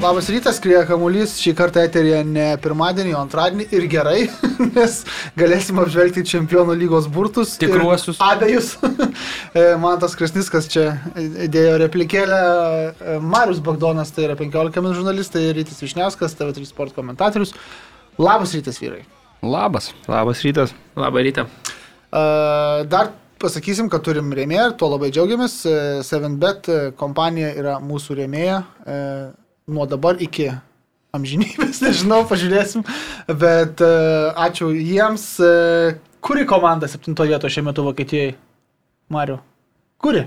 Labas rytas, krieja kamuolys, šį kartą eterija ne pirmadienį, o antradienį ir gerai, nes galėsim apžvelgti čempionų lygos burtus. ir Tikruosius. Abejus. E, Man tas Krasniskas čia dėjo replikėlę. E, Marius Bagdonas, tai yra 15 min žurnalistai, Rytis Višniauskas, TV3 sport komentatorius. Labas rytas, vyrai. Labas. Labas rytas. Labą rytą. E, Dar pasakysim, kad turim rėmėją, tuo labai džiaugiamės. E, 7bet e, kompanija yra mūsų rėmėja e, nuo dabar iki amžinybės, nežinau, pažiūrėsim. Bet e, ačiū jiems. E, Kuri komanda septintoje vietoje šiuo metu Vokietijoje? Mariu. Kuri?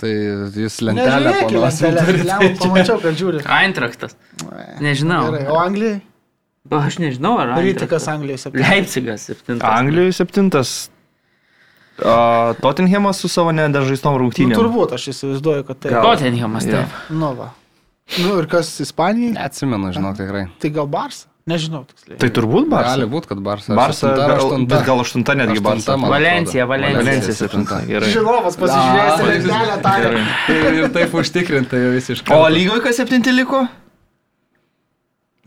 Tai jūs lentelę panosim lentelę. Pamačiau, kad žiūri. Eintraktas. Nežinau. Gerai, o Anglijai? Aš nežinau, ar Rytikas Anglijai septintoje. Leipzigas septintas. Anglijoje septintas. O, Tottenhamas su savo nedažaistom Nu, rungtynėm. turbūt aš įsivaizduoju, kad tai. Tottenhamas, taip. Nu, va. Nu ir kas Ispanijai? Neatsimenu, žinok, tikrai. Tai gal Barsa? Nežinau tiksliai. Tai turbūt Barsa. Gali būti, kad Barsa. Barsa, gal, aštunta? bet gal aštunta netgi Barsa. Valencija, Valencija. Valencija septinta. Gerai. Žinovas pasižiūrėjęs į lentelę. Gerai. Ir taip užtikrinta jau visiškai. O lygoje kas septinti liko?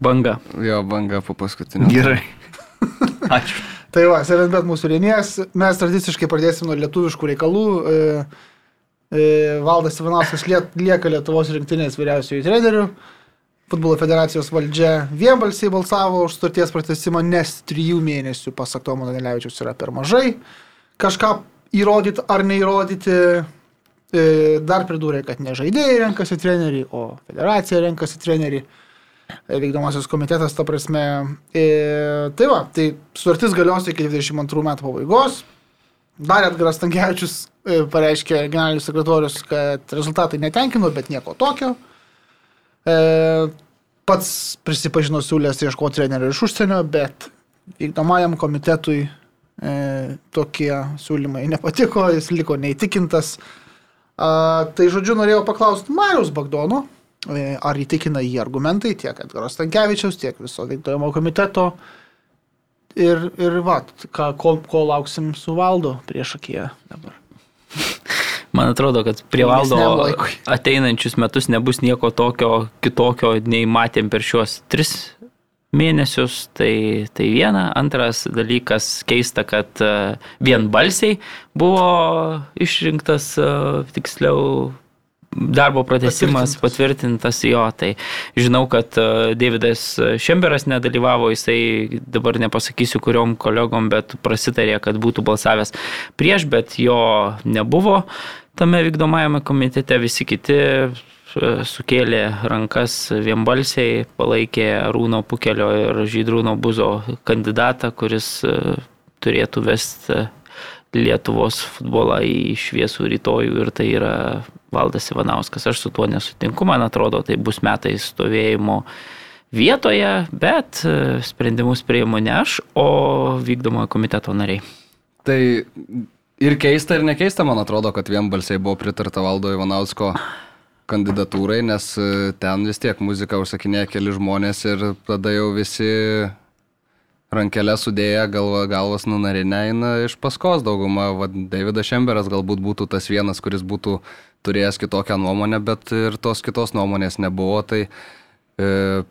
Banga. Jo, banga po paskutinio. Gerai. Ačiū. Tai va, 7bet mūsų rėmėjas. Mes tradiciškai pradėsim nuo lietuviškų reikalų. E, Valdas Ivanauskas lieka Lietuvos rinktinės vyriausiojų trenerių. Futbolo federacijos valdžia vienbalsiai balsavo už sutarties pratesimą, nes trijų mėnesių, pasak Tomo Danilevičius, yra per mažai. Kažką įrodyti ar neįrodyti. E, Dar pridūrė, kad ne žaidėjai renkasi trenerį, o federacija renkasi trenerį vykdomasis komitetas, ta prasme. E, tai va, tai sutartis galios iki 22 metų pabaigos. Dar Edgaras Tankievičius e, pareiškė generalinis sekretorius, kad rezultatai netenkino, bet nieko tokio. E, pats prisipažino siūlęs ieškoti trenerio iš užsienio, bet vykdomajam komitetui e, tokie siūlymai nepatiko, jis liko neįtikintas. Tai žodžiu, norėjau paklausti Marius Bagdono, ar įtikina jį argumentai tiek Edgaro Stankievičiaus, tiek viso vykdomo komiteto. Ir, ir va, ką, ko, ko lauksim su valdo prieš akiją dabar. Man atrodo, kad prie valdo ateinančius metus nebus nieko tokio kitokio, nei matėm per šiuos tris mėnesius. Tai, tai viena. Antras dalykas keista, kad e, vienbalsiai buvo išrinktas e, tiksliau darbo pratesimas patvirtintas jo. Tai žinau, kad e, Davidas Šemberas nedalyvavo, jisai dabar nepasakysiu kuriom kolegom, bet prasitarė, kad būtų balsavęs prieš, bet jo nebuvo tame vykdomajame komitete, visi kiti e, sukėlė rankas vienbalsiai, palaikė Rūno Pukelio ir Žydrūno Buzo kandidatą, kuris e, turėtų vesti Lietuvos futbolą į šviesų rytojų ir tai yra Valdas Ivanauskas. Aš su tuo nesutinku, man atrodo, tai bus metai stovėjimo vietoje, bet e, sprendimus priimu ne aš, o vykdomojo komiteto nariai. Tai ir keista, ir nekeista, man atrodo, kad vienbalsiai buvo pritarta Valdo Ivanausko kandidatūrai, nes e, ten vis tiek muziką užsakinėja keli žmonės ir tada jau visi rankelę sudėję, galva, galvas nunarinę eina iš paskos dauguma. Va, Davidas Šemberas galbūt būtų tas vienas, kuris būtų turėjęs kitokią nuomonę, bet ir tos kitos nuomonės nebuvo. Tai e,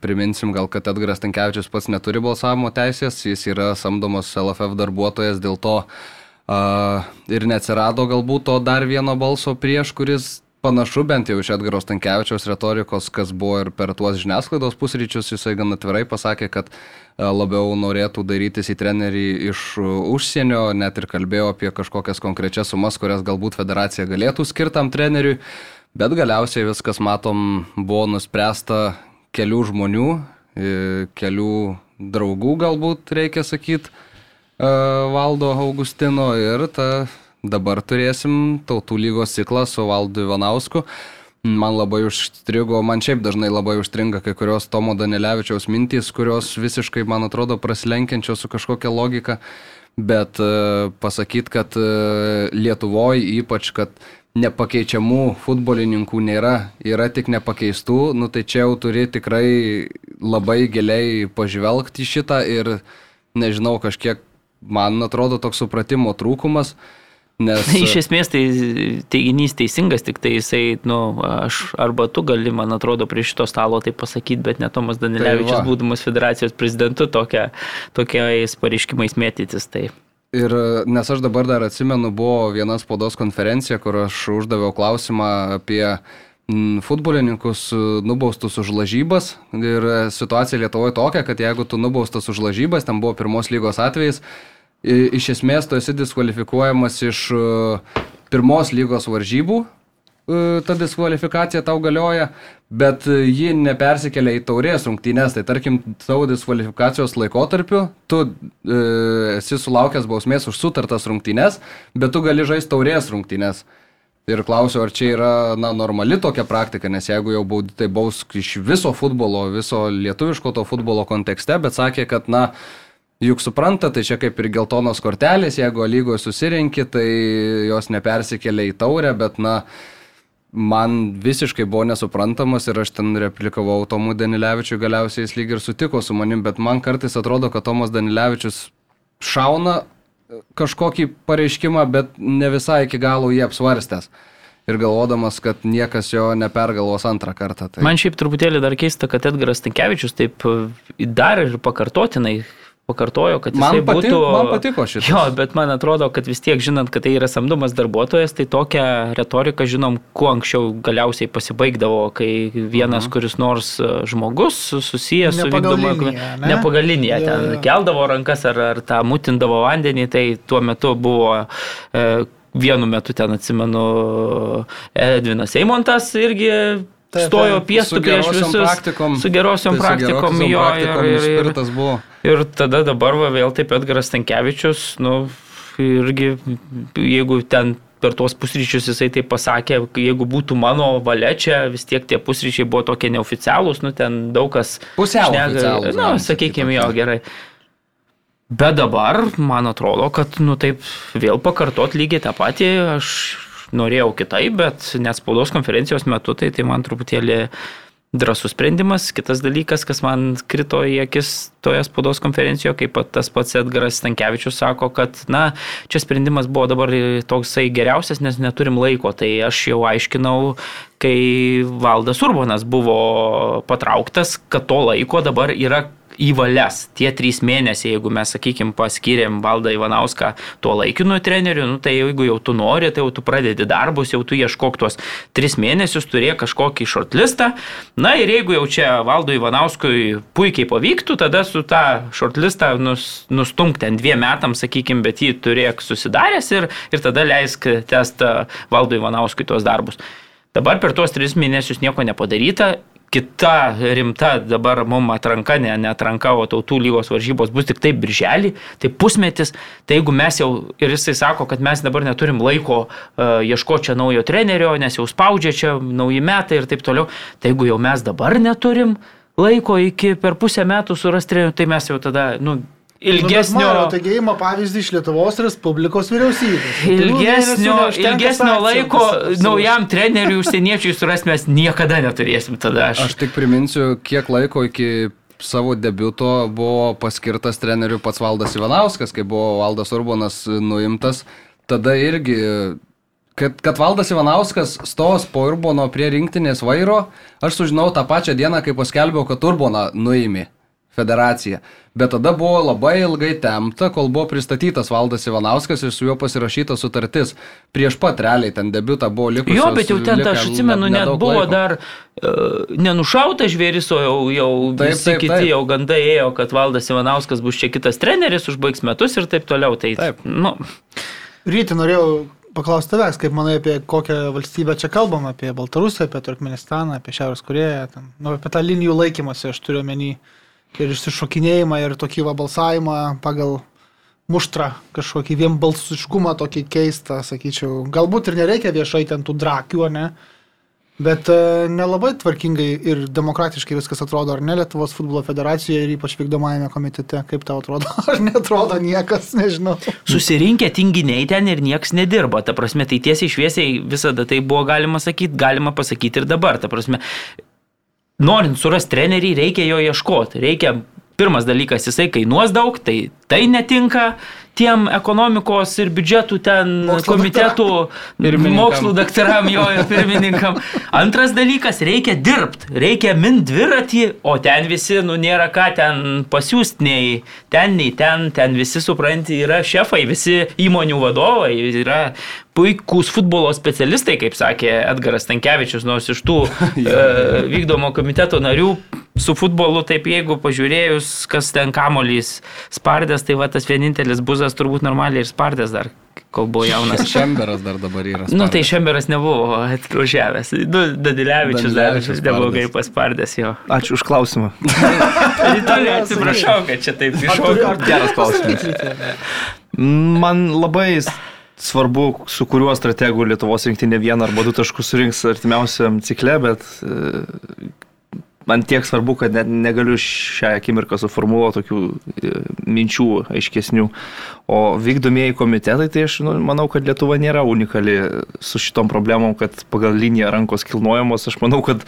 priminsim gal, kad Edgaras Tankievičius pats neturi balsavimo teisės, jis yra samdomas LFF darbuotojas, dėl to a, ir neatsirado galbūt to dar vieno balso prieš, kuris panašu bent jau iš Edgaro Stankievičiaus retorikos, kas buvo ir per tuos žiniasklaidos pusryčius, jisai gan atvirai pasakė, kad labiau norėtų darytis į trenerį iš e, užsienio, net ir kalbėjo apie kažkokias konkrečias sumas, kurias galbūt federacija galėtų skirtam treneriui, bet galiausiai viskas, matom, buvo nuspręsta kelių žmonių, e, kelių draugų galbūt reikia sakyti, Valdo Augustino ir ta Dabar turėsim tautų lygos ciklą su Valdu Ivanausku. Man labai užstrigo, man šiaip dažnai labai užstringa kai kurios Tomo Danilevičiaus mintys, kurios visiškai, man atrodo, prasilenkiančios su kažkokia logika, bet uh, pasakyti, kad uh, Lietuvoje ypač, kad nepakeičiamų futbolininkų nėra, yra tik nepakeistų, nu tai čia jau turi tikrai labai giliai pažvelgti šitą ir nežinau, kažkiek man atrodo toks supratimo trūkumas. Nes, Iš esmės tai teiginys teisingas, tik tai jisai, nu, aš arba tu gali, man atrodo, prie šito stalo tai pasakyti, bet ne Tomas Danilevičius, Tai būdamas federacijos prezidentu, tokia, tokiais pareiškimais mėtytis. Tai. Ir nes aš dabar dar atsimenu, buvo viena spaudos konferencija, kur aš uždaviau klausimą apie mm, futbolininkus nubaustus už lažybas. Ir situacija Lietuvoje tokia, kad jeigu tu nubaustas už lažybas, ten buvo pirmos lygos atvejais, iš esmės tu esi diskvalifikuojamas iš e, pirmos lygos varžybų. e, Ta diskvalifikacija tau galioja, bet e, ji nepersikelia į taurės rungtynės. Tai tarkim, savo diskvalifikacijos laikotarpiu tu e, esi sulaukęs bausmės už sutartas rungtynės, bet tu gali žaisti taurės rungtynės. Ir klausiu, ar čia yra na, normali tokia praktika, nes jeigu jau baudi, tai baus iš viso futbolo, viso lietuviško to futbolo kontekste, bet sakė, kad, na, juk supranta, tai čia kaip ir geltonos kortelės, jeigu lygoje susirinki, tai jos nepersikelia į taurę, bet, na, man visiškai buvo nesuprantamas ir aš ten replikavau Tomui Danilevičiui, galiausiai jis lyg ir sutiko su manim, bet man kartais atrodo, kad Tomas Danilevičius šauna e, kažkokį pareiškimą, bet ne visai iki galo jį apsvarstęs. Ir galvodamas, kad niekas jo nepergalvos antrą kartą. Tai... Man šiaip truputėlį dar keista, kad Edgaras Tankievičius taip e, dar ir pakartotinai pakartojo, kad Man jisai pati- būtų... man patiko šitas. Jo, bet man atrodo, kad vis tiek žinant, kad tai yra samdomas darbuotojas, tai tokią retoriką žinom, kuo anksčiau galiausiai pasibaigdavo, kai vienas, Mhm. kuris nors e, žmogus susijęs su vykdoma... liniją, ne? Ten keldavo rankas ar, ar tą mutindavo vandenį, tai tuo metu buvo... E, Vienu metu ten atsimenu Edvinas Eimontas irgi Taip, stojo su prieš visus. praktikom. Su gerosiom Tai su praktikom gerosiom jo. praktikom ir, ir, ir, ir tada dabar va, vėl taip Edgaras Tankievičius, nu, irgi, jeigu ten per tuos pusryčius jisai tai pasakė, jeigu būtų mano valia čia, vis tiek tie pusryčiai buvo tokie neoficialūs, nu ten daug kas... Pusiau Na, galim sakykime, jo, gerai. Bet dabar, man atrodo, kad, nu taip, vėl pakartot lygiai tą patį, aš norėjau kitaip, bet net spaudos konferencijos metu, tai, tai man truputėlį drasus sprendimas. Kitas dalykas, kas man krito į akis toje spaudos konferencijoje, kaip pat tas pats Edgaras Stankievičius sako, kad, na, čia sprendimas buvo dabar toksai geriausias, nes neturim laiko. Tai aš jau aiškinau, kai Valdas Urbonas buvo patrauktas, kad to laiko dabar yra į valias. Tie trys mėnesiai, jeigu mes, sakykime, paskyrėm Valdą Ivanauską tuo laikinu treneriu, nu, tai jeigu jau tu nori, tai jau tu pradedi darbus, jau tu ieškok tuos tris mėnesius, turėk kažkokį shortlistą. Na ir jeigu jau čia Valdo Ivanauskui puikiai pavyktų, tada su tą shortlistą nus, nustumk ten dviem metams, sakykime, bet jį turėk susidaręs ir, ir tada leisk testą Valdo Ivanauskui tuos darbus. Dabar per tuos tris mėnesius nieko nepadaryta. Kita rimta dabar mums atranka, ne, ne atranka, o tautų lygos varžybos bus tik taip birželį, tai pusmetis. Tai jeigu mes jau, ir jisai sako, kad mes dabar neturim laiko uh, ieškoti čia naujo trenerio, nes jau spaudžia čia nauji metai ir taip toliau, tai jeigu jau mes dabar neturim laiko iki per pusę metų surasti trenerių, tai mes jau tada, nu, ilgesnio... Nu, taigi įima pavyzdį iš Lietuvos Respublikos vyriausybės. Ilgesnio, neužtenka ilgesnio laiko pas- naujam treneriui užsieniečiui surasti mes niekada neturėsim tada. Aš, Aš tik priminsiu, kiek laiko iki savo debiuto buvo paskirtas treneriu pats Valdas Ivanauskas, kai buvo Valdas Urbonas nuimtas. Tada irgi, kad, kad Valdas Ivanauskas stos po Urbono prie rinktinės vairo, aš sužinau tą pačią dieną, kai paskelbiau, kad Urboną nuimi federacija. Bet tada buvo labai ilgai temta, kol buvo pristatytas Valdas Ivanauskas ir su juo pasirašyta sutartis. Prieš pat realiai ten debutą buvo likusi. jo, bet jau ten, ta, aš atsimenu, net buvo laiko. dar uh, nenušautas žvėris, o jau, jau Taip, visi taip, kiti taip. jau gandai ėjo, kad Valdas Ivanauskas bus čia kitas treneris, užbaigs metus ir taip toliau. Tai, Taip. Nu, Ryti norėjau paklausti tavęs, kaip manai apie kokią valstybę čia kalbam, apie Baltarusiją, apie Turkmenistaną, apie Šiaurės Koreją, ten, nu, apie tą linijų laikymąsi, aš turiu menį ir išsišokinėjimą ir tokį va balsavimą pagal muštrą, kažkokį vienbalsiškumą tokį keistą, sakyčiau. Galbūt ir nereikia viešai ten tų drakių, ne? Bet e, nelabai tvarkingai ir demokratiškai viskas atrodo, ar ne Lietuvos futbolo federacijoje ir ypač vykdomajame komitete, kaip tau atrodo, ar netrodo niekas, nežinau. Susirinkę tinginiai ten ir niekas nedirba. Ta prasme, tai tiesiai šviesiai visada tai buvo galima sakyti, galima pasakyti ir dabar. Ta prasme, norint surasti trenerį, reikia jo ieškoti. Reikia, pirmas dalykas, jisai kainuos daug, tai tai netinka tiem ekonomikos ir biudžetų ten Mokslo komitetų mokslų daktaram jo ir pirmininkam. Antras dalykas, reikia dirbti, reikia min dviratį, o ten visi, nu nėra ką ten pasiūsti, nei ten, nei ten, ten visi supranti, yra šefai, visi įmonių vadovai, yra puikūs futbolo specialistai, kaip sakė Edgaras Tankievičius, nors iš tų e, vykdomo komiteto narių su futbolu, taip jeigu pažiūrėjus, kas ten kamolys spardės, tai va tas vienintelis buzas turbūt normaliai ir spardės dar, kol buvo jaunas. Šemberas dar dabar yra. Nu, tai. Šemberas nebuvo atvažiavęs. Nu, Dadilevičius dar neblogai spardęs. paspardęs jo. Ačiū už klausimą. Rytoj atsiprašau, kad čia taip iššokau. Geras klausimas. Man labai svarbu, su kuriuo strategu Lietuvos rinktinė vieną arba du taškus surinks artimiausiam cikle, bet e, man tiek svarbu, kad net negaliu šią akimirką suformuoluoti tokių e, minčių aiškesnių. O vykdomieji komitetai, tai aš nu, manau, kad Lietuva nėra unikali su šitom problemom, kad pagal liniją rankos kilnojamos. Aš manau, kad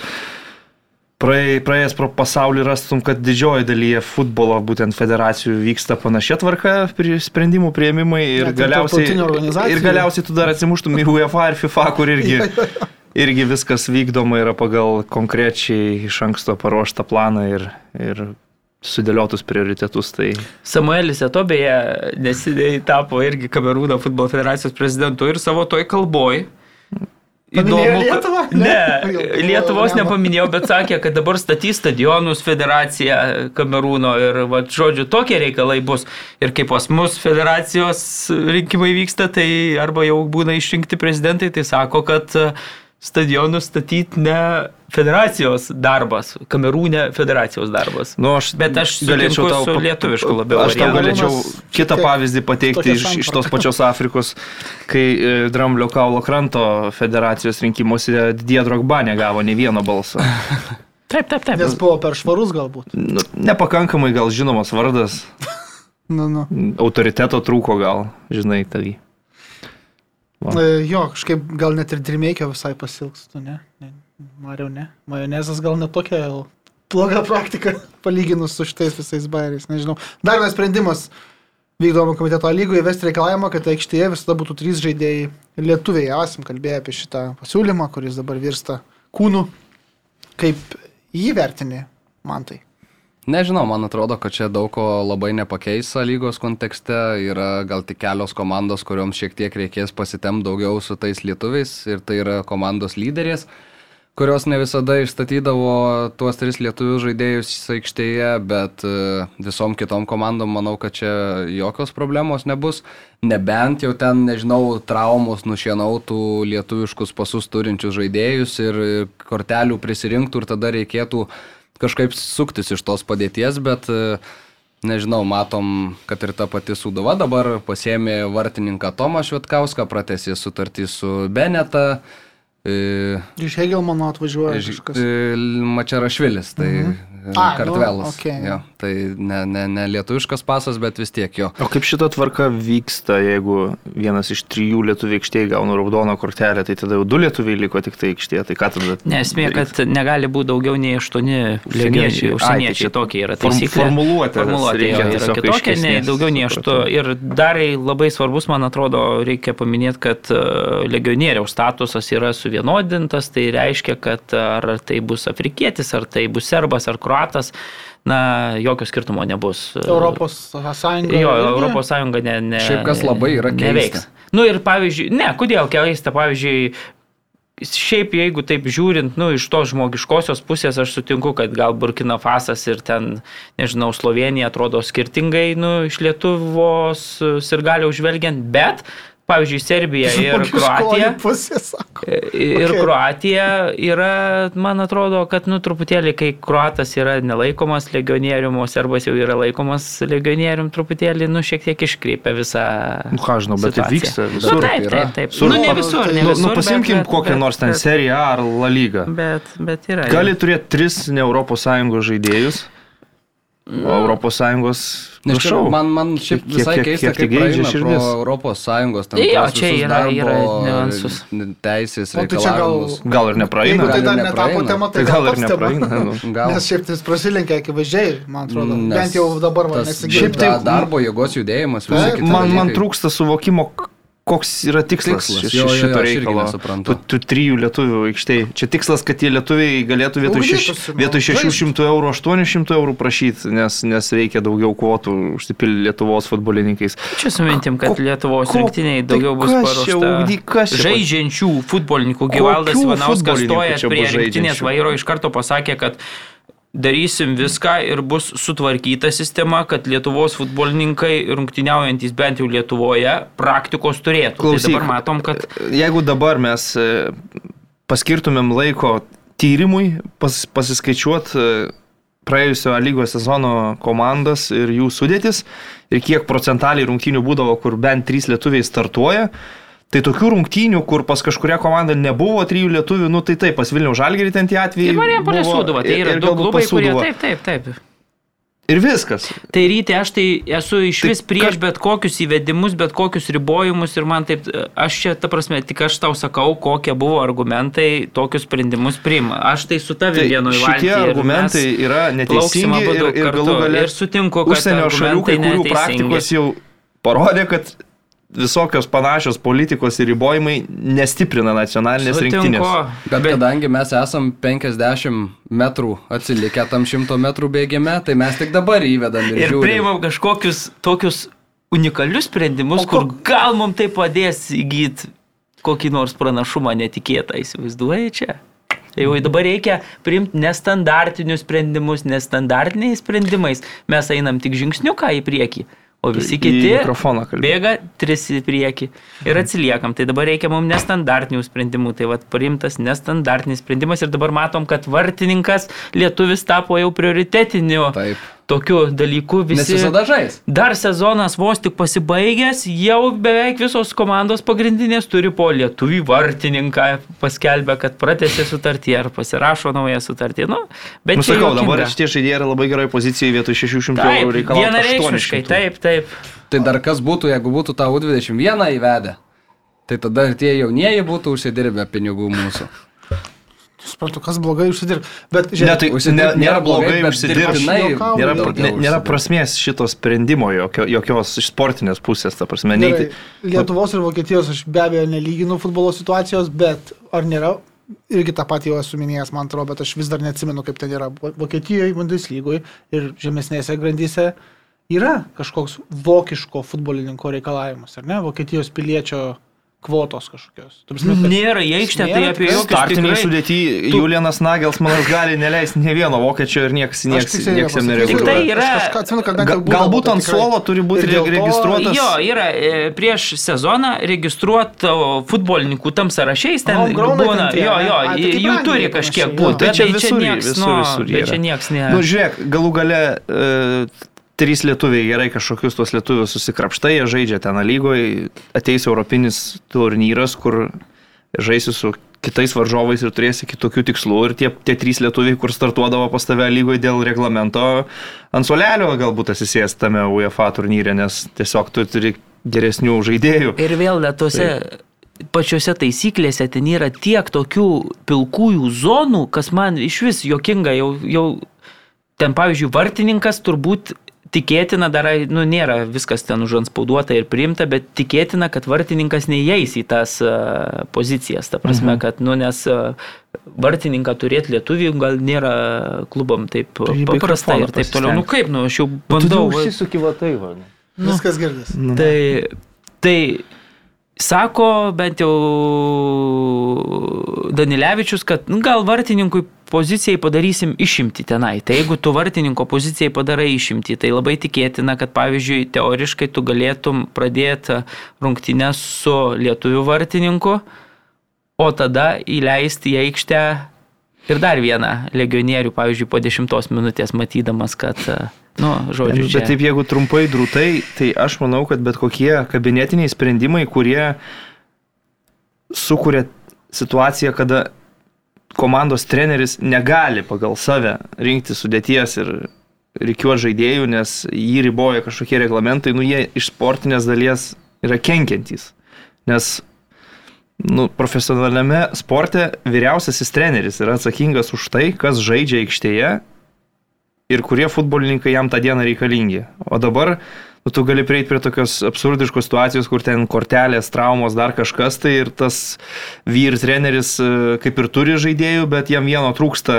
praėj- praėjęs pro pasaulį rastum, kad didžioji dalyje futbolo būtent federacijų vyksta panašia tvarka pri- sprendimų prieimimai ir Net galiausiai, ir galiausiai tu dar atsimuštum į UEFA ir FIFA, kur irgi, irgi viskas vykdoma yra pagal konkrečiai iš anksto paruoštą planą ir, ir sudėliotus prioritetus. Tai Samuelis Etobėje neseniai tapo irgi Kamerūno futbolo federacijos prezidentu ir savo toj kalboj. Paminėjo Lietuvą? Ne, Ne. Lietuvos ne. nepaminėjau, bet sakė, kad dabar statys stadionus federacija Kamerūno ir, va, žodžiu, tokie reikalai bus. Ir kaip pas mus federacijos rinkimai vyksta, tai arba jau būna išrinkti prezidentai, tai sako, kad e, stadionus statyti ne federacijos darbas, Kamerūne federacijos darbas. Nu, aš Bet aš sutinku su pa- lietuvišku labiau Aš tau galėčiau kitą pavyzdį pateikti iš, iš tos pačios Afrikos, kai e, Dramblio kaulo kranto federacijos rinkimuose Didie Drogba negavo nei vieno balso. Taip, taip, taip. Nes buvo per švarus galbūt. Nu, nepakankamai gal žinomas vardas, Nu, nu. autoriteto trūko gal, žinai, tai. Va. E, Jo, kažkaip gal net ir dirmeikio visai pasilgstų, ne? ne? Mariau, ne? Majonezas gal netokia bloga praktika, palyginus su šitais visais bairiais, nežinau. Dar vienas sprendimas vykdomo komiteto lygoje įvesti reikalavimą, kad aikštėje visada būtų trys žaidėjai lietuviai. Esam kalbėję apie šitą pasiūlymą, kuris dabar virsta kūnu. Kaip jį vertini, man tai? Nežinau, man atrodo, kad čia daug ko labai nepakeis lygos kontekste. Yra gal tik kelios komandos, kurioms šiek tiek reikės pasitemti daugiau su tais lietuviais. Ir tai yra komandos lyderės, kurios ne visada išstatydavo tuos tris lietuvių žaidėjus aikštėje, bet e, visom kitom komandom manau, kad čia jokios problemos nebus. Nebent jau ten, nežinau, traumos nušienautų lietuviškus pasus turinčius žaidėjus ir kortelių prisirinktų ir tada reikėtų kažkaip suktis iš tos padėties, bet e, nežinau, matom, kad ir ta pati Sudova dabar pasėmė vartininką Tomą Švetkauską, pratęsė sutartį su Beneta. e, Iš Hegelmano atvažiuoja Ž- kažkas. e, Mačerašvilis, tai mhm. A, nu, kartvelas. okei. jo, tai ne, ne, ne lietuviškas pasas, bet vis tiek jo. O kaip šita tvarka vyksta, jeigu vienas iš trijų lietuvių aikštėje gauna raudoną kortelę, tai tada jau du lietuviai liko tik tai aikštėje, tai ką tada? Ne, esmė, daryt? kad negali būti daugiau nei aštuoni legioniečiai. Ai, Užsieniečiai tai tokie yra taisyklė. formuluotė Formuluotė yra kitokia, nei daugiau nei aštuoni. Ir dar labai svarbus, man atrodo, reikia paminėti, kad e, legionieriaus statusas yra suvienodintas. Tai reiškia, kad ar tai bus afrikietis, ar tai bus serbas, ar kruatas, na, jokio skirtumo nebus. Europos Sąjunga. Jo, irgi? Europos Sąjunga ne, ne. Šiaip kas labai yra keista. neveiks. Nu ir pavyzdžiui, ne, kodėl keista, pavyzdžiui, šiaip jeigu taip žiūrint, nu, iš tos žmogiškosios pusės aš sutinku, kad gal Burkina Fasas ir ten, nežinau, Slovenija atrodo skirtingai, nu, iš Lietuvos ir gali užvelgiant, bet pavyzdžiui, Serbija ir Kroatija. Pusė, sako. Ir Okay. Kroatija yra, man atrodo, kad, nu, truputėlį, kai Kroatas yra nelaikomas legionierium, o Serbas jau yra laikomas legionierium, truputėlį, nu, šiek tiek iškreipia visą... Nu, ką žinau, bet tai situaciją. vyksta Nu, visur. taip, yra. taip, taip. Sur- Nu, ne visur, ne Nu, visur. nu pasimkim bet- kokią bet- nors ten bet- seriją ar La Liga. Bet, bet yra. Gali turėti tris ne ES žaidėjus, Nes čia Prašau. man, man šiaip Kiek- visai kiek- keista, kiek kaip tai geidžia praeina Europos Sąjungos tam tuos čia yra- yra darbo, niuansus. teisės O tai čia gal- reikalavimus. Gal ir nepraeina. Jeigu tai Gal dar ir netapo tema, tai Tai gal ir nepraeina. nu. Gal. Nes šiaip tai jis prasilenkia akivaizdžiai, man atrodo. Nes Bent jau dabar man tas nesigirdi. Šiaip tai- da- darbo jėgos judėjimas, Man, man trūksta suvokimo, koks yra tikslas, Tikslas, jo, jo, jo, šito aš irgi reikalo. Tų, tų trijų lietuvių aikštėje. Čia tikslas, kad tie lietuviai galėtų vietoj, šeš, nu, vietoj žaist. 600 eurų 800 eurų prašyti, nes, nes reikia daugiau kvotų užsipildyti Lietuvos futbolininkais. Čia su mintim, kad Ko- Lietuvos ko- rinktiniai tai daugiau bus kas čia paruošta. Žaidžiančių futbolininkų Gyvaldas Kokių Ivanauskas čia prie bus rinktinės vairo iš karto pasakė, kad darysim viską ir bus sutvarkyta sistema, kad Lietuvos futbolininkai rungtyniaujantis bent jau Lietuvoje praktikos turėtų. Klausyk, tai dabar matom, kad Jeigu dabar mes e, paskirtumėm laiko tyrimui, pas, pasiskaičiuot e, praėjusio lygos sezono komandas ir jų sudėtis ir kiek procentaliai rungtynių būdavo, kur bent trys lietuviai startuoja. Tai tokių rungtynių, kur pas kažkuria komanda nebuvo trijų lietuvių, nu tai taip, pas Vilnių Žalgerį ten tie atvejai. ir Marijampolė Sūduva, tai yra du klubai, kurie taip, taip, taip. Ir viskas. Tai ryte aš tai esu iš Tai vis prieš ka- bet kokius įvedimus, bet kokius ribojimus ir man taip, aš čia, ta prasme, tik aš tau sakau, kokie buvo argumentai tokius sprendimus priima. Aš tai su tavimi Tai vienu šitie argumentai yra neteisingi ir, ir galų gale Ir sutinku, kad užsienio šalių kai kurių praktikos jau parodė, kad visokios panašios politikos ir ribojimai nestiprina nacionalinės rinktinės. Bet kadangi mes esam 50 metrų atsilikę tam 100 metrų bėgime, tai mes tik dabar įvedam ir, Ir priimam kažkokius tokius unikalius sprendimus, O ko- kur gal mums tai padės įgyti kokį nors pranašumą netikėtą, įsivaizduoji čia. Tai jau dabar reikia priimti nestandartinius sprendimus, nestandartiniais sprendimais. Mes einam tik žingsniuką į priekį, o visi kiti bėga tris į priekį ir atsiliekam. Tai dabar reikia mums nestandartinių sprendimų. Tai vad priimtas nestandartinis sprendimas ir dabar matom, kad vartininkas lietuvis tapo jau prioritetiniu Taip. Tokiu dalyku. Nes Visi visada žais. Dar sezonas vos tik pasibaigęs, jau beveik visos komandos pagrindinės turi po lietuvį vartininką paskelbę, kad pratęsė sutartį ar pasirašo naują sutartį. Nu, bet čia Nusakau, juokinga. dabar šitie žaidėjai yra labai gerai pozicijoje vietoj 600 eurų Taip, reikalauja. vienareikšmiškai, taip, taip. Tai dar kas būtų, jeigu būtų tą U21 įvedę? Tai tada ir tie jaunieji būtų užsidirbę pinigų mūsų. Suprantu, kas blogai užsidirb. Bet Ne, žiūrėk, tai ne, nėra nėra blogai, užsidirbti. Nėra, nėra užsidirbt. prasmės šito sprendimo, jokio, jokios iš sportinės pusės, ta prasme, gerai, neiti. Lietuvos ir Vokietijos aš be abejo nelyginu futbolo situacijos, bet ar nėra, irgi tą patį jau esu minėjęs, man atrodo, bet aš vis dar neatsimenu, kaip ten yra Vo- Vokietijoje, Bundeslygoje ir žemesnėse grandyse. Yra kažkoks vokiško futbolininko reikalavimas, ar ne? Vokietijos piliečio kvotos kažkokios. Tu prasme, kad- Nėra į aikštę, tai Nėra, apie tai jokius Startiniai tikrai- sudėti Julianas Nagelsmanas gali neleisti ne vieno vokiečio ir niekas nieks, nieks jam Tik tai yra- Aš kažką atsimenu, kad galbūt tai ant tikrai- suolo turi būti to- registruotas. Jo, yra e, prieš sezoną registruoto futbolininkų tam sąrašiais, ten būna, jo, jo, Ai, tai jų turi kažkiek būti. Tai bet čia tai visur- visur- nu, visur bet yra. čia nieks ne. Nu, žiūrėk, galų gale e, trys lietuviai gerai kažkokius tuos lietuvius susikrapštai, jie žaidžia ten lygoje, ateis europinis turnyras, kur žaisi su kitais varžovais ir turėsi kitokių tikslų ir tie, tie trys lietuviai, kur startuodavo pas tave lygoje dėl reglamento, ant solelio galbūt atsisės tame UEFA turnyre, nes tiesiog tu turi geresnių žaidėjų. Ir vėl netose pačiose taisyklėse ten yra tiek tokių pilkųjų zonų, kas man iš vis jokinga, jau, jau ten pavyzdžiui vartininkas turbūt tikėtina, dar, nu, nėra viskas ten užanspauduota ir priimta, bet tikėtina, kad vartininkas neįeis į tas uh, pozicijas. Ta prasme, mhm. kad, nu, nes uh, vartininką turėti lietuvių gal nėra klubam taip Tai į paprasta mikrofoną ir taip toliau. Nu kaip, nu, aš jau bandau. va- užsisuki va tai, va. Viskas girdis. Tai, tai sako bent jau Danilevičius, kad nu, gal vartininkui pozicijai padarysim išimti tenai. Tai jeigu tu vartininko pozicijai padarai išimti, tai labai tikėtina, kad pavyzdžiui, teoriškai tu galėtum pradėti rungtynės su lietuvių vartininku, o tada įleisti į aikštę ir dar vieną legionierių, pavyzdžiui, po dešimtos minutės matydamas, kad, nu, žodžiu, čia... Bet taip, jeigu trumpai drūtai, tai aš manau, kad bet kokie kabinetiniai sprendimai, kurie sukuria situaciją, kada komandos treneris negali pagal save rinkti sudėties ir reikiuoti žaidėjų, nes jį riboja kažkokie reglamentai, nu jie iš sportinės dalies yra kenkiantys. Nes nu, profesionaliame sporte vyriausiasis treneris yra atsakingas už tai, kas žaidžia aikštėje ir kurie futbolininkai jam tą dieną reikalingi. O dabar nu, tu gali prieiti prie tokios absurdiškos situacijos, kur ten kortelės, traumos, dar kažkas, tai ir tas vyr treneris e, kaip ir turi žaidėjų, bet jam vieno trūksta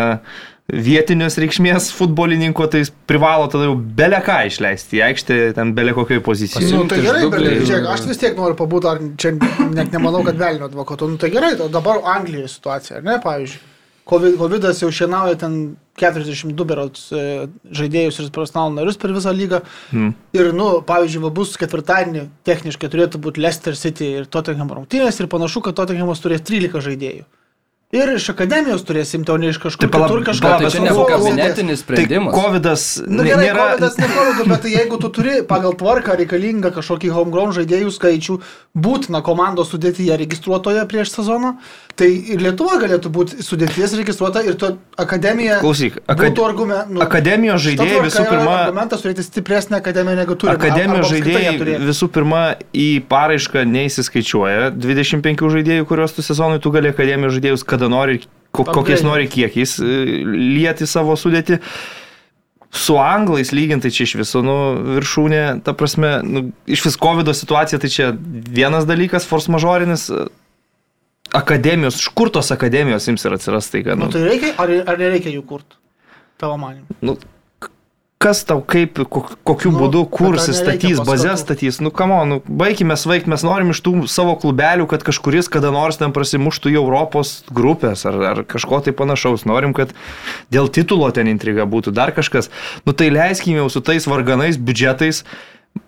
vietinios reikšmės futbolininko, tai jis privalo tada jau beleką išleisti į aikštę, ten belekokioje pozicijoje. Nu, tai gerai, bet žiūrėk, aš vis tiek noriu pabūti, ar čia net nemanau, kad velnio advokatu. Nu, tai gerai, dabar Anglijoje situacija, ar ne, pavyzdžiui. COVID, Covidas jau šienauja ten 42 berots e, žaidėjus ir profesionalų narius per visą lygą. Hmm. Ir, nu, pavyzdžiui, va, bus ketvirtadienį techniškai turėtų būti Leicester City ir Tottenham rungtynės ir panašu, kad Tottenhamas turės 13 žaidėjų. Ir iš akademijos turės imti, o ne iš kažkur Tai pala- kitur Bet kažką. tai čia nebuvo kabinetinis Tai sprendimas. COVID Na gerai, nėra... COVID neparodo, bet tai jeigu tu turi pagal tvarką reikalingą kažkokį homegrown žaidėjų skaičių, būtina komandos sudėtyje registruotoje prieš sezoną, tai ir Lietuva galėtų būti sudėties registruota ir tu akademija Klausyk, akad... būtų argumentas. akademijos žaidėjai visų pirma... Argumentas turėti stipresnę akademiją negu turi. Akademijos žaidėjai visų pirma į paraišką neįsiskaičiuoja 25 žaidėjų, kuriuos tu sezonui tu gali akademijos žaidėjus kada nori, ko, kokiais nori kiekiais e, lieti savo sudėti. Su anglais lyginti čia iš viso, nu, viršūnė, ta prasme, nu, iš vis COVID situacija, tai čia vienas dalykas, force majorinis, akademijos, iš kur tos akademijos jums ir atsiras tai, kad, Nu, nu, tai reikia, ar, ar nereikia jų kurti? Tavo manimu. nu, kas tau kaip, ko- kokiu Nu, būdu kursi, statys, bazės statys, nu, kamo, nu, baigime sveikti, mes norim iš tų savo klubelių, kad kažkuris kada nors ten prasimuštų į Europos grupės ar, ar kažko tai panašaus, norim, kad dėl titulo ten intriga būtų, dar kažkas, nu tai leiskime jau su tais varganais biudžetais,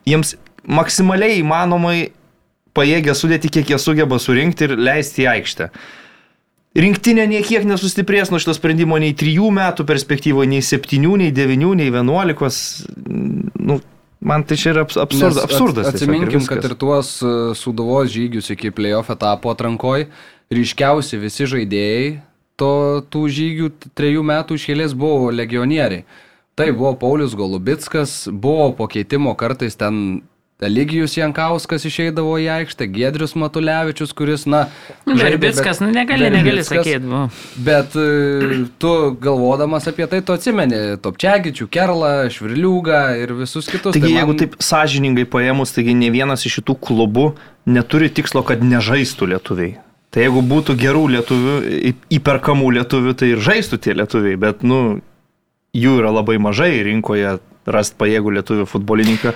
jiems maksimaliai įmanomai pajėgia sudėti, kiek jie sugeba surinkti ir leisti į aikštę. Rinktinė niekiek nesustiprės nuo šito sprendimo nei 3 metų perspektyvoje, nei 7, nei 9, nei 11. Nu, man tai čia yra abs- absurd, absurdas. ats- Atsiminkim, kad ir tuos e, suduvos žygius iki playoff etapo atrankoj, ryškiausi visi žaidėjai to, tų žygių trejų metų išėlės buvo legionieriai. Tai buvo Paulius Golubitskas, buvo po keitimo kartais ten Eligijus Jankauskas išeidavo į aikštę, Gedrius Matulevičius, kuris, na... Verbickas, bet- nu negali, negali sakyti. Nu. Bet e, tu galvodamas apie tai, tu atsimeni Topčiagičių, Kerlą, Švirliūgą ir visus kitus. Taigi, Tai jeigu man- taip sąžiningai paėmus, taigi ne vienas iš šitų klubų neturi tikslo, kad nežaistų lietuviai. Tai jeigu būtų gerų lietuvių, įperkamų lietuvių, tai ir žaistų tie lietuviai, bet, nu, jų yra labai mažai rinkoje rasti pajėgų lietuvių futbolininką.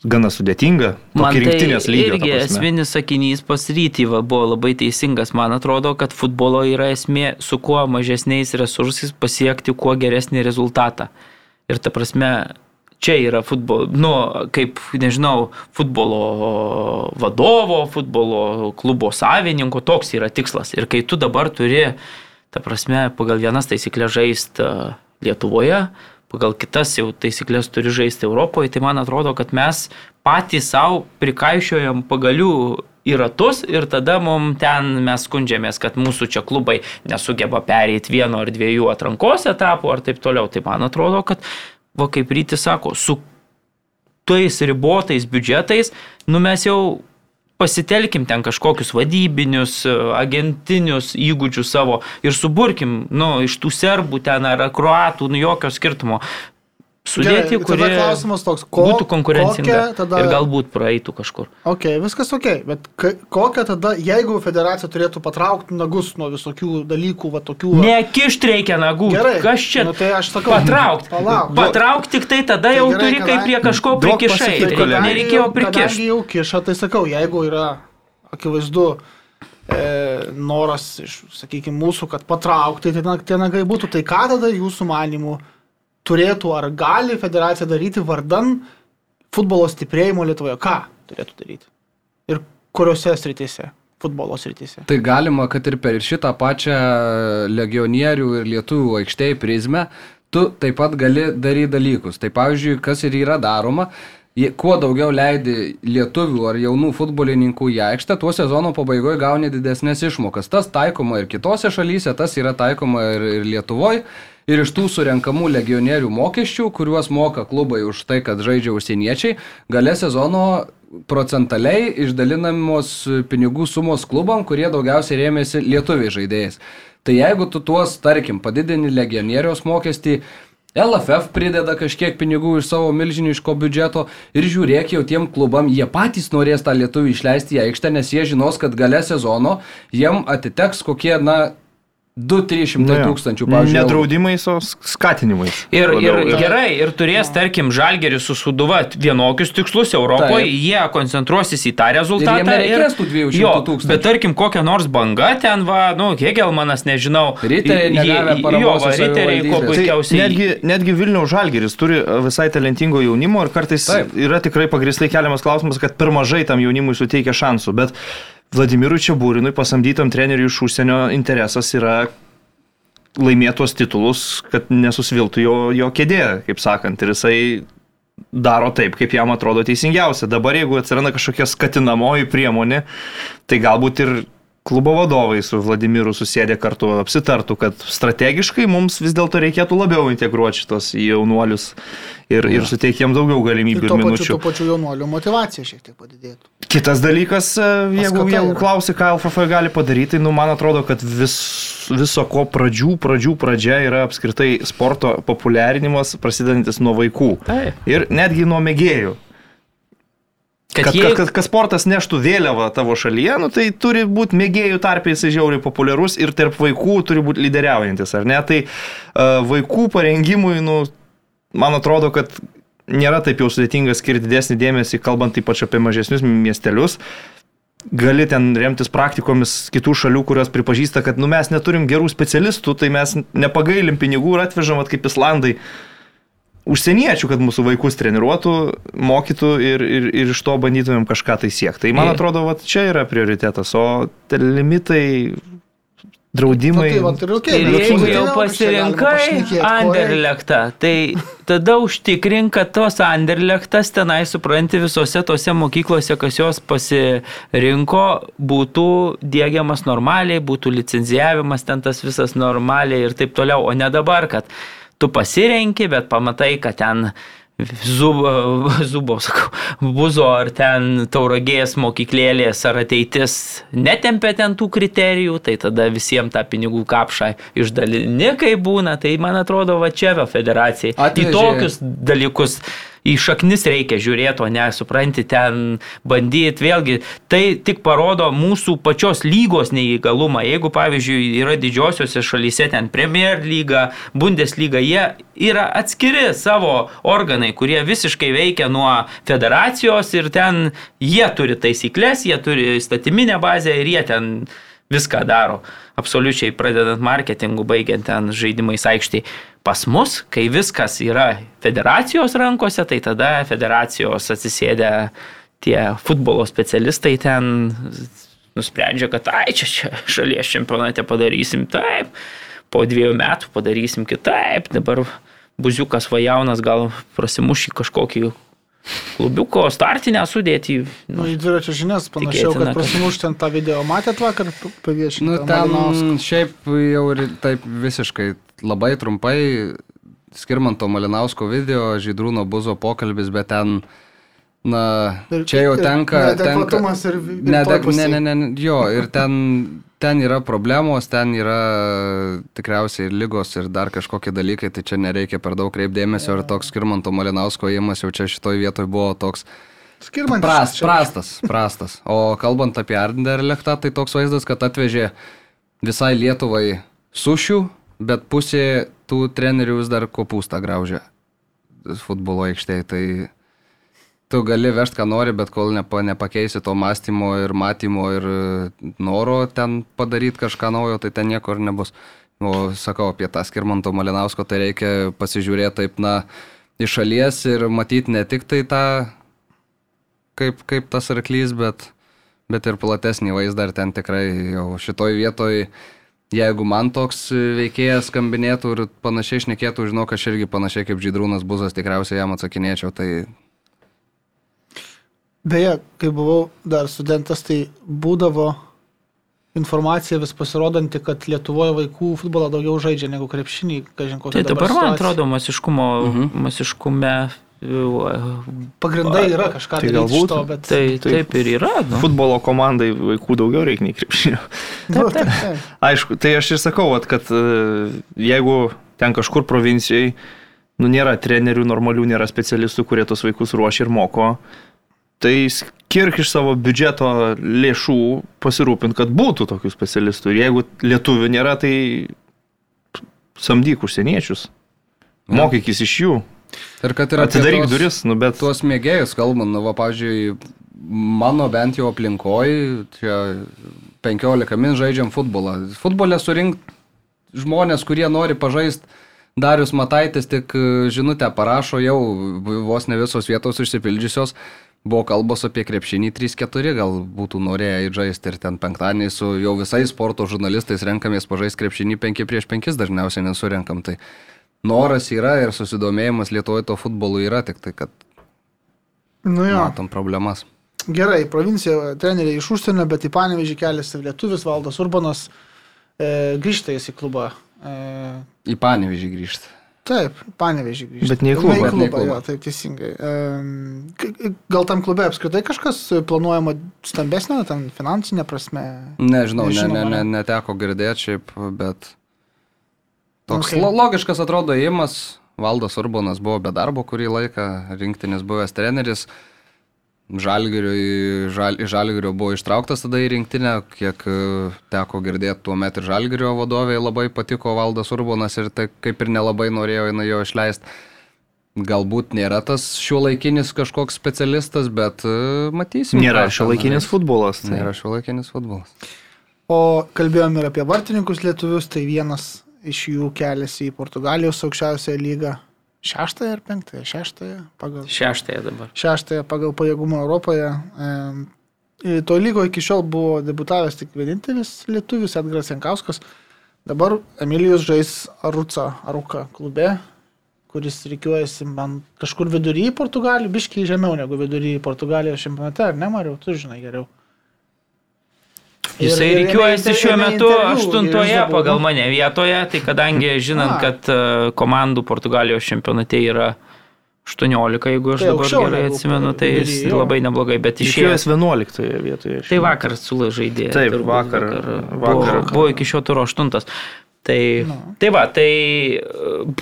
Gana sudėtinga. Man tai rinktinės lygį. irgi esminis sakinys pas rytyvą buvo labai teisingas. Man atrodo, kad futbolo yra esmė su kuo mažesniais resursais pasiekti kuo geresnį rezultatą. Ir ta prasme, čia yra futbolo, nu, kaip, nežinau, futbolo vadovo, futbolo klubo savininko, toks yra tikslas. Ir kai tu dabar turi, ta prasme, pagal vienas taisyklės žaisti Lietuvoje, pagal kitas jau taisyklės turi žaisti Europoje, tai man atrodo, kad mes patys savo prikaišiojam pagalių į ratus ir tada mums ten mes skundžiamės, kad mūsų čia klubai nesugeba pereiti vieno ar dviejų atrankos etapų ar taip toliau. Tai man atrodo, kad, va kaip rytis sako, su tais ribotais biudžetais, nu mes jau pasitelkim ten kažkokius vadybinius, agentinius įgūdžius savo ir suburkim, nu, iš tų serbų ten ar kruatų, nu, jokio skirtumo. Sudėti, Gerai, kurie klausimas toks, ko, būtų konkurencinga tada... ir galbūt praeitų kažkur. Ok, viskas ok, bet kokia tada, jeigu federacija turėtų patraukti nagus nuo visokių dalykų, va tokių... va- Nekišt reikia nagų. Gerai, Kas čia? nu tai aš sakau, Patraukt. palauk. Patraukt tik tai tada Tai jau gerai, turi, kai prie kažko prikišai. Tai. Nereikėjo prikišti. jau kiša, tai sakau, jeigu yra akivaizdu e, noras iš, sakykime, mūsų, kad patraukti tie tie nagai būtų, tai ką tada jūsų manimų turėtų ar gali federacija daryti vardan futbolo stiprėjimo Lietuvoje? Ką turėtų daryti? Ir kuriuose srityse? Futbolo srityse. Tai galima, kad ir per šitą pačią legionierių ir lietuvių aikštėje prizmę, tu taip pat gali daryti dalykus. Tai pavyzdžiui, kas ir yra daroma, kuo daugiau leidi lietuvių ar jaunų futbolininkų į aikštę, tuo sezono pabaigoje gauni didesnės išmokas. Tas taikoma ir kitose šalyse, tas yra taikoma ir, ir Lietuvoje. Ir iš tų surenkamų legionierių mokesčių, kuriuos moka klubai už tai, kad žaidžia užsieniečiai, gale sezono procentaliai išdalinamos pinigų sumos klubam, kurie daugiausiai rėmėsi lietuviai žaidėjais. Tai jeigu tu tuos, tarkim, padidini legionieriaus mokestį, LFF prideda kažkiek pinigų iš savo milžiniško biudžeto ir žiūrėk jau tiem klubam, jie patys norės tą lietuvį išleisti į aikštę, nes jie žinos, kad gale sezono jiem atiteks kokie, na, 2-300 Nu tūkstančių, pavyzdžiui. eurų. Nedraudimais, o skatinimais. Ir, ir Labiau. gerai, ir turės, tarkim, Žalgeris su Suduva vienokius tikslus Europoje, Taip. jie koncentruosis į tą rezultatą. Ir jiem nereikės tų 200 jo, tūkstančių. Bet tarkim, kokia nors banga ten, va, nu, Hegelmanas, nežinau. Riteriai Jo, va, riteriai, ko savivaldybės. Tai puikiausiai. netgi, netgi Vilniaus Žalgeris turi e, visai talentingo jaunimo ir kartais. Taip. yra tikrai pagristai keliamas klausimas, kad per mažai tam jaunimui suteikia šansų. Bet Vladimirui Čiabūrinui pasamdytam treneriui iš užsienio interesas yra laimėtos titulus, kad nesusviltų jo, jo kėdė, kaip sakant. Ir jisai daro taip, kaip jam atrodo teisingiausia. Dabar jeigu atsiranda kažkokia skatinamoji priemonė, tai galbūt ir klubo vadovai su Vladimiru susėdė kartu apsitartų, kad strategiškai mums vis dėlto reikėtų labiau integruoti šitos jaunuolius ir, ir suteikti jiems daugiau Ir galimybių ir tuo pačiu, minučių. tuo pačiu jaunuolių motivacija šiek tiek padidėtų. Kitas dalykas, e, jeigu, jeigu klausi, ką LFF gali padaryti, tai nu, man atrodo, kad vis, viso ko pradžių, pradžių pradžia yra apskritai sporto populiarinimas, prasidedantis nuo vaikų. Taip. Ir netgi nuo mėgėjų. Kad, Kad, jie, kad, kad, kad sportas neštų vėliavą tavo šalyje, nu, tai turi būti mėgėjų tarpiai jisai žiauriai populiarus ir tarp vaikų turi būti lyderiaujantis, ar ne? Tai uh, vaikų parengimui, nu, man atrodo, kad nėra taip jau sudėtinga skirti didesnį dėmesį, kalbant ypač apie mažesnius miestelius. Gali ten remtis praktikomis kitų šalių, kurios pripažįsta, kad nu, mes neturim gerų specialistų, tai mes nepagailim pinigų ir atvežam, vat kaip Islandai, užsieniečių, kad mūsų vaikus treniruotų, mokytų ir, ir, ir iš to bandytumėm kažką tai siekti. Tai man atrodo, vat, čia yra prioritetas, o limitai, Na, draudimai. tai, va, okay, Ir jeigu jau pasirinkai Anderlechtą, tai tada užtikrink, kad tos Anderlechtas tenai, supranti, visose tose mokyklose, kas jos pasirinko, būtų dėgiamas normaliai, būtų licenzijavimas ten tas visas normaliai ir taip toliau, o ne dabar, kad tu pasirenki, bet pamatai, kad ten Zubo, zubo, sakau, buzo ar ten tauragės mokyklėlės ar ateitis netempia ten tų kriterijų, tai tada visiems tą pinigų kapšą išdalini, kai būna. Tai man atrodo, va čia va federacijai. Atvežė- Į tokius dalykus į šaknis reikia žiūrėti, o ne, supranti, ten bandyti. Vėlgi, tai tik parodo mūsų pačios lygos neįgalumą. Jeigu, pavyzdžiui, yra didžiosiuose šalyse ten Premier lyga, Bundesliga, jie yra atskiri savo organai, kurie visiškai veikia nuo federacijos ir ten jie turi taisyklės, jie turi įstatyminę bazę ir jie ten viską daro. Absoliučiai pradedant marketingu, baigiant ten žaidimais aikštėje. Pas mus, kai viskas yra federacijos rankose, tai tada federacijos atsisėdę tie futbolo specialistai ten nusprendžia, kad ai čia, čia šalies čempionate padarysim taip, po dviejų metų padarysim kitaip, dabar buziukas va jaunas gal prasimuš į kažkokį klubiuko startinę sudėtį. Nu, į dviračio žinias panašiau, kad kad- prasimuš ten tą video. Matėt vakar paviešinti? Nu, ten šiaip jau ir taip visiškai labai trumpai Skirmanto Malinausko video, Žydrūno Buzo pokalbis, bet ten, na, čia jau tenka... Neadekvatumas ir, ir ne, toj ne, ne, ne, ne, jo, ir ten, ten yra problemos, ten yra tikriausiai ir lygos ir dar kažkokie dalykai, tai čia nereikia per daug kreipdėmesio ir toks Skirmanto Malinausko įimas jau čia šitoj vietoj buvo toks Skirmantis. Prast, prastas, prastas. O kalbant apie Arnderlechtą, tai toks vaizdas, kad atvežė visai Lietuvai sušių, bet pusė tų trenerių vis dar kopūstą graužia futbolo aikštėje. Tai tu gali vežti, ką nori, bet kol nepa, nepakeisi to mąstymo ir matymo ir e, noro ten padaryti kažką naujo, tai ten nieko ir nebus. O sakau apie tą Skirmanto Malinausko, tai reikia pasižiūrėti taip, na, iš šalies ir matyti ne tik tai tą, kaip, kaip tas arklys, bet, bet ir platesnį vaizdą ir ten tikrai jau šitoj vietoj, jeigu man toks veikėjas skambinėtų ir panašiai šnekėtų, žinau, kad aš irgi panašiai kaip Žydrūnas Buzas tikriausiai jam atsakinėčiau, tai Beje, kai buvau dar studentas, tai būdavo informacija vis pasirodanti, kad Lietuvoje vaikų futbolą daugiau žaidžia negu krepšinį, kažin kokia. Tai dabar, man situacija. atrodo, masiškumo, Mhm. masiškume. Pagrindai yra kažką Tai tai galbūt- galbūt to, bet... Tai Taip. taip ir yra. Nu. Futbolo komandai vaikų daugiau reikia nei krepšinio. Nu, taip, taip. Aišku, tai aš ir sakau, kad e, jeigu ten kažkur provincijai, nu nėra trenerių normalių, nėra specialistų, kurie tos vaikus ruošia ir moko, tai skirk iš savo biudžeto lėšų pasirūpint, kad būtų tokių specialistų. Ir jeigu lietuvių nėra, tai samdyk užsieniečius. Mokykis iš jų. Ir kad apie Atidaryk tuos- duris, nu bet... tuos mėgėjus kalbant, nu, va, pavyzdžiui, mano bent jau aplinkoje, čia 15 min žaidžiam futbolą. Futbolę surink žmonės, kurie nori pažaisti. Darius Mataitis tik e, žinutę parašo, jau vos ne visos vietos išsipildžiusios. Buvo kalbos apie krepšinį 3-4, gal būtų norėję įžaisti ir ten penktadienį su jau visais sporto žurnalistais renkamės pažaisti krepšinį 5 prieš 5 dažniausiai nesurenkam. Tai noras yra ir susidomėjimas Lietuvoje to futbolu yra, tik tai kad Nu jo. matom problemas. Gerai, provincija treneriai iš užsienio, bet į Panevežį keliasi lietuvis Valdas Urbanas. E, grįžta jis į klubą. E, Į Panevežį grįžti. taip, Panevežį grįžta. Bet ne į klubą. ne į klubą, klubą. jo, taip teisingai. E, gal tam klube apskritai kažkas planuojama stambesnio, ten finansinė prasme? Nežinau, ne, Nežinoma, ne, ne, ne? neteko girdėti šiaip, bet toks Okay. logiškas atrodo įimas. Valdas Urbanas buvo be darbo kurį laiką, rinktinis buvęs treneris. Žalgirio, žal, Žalgirio buvo ištrauktas tada į rinktinę, kiek e, teko girdėti tuo metu ir Žalgirio vadovai labai patiko Valdas Urbanas ir tai kaip ir nelabai norėjo jinai jo išleisti. Galbūt nėra tas šiuolaikinis kažkoks specialistas, bet e, matysim. Nėra šio laikinis futbolas. Tai. Nėra šiuolaikinis futbolas. O kalbėjom ir apie vartininkus lietuvius, tai vienas iš jų keliasi į Portugalijos aukščiausią lygą. Šeštąją ar penktąją? Šeštąją pagal. Šeštąją dabar. Šeštąją pagal pajėgumą Europoje. E, to lygo iki šiol buvo debutavęs tik vienintelis lietuvis Edgaras Jankauskas. Dabar Emilijus žais Aruca, Aruka klube, kuris reikiuojasi man kažkur vidury į Portugaliją, biškiai žemiau negu vidury į Portugalijos čempionate, ar ne, Mariau, tu žinai geriau. Jisai reikiuojasi šiuo metu aštuntoje pagal mane vietoje, tai kadangi žinant, A. kad e, komandų Portugalijos čempionate yra 18, jeigu aš Tai dabar aukščiau gerai atsimenu, tai jis jo. labai neblogai, bet Išėjęs išėjęs. 11 vietoje. Tai vakar sulažaidė. Taip, turbūt vakar- Buvo, vakar. buvo iki šio turo aštuntas. Tai, Nu. tai va, tai... e,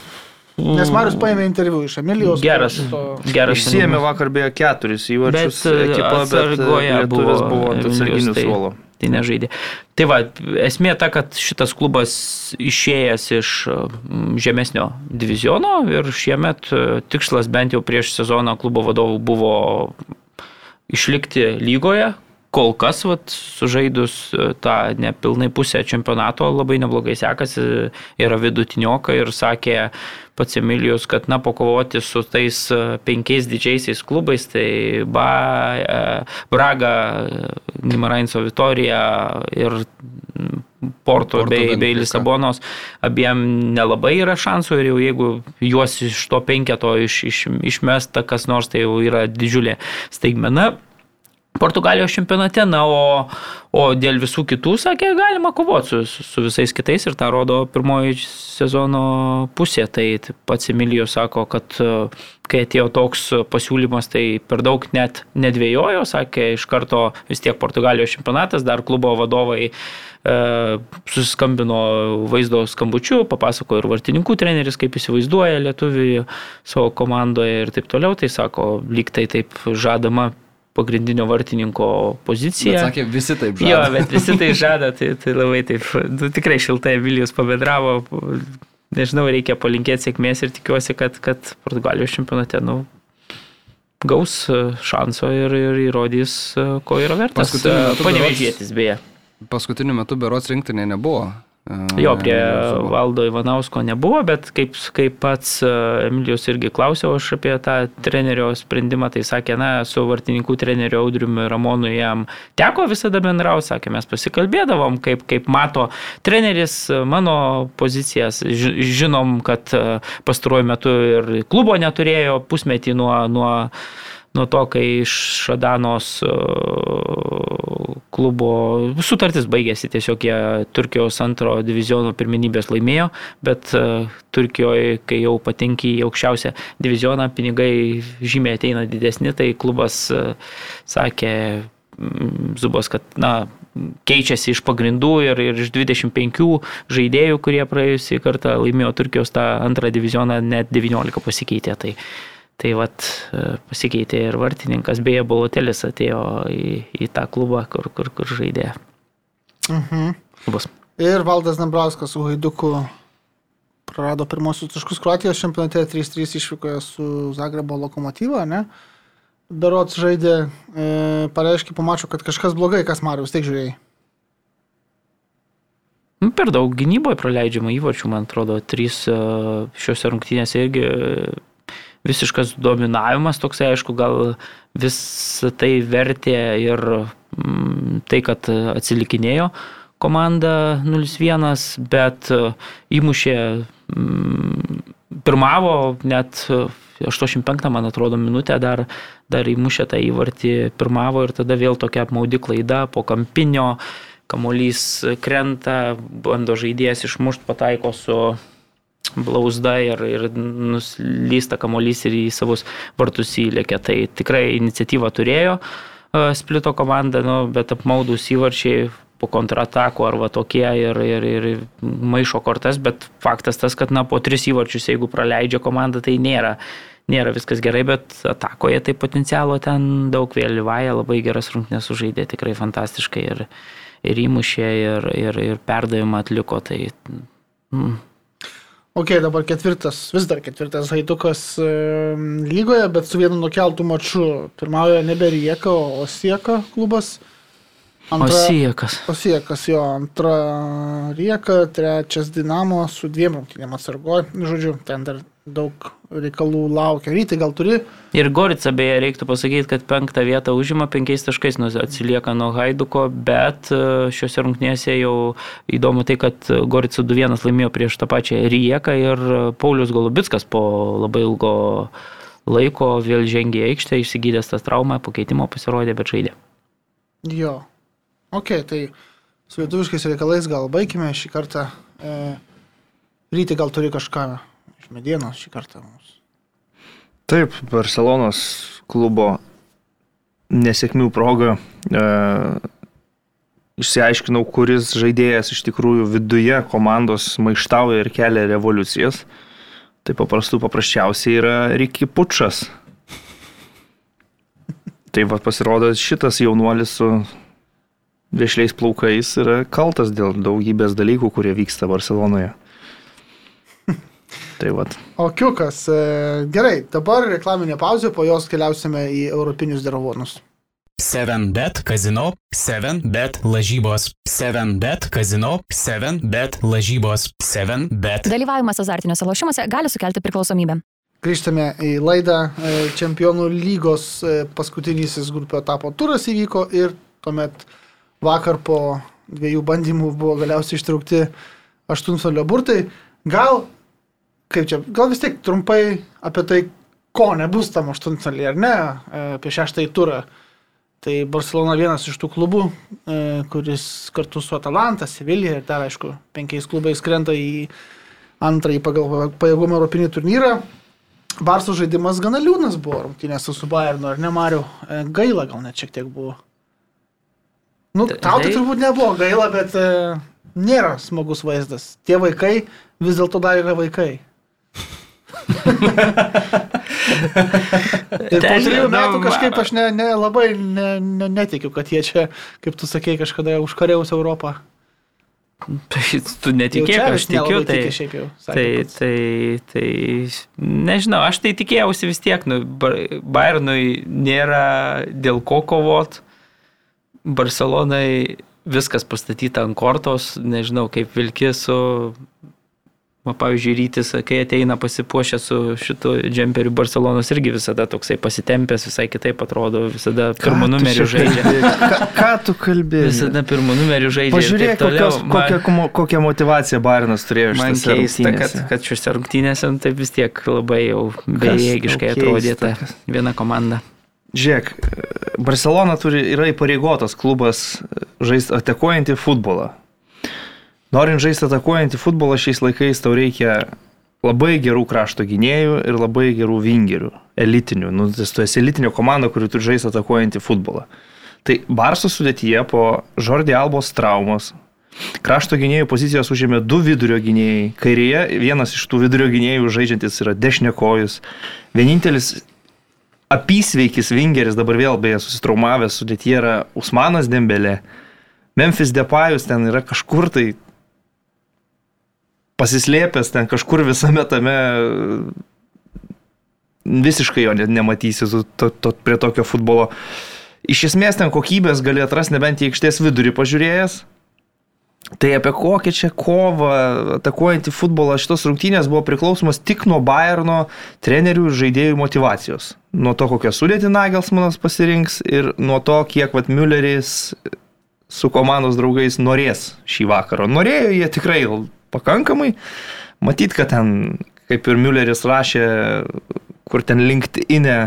Nes Marius paėmė interviu iš Emilijos. Geras. to- Geras Išsiemė vakar beje keturis įvarčius Bet, e, ekipą, bet e, lietuvis buvo buvo atsarginių tai- suolo. Tai nežaidė. Tai va, esmė ta, kad šitas klubas išėjęs iš mm, žemesnio diviziono ir šiemet e, tikslas bent jau prieš sezoną klubo vadovų buvo išlikti lygoje. Kol kas, vat, sužaidus e, tą nepilnai pusę čempionato, labai neblogai sekasi, yra vidutinioka ir sakė pats Emilijus, kad na, pakovoti su tais e, penkiais didžiaisiais klubais, tai ba, e, Braga, Gimarainso Vitorija ir Porto Porto bei, bei. Lisabonos abiem nelabai yra šansų ir jau jeigu juos iš to penketo iš, iš, išmesta kas nors, tai jau yra didžiulė staigmena. Portugalijos čempionate, na, o, o dėl visų kitų, sakė, galima kovoti su, su, su visais kitais ir tą rodo pirmoji sezono pusė. Tai pats Emilijos sako, kad kai atėjo toks pasiūlymas, tai per daug net nedvėjojo, sakė, iš karto vis tiek Portugalijos čempionatas, dar klubo vadovai e, susiskambino vaizdo skambučiu, papasakojo ir vartininkų treneris, kaip įsivaizduoja lietuvių savo komandoje ir taip toliau. Tai sako, lyg tai taip žadama pagrindinio vartininko pozicija. Bet sakė, visi taip žada. Jo, bet visi tai žada, tai, tai labai taip, nu, tikrai šiltai Vilijus pabedravo, nežinau, reikia palinkėti sėkmės ir tikiuosi, kad, kad Portugalijos čempionate, nu, gaus e, šanso ir, ir įrodys, e, ko yra vertas. Metu Panevežėtis beje. Paskutiniu metu berots rinktinė nebuvo. Jo, prie valdo Ivanausko nebuvo, bet kaip, kaip pats e, Emilijos irgi klausiau aš apie tą trenerio sprendimą, tai sakė, na, su vartininkų treneriu Audriumi Ramonu jam teko visada bendrauti, sakė, mes pasikalbėdavom, kaip, kaip mato treneris mano pozicijas, Ži- žinom, kad e, pastaruoju metu ir klubo neturėjo pusmetį nuo, nuo nuo to, kai iš Šadanos e, klubo sutartis baigėsi, tiesiog jie Turkijos antro diviziono pirminybės laimėjo, bet e, Turkijoje, kai jau patenki į aukščiausią divizioną, pinigai žymiai ateina didesni, tai klubas e, sakė Zubas, kad na, keičiasi iš pagrindų ir, ir iš 25 žaidėjų, kurie praėjusį kartą laimėjo Turkijos tą antrą divizioną, net 19 pasikeitė. Tai, tai vat e, pasikeitė ir vartininkas, beje, Bolotelis atėjo į, į tą klubą, kur, kur, kur žaidė. Mhm. Klubas. Ir Valdas Dambrauskas su Haiduku prarado pirmosius taškus Kroatijos čempionate 3-3 išvykoje su Zagrebo lokomotyva, ne? Berots žaidė, e, pareiškė po mačo, kad kažkas blogai, kas Marius, tik žiūrėjai. Nu, Per daug gynyboje praleidžiama įvarčių, man atrodo, trys e, šiuose rungtynėse irgi visiškas dominavimas, toksai aišku, gal visą tai vertė ir mm, tai, kad atsilikinėjo komanda 0-1, bet įmušė, mm, pirmavo net e, 85, man atrodo, minutę dar, dar įmušė tą įvartį, pirmavo ir tada vėl tokia apmaudi klaida po kampinio, kamolys krenta, bando žaidėjas išmušti, pataiko su blauzda ir, ir nuslysta kamolys ir į savus vartus įlėkė. Tai tikrai iniciatyvą turėjo e, splito komanda, nu, bet apmaudus įvarčiai po kontratako arba tokie ir, ir, ir maišo kortas, bet faktas tas, kad na, po tris įvarčius, jeigu praleidžia komanda, tai nėra, nėra viskas gerai, bet atakoje tai potencialo ten daug vėlyvąją, labai geras rungtynės sužaidė, tikrai fantastiškai ir, ir įmušė, ir, ir, ir perdavimą atliko. Tai, mm, Ok, dabar ketvirtas, vis dar ketvirtas Haidukas lygoje, bet su vienu nukeltų maču. Pirmauja nebe Rieka, o Sieka klubas. Osiekas. Osiekas jo antra Rieka, trečias Dinamo su dviem rungtynėm atsargoje. Žodžiu, ten dar daug reikalų laukia. Rytai gal turi? Ir Gorica beje reiktų pasakyti, kad penktą vietą užima penkiais taškais, nors atsilieka nuo Haiduko, bet e, šiuose rungtynėse jau įdomu tai, kad Gorica 2-1 laimėjo prieš tą pačią Rieką ir Paulius Golubitskas po labai ilgo laiko vėl žengė aikštę, išsigydęs tas traumą, po keitimo pasirodė, bet žaidė. Jo. Ok, tai su lietuviškais reikalais gal baigime šį kartą. E, rytai gal turi kažką iš medienos šį kartą mums. Taip, Barcelonos klubo nesėkmių proga e, išsiaiškinau, kuris žaidėjas iš tikrųjų viduje komandos maištauja ir kelia revoliucijas. Tai paprastų paprasčiausiai yra Riki Pučas. Tai va pasirodo, šitas jaunuolis su viešliais plaukais yra kaltas dėl daugybės dalykų, kurie vyksta Barcelonoje. Tai va. O kiukas, e, gerai, dabar reklaminė pauzė, po jos keliausime į Europinius deravonus. 7bet kazino, 7bet lažybos, 7bet kazino, 7bet lažybos, 7bet. Dalyvavimas azartiniuose lošimuose gali sukelti priklausomybę. Grįžtame į laidą. E, Čempionų lygos e, paskutinysis grupio etapo turas įvyko ir tuomet vakar po dviejų bandymų buvo galiausiai ištraukti aštuntfinalio burtai. Gal, kaip čia, gal vis tiek trumpai apie tai, ko nebus tam aštuntfinalį ar ne, e, apie šeštąjį turą. Tai Barcelona vienas iš tų klubų, e, kuris kartu su Atalanta, Sevilija ir dar, aišku, penkiais klubais krenta į antrąjį pagal pajėgumą Europinį turnyrą. Barso žaidimas gana liūdnas buvo rungtynėse su Bayernu, ar ne Mariu? E, Gaila gal net šiek tiek buvo. Nu, Tai- tau tai turbūt nebuvo gaila, bet nėra smagus vaizdas. Tie vaikai vis dėlto dar yra vaikai. Ir po Ten, trijų metų kažkaip aš ne, ne, labai ne, ne, netikiu, kad jie čia, kaip tu sakei, kažkada užkariaus Europą. Tai tu netikėk, aš tikiu, tai, Tikė jau. sakė tai, tai, tai, nežinau, aš tai tikėjausi vis tiek, nu, Bayernui nėra dėl ko kovot, Barcelonai viskas pastatyta ant kortos, nežinau, kaip vilki su, va, pavyzdžiui, rytis, kai ateina pasipuošę su šitu džemperiu Barcelonos irgi visada toksai pasitempęs, visai kitaip atrodo, visada pirmų numerių žaidžia. Ką, ką tu kalbėjai? Visada pirmų numerių žaidžia. Pažiūrėk, kokios, kokią, komo- kokią motivaciją Bairnas turėjo Man keista, kad, kad šiuose rungtynėse nu, taip vis tiek labai jau bejėgiškai atrodė ta viena komanda. Žiūrėk, Barcelona turi, yra įpareigotas klubas žaisti atakuojantį futbolą. Norint žaisti atakuojantį futbolą šiais laikais tau reikia labai gerų krašto gynėjų ir labai gerų vingerių, elitinių. Nu, tu esi elitinio komanda, kuri turi žaisti atakuojantį futbolą. Tai Barso sudėtyje po Žordį Albos traumos krašto gynėjų pozicijos užėmė du vidurio gynėjai. Kairėje vienas iš tų vidurio gynėjų žaidžiantis yra dešinekojus. Vienintelis apysveikis vingeris dabar vėl beje susitraumavęs sudėtyje yra Usmanas Dembelė. Memphis Depayus ten yra kažkur tai pasislėpęs ten kažkur visame tame visiškai jo net nematysi to, to, prie tokio futbolo. Iš esmės ten kokybės gali atrasti nebent į aikštės vidurį pažiūrėjęs. Tai apie kokią čia kovą atakuojantį futbolą šitos rungtynės buvo priklausomas tik nuo Bayerno trenerių ir žaidėjų motivacijos. Nuo to, kokią sudėtį Nagelsmanas pasirinks ir nuo to, kiek vat Mülleris su komandos draugais norės šį vakarą. Norėjo jie tikrai pakankamai. Matyt, kad ten, kaip ir Mülleris rašė, kur ten LinkedIn'e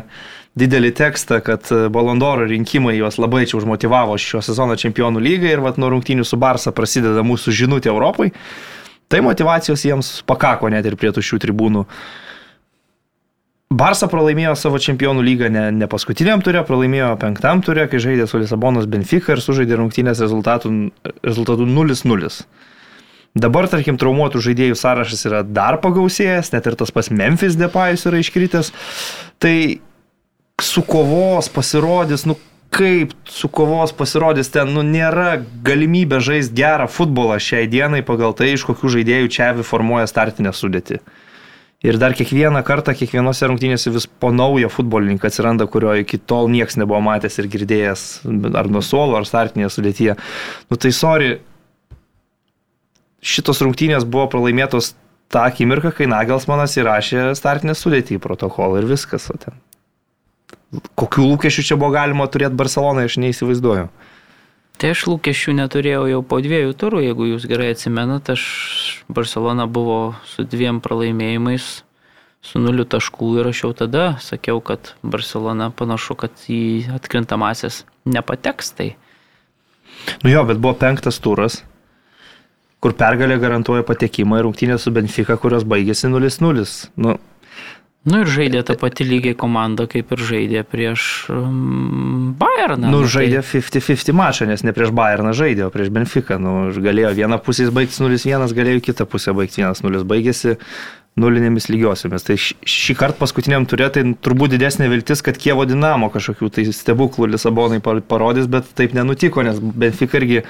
didelį tekstą, kad Balondoro rinkimai juos labai čia užmotivavo šio sezono čempionų lygai ir vat nuo rungtynių su Barsa prasideda mūsų žinutė Europai. Tai motivacijos jiems pakako net ir prie tuščių tribūnų. Barsa pralaimėjo savo čempionų lygą ne, ne paskutiniam turė, pralaimėjo penktam turė, kai žaidė su Lisabonos Benfica ir sužaidė rungtynės rezultatų 0-0. Dabar, tarkim, traumuotų žaidėjų sąrašas yra dar pagausėjęs, net ir tas pas Memphis Depayus yra iškritęs. Tai su kovos pasirodys, nu kaip su kovos pasirodys, ten nu, nėra galimybė žaisti gerą futbolą šiai dienai pagal tai, iš kokių žaidėjų čia formuoja startinę sudėtį. Ir dar kiekvieną kartą, kiekvienose rungtynėse vis po naują futbolininką atsiranda, kurio iki tol niekas nebuvo matęs ir girdėjęs, ar nuo suolo, ar startinėje sudėtyje. Nu tai sorry, šitos rungtynės buvo pralaimėtos tą akimirką, kai Nagelsmanas įrašė startinę sudėtį į protokolą ir viskas. O ten. Kokių lūkesčių čia buvo galima turėti Barcelonai, aš neįsivaizduoju. Tai aš lūkesčių neturėjau jau po dviejų turų, jeigu jūs gerai atsimenat, aš Barcelona buvo su dviem pralaimėjimais, su nuliu taškų ir aš jau tada sakiau, kad Barcelona panašu, kad į atkrintamasis nepateks. Tai Nu jo, bet buvo penktas turas, kur pergalė garantuoja patekimą ir rungtynė su Benfica, kurios baigėsi 0-0. Nu, Nu ir žaidė tą patį lygiai komandą, kaip ir žaidė prieš um, Bayerną. nu tai- žaidė 50-50 mačą, nes ne prieš Bayerną žaidė, o prieš Benfica. Nu, galėjo vieną pusę baigti 0-1, galėjo kitą pusę baigti 1-0. Baigėsi nulinėmis lygiosiomis. Tai šį kartą paskutiniam turė, tai turbūt didesnė viltis, kad Kievo dinamo kažkokių tai stebuklų Lisabonai par- parodys, bet taip nenutiko, nes Benfica irgi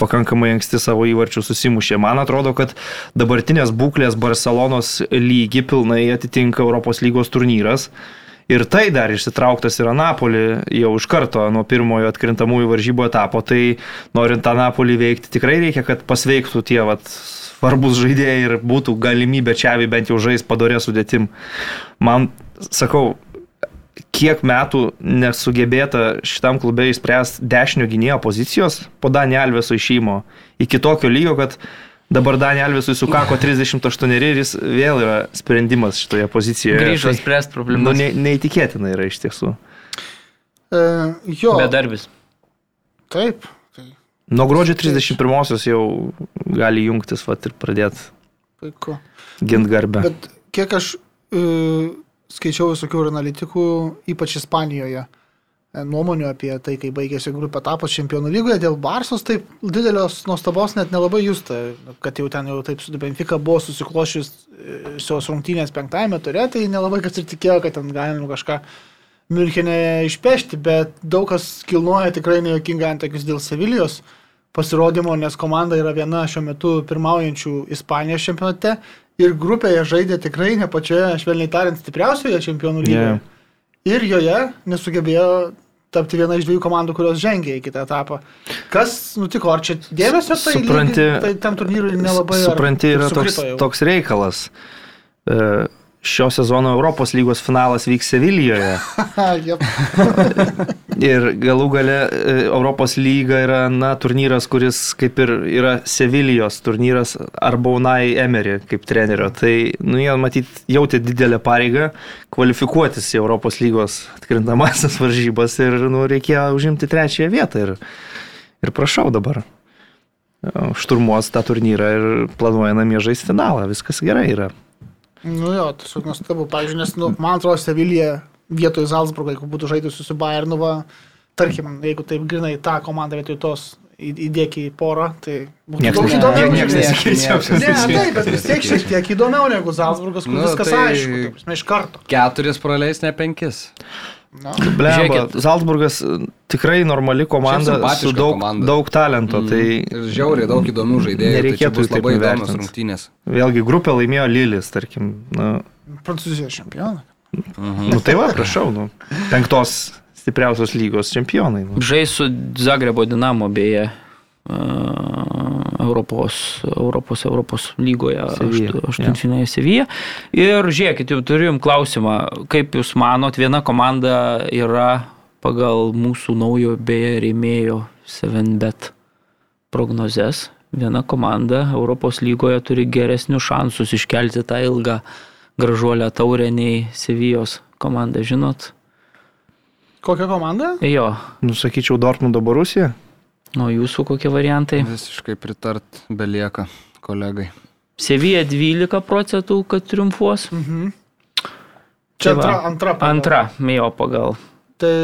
pakankamai anksti savo įvarčių susimušė. Man atrodo, kad dabartinės būklės Barcelonos lygį pilnai atitinka Europos lygos turnyras. Ir tai dar išsitrauktas yra Napoli jau iš karto nuo pirmojo atkrintamųjų varžybų etapo. Tai norint tą Napolį veikti, tikrai reikia, kad pasveiktų tie vat, svarbus žaidėjai ir būtų galimybė čia bent jau žais padorė sudėtim. Man, sakau, kiek metų nesugebėta šitam klube išspręsti dešinio gynėjo pozicijos po Danį Alveso išėjimo iki tokio lygio, kad dabar Danį Alvesui sukako 38 ir jis vėl yra sprendimas šitoje pozicijoje. Grįžo Tai, spręsti nu, problemas. ne, neįtikėtina yra iš tiesų. E, jo, Bedarbis. taip. Tai Nuo gruodžio 31-osios jau gali jungtis vat, ir pradėti puiku. ginti garbę. Bet kiek aš uh, skaičiau visokių analitikų, ypač Ispanijoje, e, nuomonių apie tai, kai baigėsi grupė etapas čempionų lygoje, dėl Barsos taip didelios nuostabos net nelabai justa, kad jau ten jau taip su Benfica buvo susiklošius šios rungtynės penktame turė, tai nelabai kas ir tikėjo, kad ten galima kažką Mülchenė išpešti, bet daug kas kilnoja tikrai nejokingai antakius dėl Sevilijos, pasirodymo, nes komanda yra viena šiuo metu pirmaujančių Ispanijos čempionate ir grupėje žaidė tikrai ne pačioje, švelniai tariant, stipriausioje čempionų lygoje. Yeah. Ir joje nesugebėjo tapti viena iš dviejų komandų, kurios žengė į kitą etapą. Kas nutiko? Ar čia dėmesio tai, Supranti- lygiai- tai tam turnyrui nelabai Supranti, yra toks, toks reikalas. E, Šio sezono Europos lygos finalas vyks Sevilijoje ir galų gale e, Europos lyga yra, na, turnyras, kuris kaip ir yra Sevilijos turnyras arba Unai Emery kaip trenerio. Tai, nu, jie matyt jautė didelę pareigą kvalifikuotis į Europos lygos atkrintamasis varžybas ir, nu, reikėjo užimti trečiąją vietą. Ir, ir prašau dabar. e, Šturmuos tą turnyrą ir planuoja namie žaisti finalą. Viskas gerai yra. Nu jo, tiesiog nuostabu. Pavyzdžiui, nes, nu, man atrodo, Sevilija vietoj Zalzburgo, jeigu būtų žaidusi su Bayernu, va, tarkim, jeigu taip grinai tą komandą vietoj tos į- įdėki į porą, tai būtų daug įdomiau. niekas nesikeičia. Ne, taip, bet vis tiek šiek tiek įdomiau negu Zalzburgas, kur Nu, viskas tai- aišku, ta prasme, iš karto. Keturis praleis, ne penkis. Na, Blemba, Žiūrėkit. Zalzburgas e, tikrai normali komanda su daug, komanda. daug talento. Mm. Tai Ir žiauriai daug įdomių žaidėjų. Tai Nereikėtų taip labai įdomios rungtynės. vėlgi grupė laimėjo Lilis, tarkim. Nu, Prancūzijos čempionai. nu tai va, prašau, nu, penktos stipriausios lygos čempionai. Nu. Žais su Zagrebo Dinamo beje. Europos, Europos, Europos lygoje aštuntfinėje Sevija. Ir žiūrėkit, jau turim klausimą, kaip Jūs manot, viena komanda yra pagal mūsų naujo beje rėmėjo 7bet prognozes. Viena komanda Europos lygoje turi geresnius šansus iškelti tą ilgą gražuolę taurę nei Sevijos komanda, žinot? Kokia komanda? Jo, Nusakyčiau Dortmundo Borusija. Nuo jūsų kokie variantai? Visiškai pritart belieka kolegai. Sevija 12 procentų, kad triumfuos. Mhm. Čia Tai va. antra, antra. pagal. Antra, jo pagal. Tai,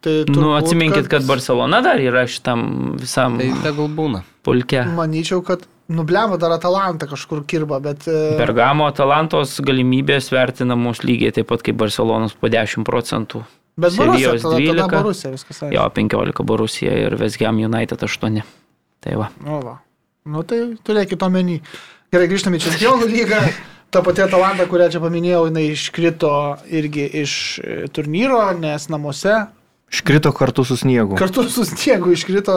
tai Nu, turbūt, atsiminkit, kad Barcelona dar yra šitam visam Tai tegul būna. pulke. Manyčiau, kad nublemo dar Atalanta kažkur kirba, bet... e, Bergamo Atalantos galimybės vertinamos lygiai taip pat kaip Barcelonos po 10 procentų. Bet Borussia, Sevijos tada, tada 12. Borussia viskas aišku. Jo, 15 Borusija ir West Ham United 8. Tai va. Nu, va. nu tai turėkit omeny. Gerai, grįžtame į Čempionų lygą. Ta pati Atalanta, kurią čia paminėjau, jinai iškrito irgi iš e, turnyro, nes namuose Iškrito kartu su sniegu. kartu su sniegu iškrito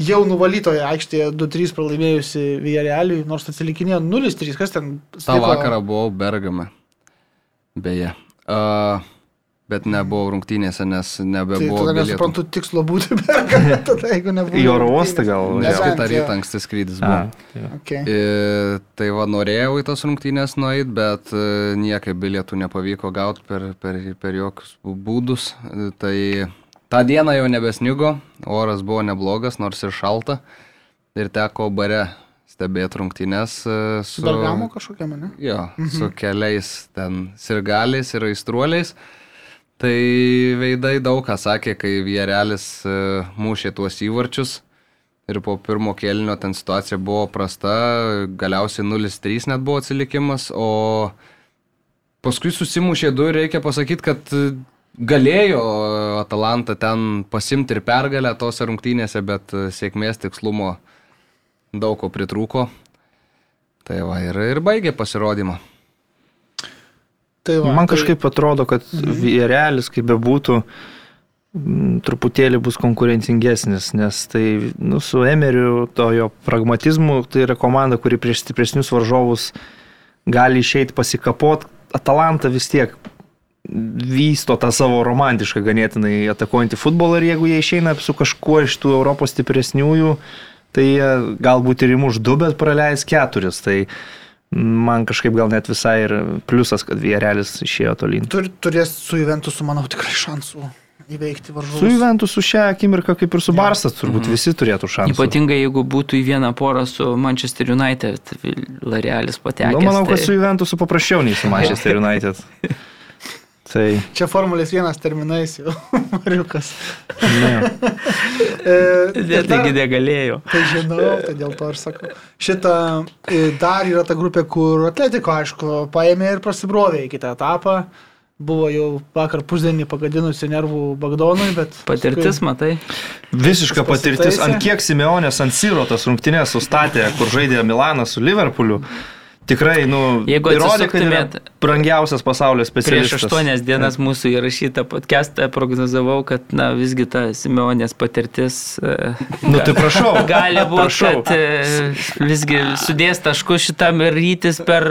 jau nuvalytoje aikštėje 2-3 pralaimėjusi Vijarealiui, nors atsilikinėjo 0-3, kas ten Ta vakarą buvau Bergame. Beje. Uh, bet nebuvau rungtynėse, nes Tai nebebuvo. bilietų. nesuprantu tikslo būti Bergame, tada jeigu nebūtų. Į oro uostą gal Nes kitą rytą anksti skrydis A, buvo. jo. Okay. I, tai va, norėjau į tas rungtynės nueiti, bet e, niekaip bilietų nepavyko gauti per, per, per jokius būdus. E, Tai tą dieną jau nebesnigo, oras buvo neblogas, nors ir šalta. Ir teko bare stebėti rungtynės e, su... Bergamo kažkokiam, ne? Jo, su keliais ten sirgaliais ir aistruoliais. Tai veidai daug ką sakė, kai Vierelis e, mušė tuos įvarčius. Ir po pirmo kėlinio ten situacija buvo prasta, galiausiai 0-3 net buvo atsilikimas, o paskui susimušė du ir reikia pasakyti, kad e, galėjo Atalanta ten pasimti ir pergalę tose rungtynėse, bet e, sėkmės tikslumo daug ko pritrūko. Tai va ir, ir baigė pasirodymą. Tai va, Man tai- kažkaip atrodo, kad Vierelis, kaip bebūtų, truputėlį bus konkurencingesnis, nes tai nu, su Emeriu, to jo pragmatizmu, tai yra komanda, kuri prieš stipresnius varžovus gali išeiti pasikapot. Atalanta vis tiek vysto tą savo romantišką ganėtinai atakuojantį futbolą ir jeigu jie išeina su kažkuo iš tų Europos stipresniųjų, tai galbūt ir įmuš du, bet praleis keturis. Tai man kažkaip gal net visai ir pliusas, kad Vierelis išėjo tolyn. Tur, turės su Juventusu, manau, tikrai šansų įveikti varžovus. Su Juventusu šią akimirką kaip ir su Barsas turbūt visi turėtų šansų. Ypatingai jeigu būtų į vieną porą su Manchester United, Larealis patekęs. Nu, manau, kad tai- su Juventusu paprasčiau nei su Manchester United. Tai, Čia Formulės vienas terminais jau, Mariukas. ne. E, Taigi negalėjo. Tai žinau, tai dėl to ir sakau. Šitą e, dar yra ta grupė, kur Atletiko, aišku, paėmė ir prasibrovė į kitą etapą, buvo jau vakar pusdienį pagadinusi nervų Bagdonui, bet... Patirtis, matai. Visiška patirtis, ant kiek Simeonės ant Siro tas rungtynės sustatė, kur žaidė Milanas su Liverpooliu. Tikrai, nu, Jeigu atsisuktumėt- brangiausias pasaulio Prieš specialistas. aštuonias dienas mūsų įrašytą podcastą prognozavau, kad, na, visgi ta Simeonės patirtis e, Nu, tai prašau. gali būti, kad e, visgi sudės taškus šitam ir rytis per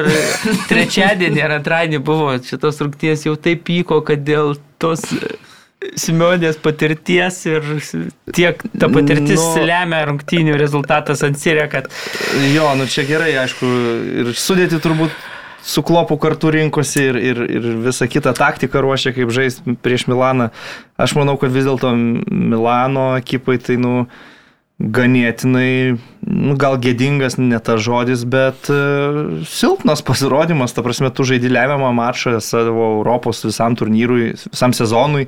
trečiadienį ar antradienį buvo šitos rungtynės jau taip pyko, kad dėl tos Simeonės patirties ir tiek ta patirtis Nu- lemia rungtynių rezultatas ant sirė, kad Jo, nu čia gerai, aišku, ir sudėti turbūt su klopu kartu rinkosi ir, ir, ir visą kitą taktiką ruošia, kaip žais prieš Milaną. Aš manau, kad vis dėlto Milano ekipai tai, nu, ganėtinai, nu, gal gėdingas, ne tas žodis, bet uh, silpnas pasirodymas, ta prasme, tu žaidži lemiamą mačą savo Europos visam turnyrui, visam sezonui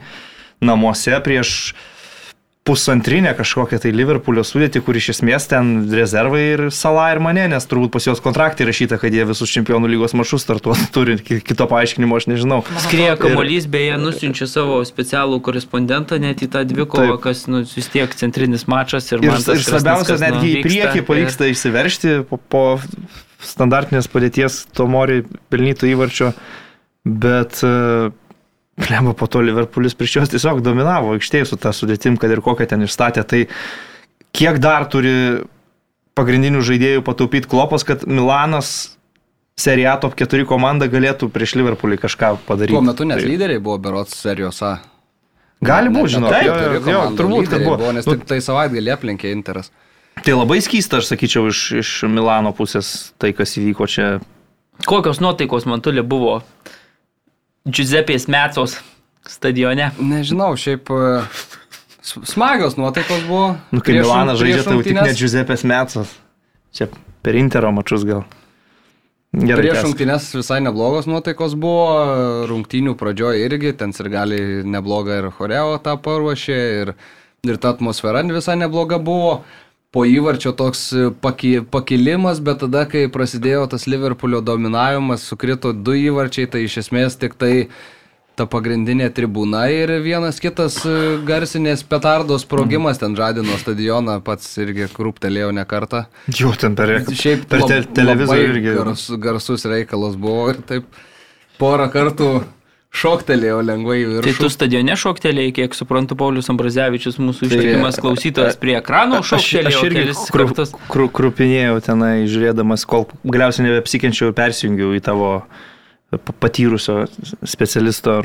namuose prieš pusantrinę kažkokią tai Liverpoolio sudėtį, kur iš esmės ten rezervai ir Sala ir mane, nes turbūt pas juos kontraktai rašyta, kad jie visus čempionų lygos maršus startuos, turi ki- kito paaiškinimo, aš nežinau. Skrieja kamuolys, beje, nusinčia savo specialų korespondentą net į tą dvikovą, kas nu, vis tiek centrinis mačas ir Ir, Mantas ir svarbiausia, Krasnickas, nu, netgi į priekį ir- pavyksta išsiveršti po, po standartinės padėties Tomori pelnyto įvarčio, bet Lemba po to Liverpoolis prieš juos tiesiog dominavo aikštėje su tą sudėtim, kad ir kokią ten išstatė. Tai kiek dar turi pagrindinių žaidėjų pataupyti klopas, kad Milanas Serie A top 4 komanda galėtų prieš Liverpoolį kažką padaryti. Tuo metu net Tai lyderiai buvo berots serijos A. Gali būti, žinot, top jo, jo, turbūt, kad lyderiai buvo. Nes Nu, tik tai savaitgalį aplenkė Interas. Tai labai skysta, aš sakyčiau, iš, iš Milano pusės tai, kas įvyko čia. Kokios nuotaikos Mantulė buvo Giuseppės Metsos stadione? Nežinau, šiaip e, smagios nuotaikos buvo. Nu, kai Milanas žaidžia, tai jau tik ne Giuseppės Metsas. Čia per Intero mačius gal. Gerai. Prieš rungtynės visai neblogos nuotaikos buvo, rungtynių pradžioje irgi, ten ir gali nebloga ir choreo tą paruošė, ir, ir ta atmosfera visai nebloga buvo. Po įvarčio toks paki, pakilimas, bet tada, kai prasidėjo tas Liverpoolio dominavimas, sukrito du įvarčiai, tai iš esmės tik tai ta pagrindinė tribūna ir vienas kitas e, garsinės petardos sprogimas ten žadino stadioną, pats irgi krūptelėjo ne kartą. Jau ten per, Šiaip per te, televizorių irgi. Gars, garsus reikalas buvo ir taip porą kartų šoktelėjo lengvai į Tai tu viršų. stadione šoktelėjai, kiek suprantu, Paulius Ambrazevičius, mūsų Tai- ištikimas klausytojas prie ekranų Aš, šoktelėjo aš irgi kelis kru, kartus. kru, krupinėjau tenai, žiūrėdamas, kol galiausiai nebeapsikenčiau ir persijungiau į tavo pa- patyrusio specialisto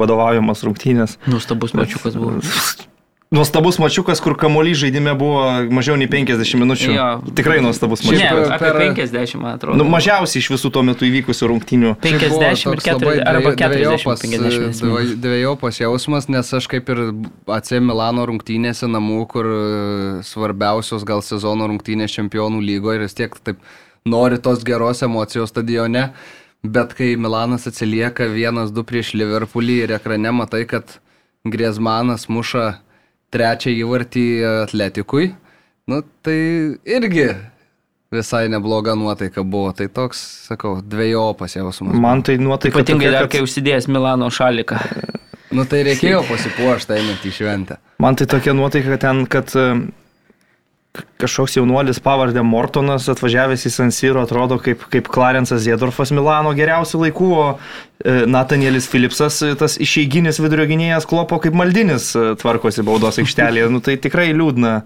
vadovaujamas rungtynės. Nustabus mačiukas buvo. Nuostabus mačiukas, kur kamuolys žaidime buvo mažiau nei 50 minučių. Jo. Tikrai nuostabus Ne, mačiukas. Šiaip, apie per- 50, man atrodo. Nu, mažiausiai iš visų tuo metu įvykusių rungtynių. 50 ir 40, arba 40, 50. e, Dviejopas jausmas, nes aš kaip ir AC Milano rungtynėse namų, kur e, svarbiausios gal sezono rungtynės čempionų lygoje ir vis tiek taip nori tos geros emocijos stadione. Bet kai Milanas atsilieka 1-2 prieš Liverpoolį ir ekrane matai, kad Griezmanas muša trečią įvartį atletikui, nu tai irgi visai nebloga nuotaika buvo. Tai toks, sakau, dviejopas jausmas. Man tai nuotaika Ypatingai dar, kad- kai užsidėjęs Milano šaliką. Nu tai reikėjo pasipuošti einant į šventę. Man tai tokia nuotaika ten, kad e, k- kažkoks jaunuolis pavardė Mortonas atvažiavęs į San Siro atrodo kaip, kaip Clarensas Ziedorfas Milano geriausių laikų, o e, Natanielis Philipsas, e, tas išeiginis vidurio gynėjas klopo kaip maldinis e, tvarkosi baudos aikštelėje. Nu tai tikrai liūdna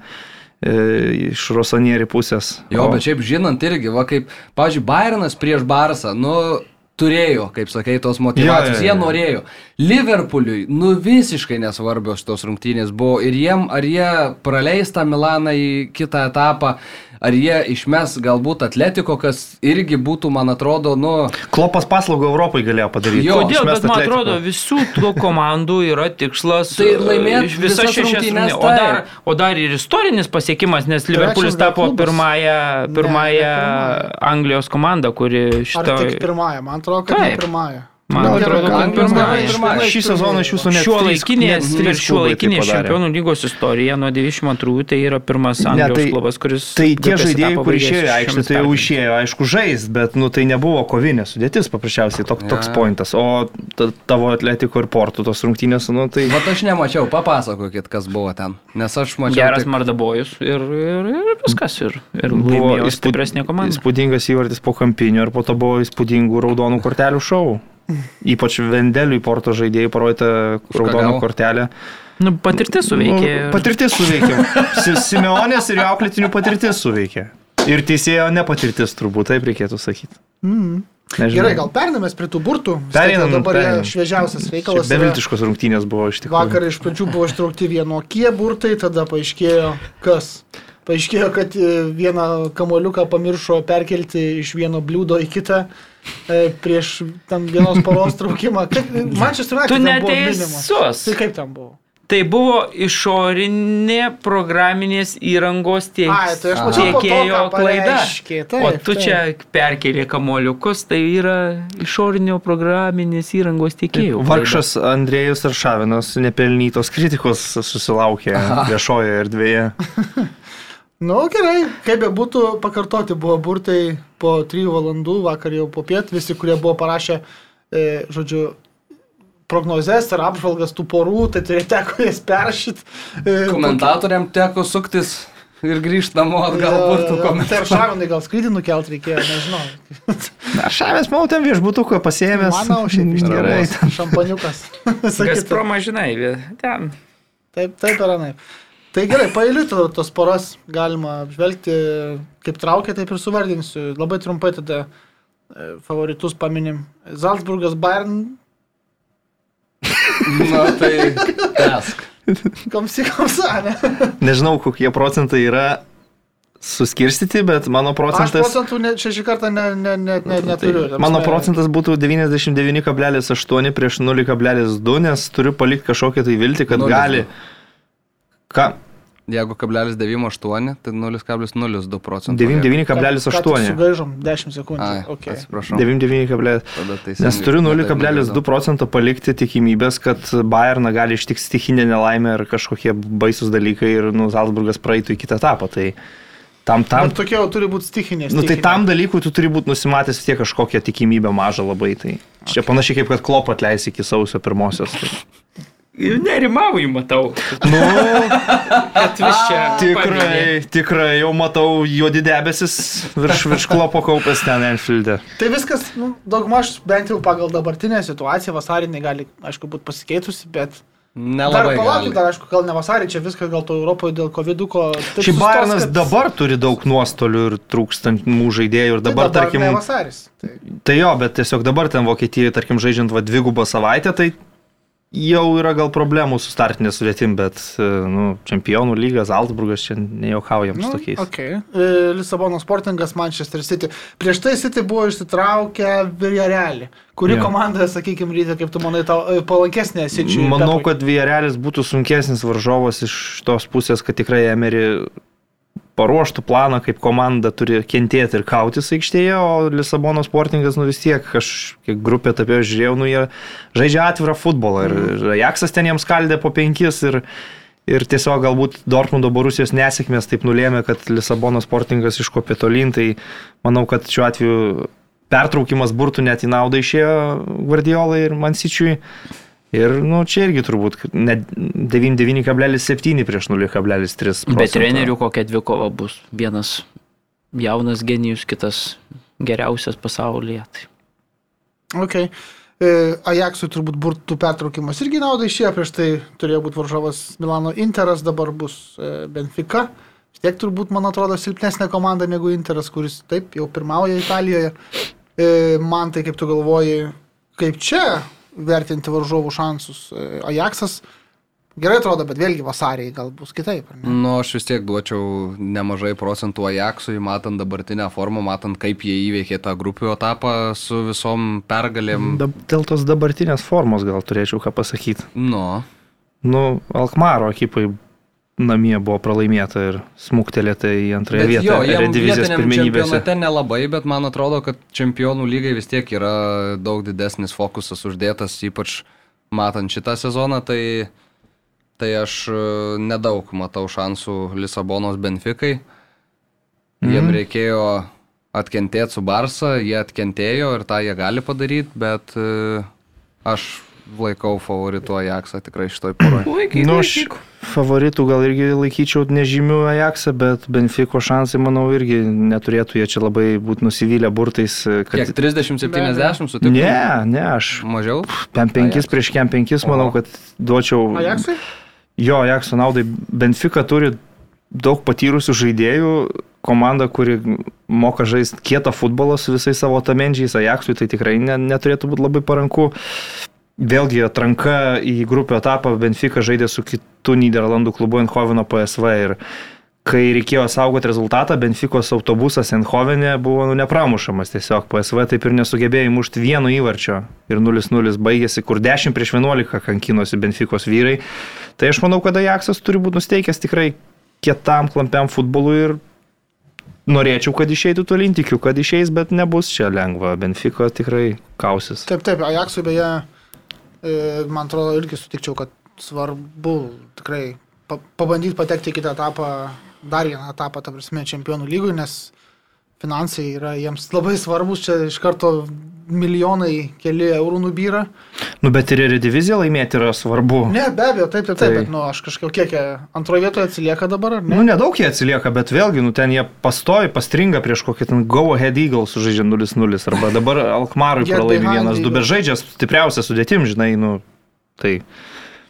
iš Rosonieri pusės. Jo, O- bet šiaip žinant irgi, va kaip, pavyzdžiui, Bayernas prieš Barsą, nu, turėjo, kaip sakai, tos motivacijos, Jo, jo, jo. jie norėjo. Liverpooliui, nu, visiškai nesvarbios tos rungtynės buvo ir jiem, ar jie praleis tą Milaną į kitą etapą, ar jie išmes galbūt Atletiko, kas irgi būtų, man atrodo, nu, Klopas paslaugą Europai galėjo padaryti. Jo, Kodėl, bet man Atletico. atrodo, visų tų komandų yra tikslas Tai laimėt iš visas šešias rungtynes. O dar, o dar ir istorinis pasiekimas, nes Liverpoolis tapo pirmąją, pirmąją pirmąja. Anglijos komandą, kuri Ar šitą... tik pirmąją? Man atrodo, kad ne Taip. pirmąją. Man Gal atrodo, kad iš šį sezoną iš jūsų trys- laikinės, tai laikinės čempionų lygos istorija nuo 92 tai yra pirmas Ne, Anglijos tai- klubas, kuris... Tai tie žaidėjai, etapą kur baigė išėjo aikštę, tai jau išėjo, aišku, žaist, bet nu, tai nebuvo kovinė sudėtis paprasčiausiai, tok, toks Ja. pointas. O ta- tavo atletiko ir portų tos rungtynės, nu tai... Vat aš nemačiau, papasakokit, kas buvo ten. Nes aš mačiau. Geras tik- Mardabojus ir, ir, ir viskas. Ir, ir Buvo. Įspūdingas įvartis po kampinio ir po to buvo įspūdingų raudonų kortelių šou. Ypač Vendeliui porto žaidėjai parodyta raudoną gavo? kortelę. Nu, patirtis suveikė. Nu, patirtis suveikė. Si- Simeonės ir jo auklėtinių patirtis suveikė. Ir teisėjo nepatirtis turbūt, taip reikėtų sakyti. Mm. Nežinau. Gerai, gal perinamės prie tų burtų. Jau dabar jie pereinam. šviežiausias reikalas. Beviltiškos rungtynės buvo iš tikrųjų. Vakar iš pradžių buvo ištraukti vienokie burtai, tada paaiškėjo, kas. Paaiškėjo, kad e, vieną kamoliuką pamiršo perkelti iš vieno bliūdo į kitą prieš tam vienos paros traukimą. Kaip- Man šis Tu neteisus. Tai kaip ten buvo? Tai buvo išorinė programinės įrangos tiek, Ai, tai aš mačiau po to, tiekėjo ką klaida. taip, o tu taip. čia perkelė kamoliukus, tai yra išorinio programinės įrangos tiekėjų. klaida. Vargšas Andrėjus Aršavinas nepelnytos kritikos susilaukė viešoje erdvėje. Nu gerai, kaip be būtų pakartoti, buvo burtai po 3 valandų, vakar jau po piet, visi, kurie buvo parašę, e, žodžiu, prognozes ar apžvalgas tų porų, tai turėjo teko jas peršyti. E, Komentatoriam teko suktis ir grįžti namo atgal burtų Tai komentarų. ar šavinai gal skrydį nukelt reikėjo, nežinau. Aršavęs, manau, ten viešbutuką pasiemęs. Manau, šiaip iš Gerai. Šampaniukas. Visa kita. Gazpromą žinai, vie- ten. Taip, taip ir anaip. Tai gerai, pailitų tos poras galima apžvelgti, kaip traukia, taip ir suvardinsiu. Labai trumpai tada e, favoritus paminim. Salzburgas Bayern, Na tai tesk. komsi komsa, ne? Nežinau, kokie procentai yra suskirstyti, bet mano Aš procentas... procentų ne, šešį kartą ne, ne, ne, ne, neturiu. Ta Mano procentas būtų 99,8 prieš 0,2, nes turiu palikti kažkokią tai viltį, kad Nulis gali. Ką? Jeigu kablelis 9,8, tai 0,02 procentų. 99,8. Sugaižom 10 sekundžių. Ai, Okay. atsiprašau. 99,8. Tada teisingai. Nes turiu Tada 0,2 procento palikti tikimybės, kad Bayerną gali ištikti stichinė nelaimė ar kažkokie baisus dalykai ir nu, Salzburgas praeitų į kitą etapą. Tai tam, tam, Tam tokie jau turi būti stichinės. nu, tai tam dalykui tu turi būti nusimatęs tiek kažkokią tikimybę mažą labai. Tai čia okay. panašiai kaip kad klop atleis iki sausio pirmosios. Tai. Nerimauju, matau. Nu, Kad vis čia. tikrai, tikrai jau matau juodi debesis virš, virš klopo kaupęs ten Enfield'e. Tai viskas, nu, daugmaž bent jau pagal dabartinę situaciją, vasarinė gali, aišku, būti pasikeitusi, bet... Dar Nelabai. palaukit, gali. dar aišku, gal ne vasarį, čia viskas gal to Europoje dėl COVID-uko. taip Šiaip sustos, Bayernas kad- dabar turi daug nuostolių ir trūkstamų žaidėjų ir Tai dabar, tarkim, Ne vasaris. Tai, Tai jo, bet tiesiog dabar ten Vokietijoje, tarkim, žaidžiant va dvigubą savaitę, tai jau yra gal problemų su startinė sudėtim, bet, e, nu, čempionų lygas, Altsburgas čia nejuokaujam su tokiais. okay. E, Lisabono sportingas Manchester City. Prieš tai City buvo išsitraukę Villarrealį. Kuri Jo. komanda, sakykime, ryte, kaip tu manai, tau e, palankesnė City? Manau, kad Vierelis būtų sunkesnis varžovas iš tos pusės, kad tikrai Emery paruoštų planą, kaip komanda turi kentėti ir kautis aikštėje, o Lisabono sportingas, nu vis tiek, aš kiek grupė tapėjo žiūrėjau, nu jie žaidžia atvirą futbolą ir ir Ajaxas ten jiems skaldė po penkis ir, ir tiesiog galbūt Dortmundo Borusijos nesėkmės taip nulėmė, kad Lisabono sportingas iškopė tolyn, tai manau, kad šiuo atveju pertraukimas burtų net į naudą išėjo Guardiolai ir Mansičiui. Ir, nu, čia irgi turbūt net 99,7 prieš 0,3. Bet trenerių kokia dvikova bus. Vienas jaunas genijus, kitas geriausias pasaulyje. Tai. Okay. E, Ajaxui turbūt burtų pertraukimas irgi naudą išėjo, prieš tai turėjo būti varžovas Milano Interas, dabar bus e, Benfica. Vis tiek turbūt, man atrodo, silpnesnė komanda negu Interas, kuris taip jau pirmauja Italijoje. E, man tai kaip tu galvoji, kaip čia vertinti varžovų šansus. E, Ajaxas gerai atrodo, bet vėlgi vasariai gal bus kitaip. ar ne? Nu, aš vis tiek duočiau nemažai procentų Ajaxui, matant dabartinę formą, matant, kaip jie įveikė tą grupių etapą su visom pergalėm. Dab, dėl tos dabartinės formos gal turėčiau ką pasakyti. Nu, Nu, Alkmaro ekipai namie buvo pralaimėta ir smuktelėta į antrąją Bet vietą jo, Erediviziės vietiniam pirmenybėse. čempionate nelabai, bet man atrodo, kad čempionų lygai vis tiek yra daug didesnis fokusas uždėtas, ypač matant šitą sezoną, tai, tai aš e, nedaug matau šansų Lisabonos Benfikai. Jiem reikėjo atkentėti su Barsa, jie atkentėjo ir tą jie gali padaryti, bet e, aš laikau favoritu Ajaxą tikrai šitoj poroj. Puikiai. Nu, aš favoritų gal irgi laikyčiau nežymių Ajaxą, bet Benfico šansai, manau, irgi neturėtų jie čia labai būti nusivylę burtais. Kiek Kad... 30-70 sutiktų? Ne, ne, aš Mažiau? Kem 5 Ajax. prieš kem 5, manau, kad duočiau. Ajaxui? Jo, Ajaxo naudai. Benfica turi daug patyrusių žaidėjų, komanda, kuri moka žaisti kietą futbolą su visais savo tamendžiais, Ajaxui tai tikrai ne, neturėtų būti labai paranku. Vėlgi atranka į grupių etapą Benfica žaidė su kitu Niderlandų klubu Eindhoveno PSV ir kai reikėjo saugoti rezultatą, Benficos autobusas Eindhovene buvo nu, nepramušamas tiesiog. PSV taip ir nesugebėjo įmušti vieno įvarčio ir 0-0 baigėsi, kur 10 prieš 11 kankinosi Benficos vyrai. Tai aš manau, kad Ajaxas turi būti nusteikęs tikrai kietam, klampiam futbolui ir norėčiau, kad išeitų tolin, tikiu, kad išeis, bet nebus čia lengva. Benfica tikrai kausis. Taip, taip, Ajaxui beje, man atrodo, irgi sutikčiau, kad svarbu tikrai pa pabandyti patekti į kitą etapą, dar vieną etapą, ta prasme, čempionų lygui, nes finansai yra jiems labai svarbus, čia iš karto milijonai, keli eurų nubyra. Nu, bet ir Erediviziją laimėti yra svarbu. Ne, be abejo, taip, taip, taip, Tai- bet, nu, aš kažkaip kiek jie antroje vietoje atsilieka dabar, ar ne? Nu, nedaug jie atsilieka, bet vėlgi, nu, ten jie pastovi, pastringa prieš kokį ten Go Ahead Eagles sužaidžia 0-0, arba dabar Alkmarui pralaimi behind 1-2, Eagles. bet žaidžia stipriausia sudėtim, žinai, nu, tai.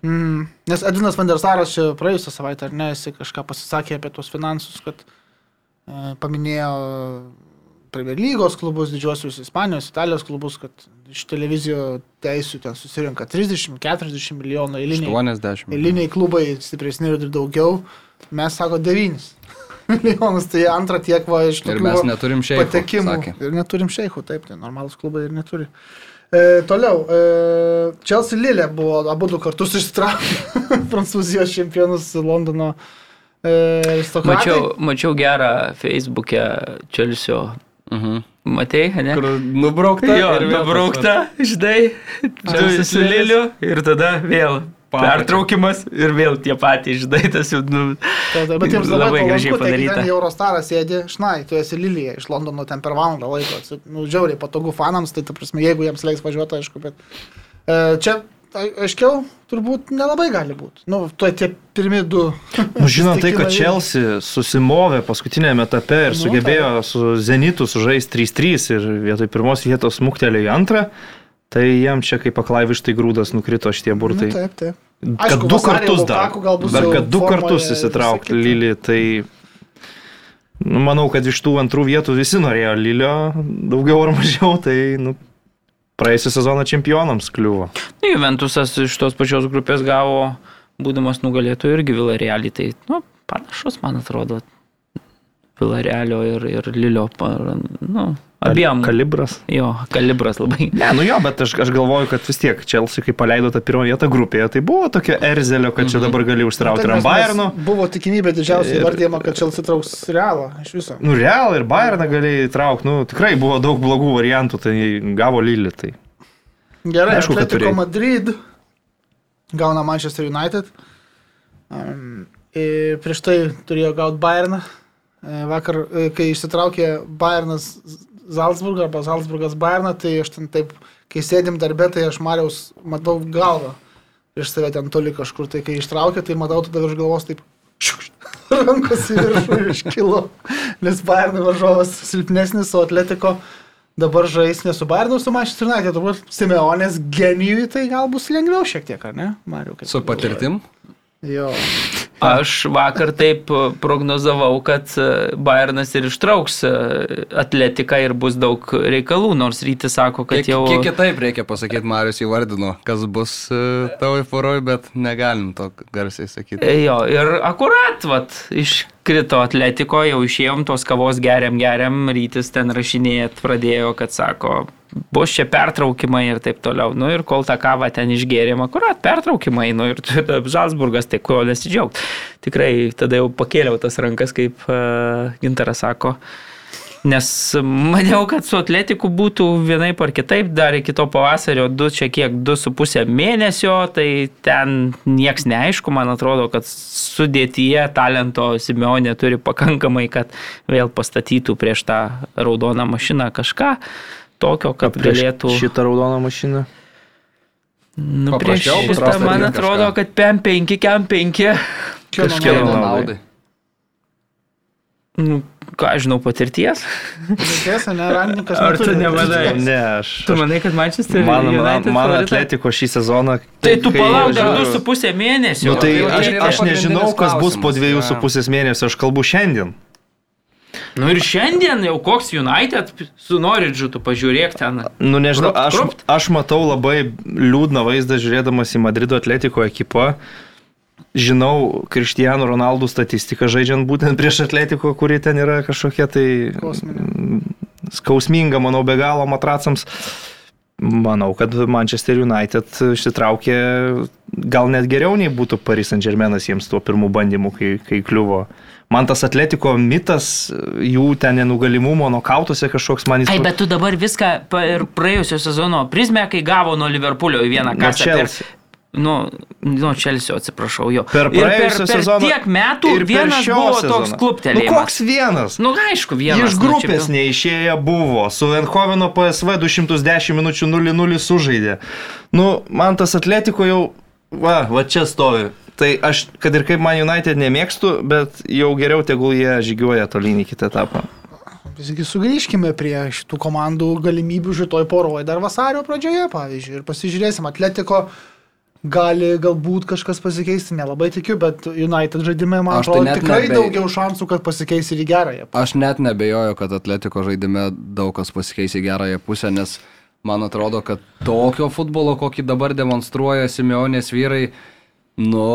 Mm, nes Edinas Vandersaras čia praėjusią savaitę, ar ne, jis kažką pasisakė apie tuos finansus, kad paminėjo Premier lygos klubus, didžiosius Ispanijos, Italijos klubus, kad iš televizijų teisų ten susirinka 30-40 milijonų eiliniai. 80. Eiliniai klubai stipresni ir daugiau. Mes sako 9 milijonus, tai antrą tiek va iš Ir tokių mes va neturim šeikų, patekimų. sakė. Ir neturim šeikų, taip, tai normalus klubai ir neturi. E, toliau, e, Chelsea Lille buvo abu du kartus išsitraukti Prancūzijos čempionus Londono e. Mačiau, mačiau gerą Facebook'e Čelsio. Mhm. Matei, ne? Kur nubraukta. Jo, nubraukta, žinai, su, Liliu ir tada vėl pertraukimas ir vėl tie patys, žinai, tas jau, nu, Tai, tai, bet jiems labai, labai gražiai palanku, taigi padaryta. Ten Eurostaras sėdi, šnai, tu esi Lilyje iš Londono ten per valandą laiko. Nu, žiauriai patogu fanams, tai ta prasme, jeigu jiems leiks važiuoti, aišku, bet e, čia aiškiau turbūt nelabai gali būti. Nu, tu tie pirmi du. Nu, žinant tai, kad Chelsea susimovė paskutinėme etape ir Nu, sugebėjo su Zenitu sužaisti 3-3 ir vietoj pirmos vietos smuktelėjo į antrą, tai jam čia kaip aklaivištai grūdas nukrito šitie burtai. Nu, taip, taip. Kad Aišku, du kartus dar. Jau kad du kartus įsitraukti. Lilį, tai nu, manau, kad iš tų antrų vietų visi norėjo Lilio, daugiau ar mažiau, tai nu, praėjusią sezoną čempionams kliuvo. Nu, Juventusas iš tos pačios grupės gavo, būdamas nugalėtojų irgi Vilarealį, tai, nu, panašus, man atrodo, Vilarealio ir, ir Lilio, nu, abiem. Kalibras. Jo, kalibras labai. Ne, nu jo, bet aš, aš galvoju, kad vis tiek Chelsea, kai paleido tą pirmą vietą grupėje, tai buvo tokia erzelio, kad čia dabar gali užsitraukti Taip, ir nes- Bayernu. nes Buvo tikimybė didžiausia Ir- įvardyjama, kad Chelsea trauks realą iš viso. Nu, Real ir Bayerną galėjai traukti, nu, tikrai buvo daug blogų variantų, tai gavo Lilį. Tai. Gerai, Aišku, kad Atletico turėjai. Madrid gauna Manchester United. Um, ir prieš tai turėjo gauti Bayerną. E, Vakar, e, kai išsitraukė Bayernas Salzburgą arba Salzburgas Bayerną, tai aš ten taip, kai sėdim darbė, tai aš Mariaus matau galvą. Prieš save ten toli kažkur, tai kai ištraukė, tai matau tada virš galvos taip. Rankos į viršų iškilo, nes Bayern varžovas silpnesnis, o Atletiko dabar žais ne su Bayernu, su Manchester United, turbūt Simeonės genijui tai gal bus lengviau šiek tiek, ar ne, Mariu? Su patirtim. Jo. Aš vakar taip e, prognozavau, kad e, Bayernas ir ištrauks e, atletiką ir bus daug reikalų, nors rytis sako, kad Kiek, jau... kiek kitaip reikia pasakyti, Marius įvardino, kas bus tavo poroj, bet negalim to garsiai sakyti. Jo, ir akurat, vat, iškrito atletiko, jau išėjom tos kavos geriam, geriam, rytis ten rašinėjat pradėjo, kad sako, bus čia pertraukimai ir taip toliau. Nu ir kol tą kavą ten išgėrėm, akurat pertraukimai, nu ir Žalsburgas, tai ko nesidžiaugti. Tikrai tada jau pakėliau tas rankas, kaip uh, Gintaras sako. Nes maniau, kad su atletiku būtų vienaip ar kitaip, dar iki to pavasario, du čia kiek, du su pusė mėnesio, tai ten nieks neaišku, man atrodo, kad sudėtyje talento Simeonė turi pakankamai, kad vėl pastatytų prieš tą raudoną mašiną kažką tokio, kad galėtų... Šitą raudoną mašiną. Nu, prieš šitą, man atrodo, kad PM 5, KM 5. Kažkieno Kieno naudai. Nu, ką aš žinau, patirties. Tiesa, ne, Randininkas. Ar tu nemanai? patirties. Ne, aš. Tu manai, kad Manchester Man, man, United man favorita? atletiko šį sezoną. Tai tu palauk dar važiuoju- du su pusė mėnesio. Nu, tai jau aš, aš nežinau, kas bus po klausimas, dviejų su jo. pusės mėnesio, aš kalbu šiandien. Nu ir šiandien jau koks United su Noridžu, tu pažiūrėk ten. Nu, nežinau, Krupt, aš, krupt. aš matau labai liūdną vaizdą žiūrėdamas į Madrido atletiko ekipą. Žinau Kristijanų Ronaldų statistiką žaidžiant būtent prieš atletiko, kuri ten yra kažkokia tai Kosminė. skausminga, manau, be galo matracams. Manau, kad Manchester United išsitraukė gal net geriau nei būtų Paris Saint Germainas jiems tuo pirmu bandymu, kai, kai kliuvo. Man tas atletiko mitas, jų ten nenugalimumo, nokautuose kažkoks man Ai, įspūdis. bet tu dabar viską per praėjusio sezono prizmę, kai gavo nuo Liverpoolio į vieną kasą. per- Chelsea. Nu, nuo Čelsio, atsiprašau, jo. Per Ir per, praėjusią per sezoną tiek metų ir per vienas buvo sezono. toks Nu, kluptelėjimas. koks vienas? Nu, aišku, vienas. Iš nu, grupės čia- neišėję buvo, su Venhovino PSV 210 minučių 0-0 sužaidė. Nu, man tas atletiko jau, va, va čia stovi. Tai aš, kad ir kaip man United nemėgstu, bet jau geriau tegul jie žygiuoja tolyn į kitą etapą. Visgi sugrįžkime prie šitų komandų galimybių šitoj poroje dar vasario pradžioje, pavyzdžiui. Ir pasižiūrėsim, Atletiko gali galbūt kažkas pasikeisti, nelabai tikiu, bet United žaidime, man tai atrodo, net tikrai nebe- daugiau šansų, kad pasikeis ir į gerąją. Aš net nebejoju, kad Atletiko žaidime daug kas pasikeis į gerąją pusę, nes man atrodo, kad tokio futbolo, kokį dabar demonstruoja Simeonės vyrai, nu,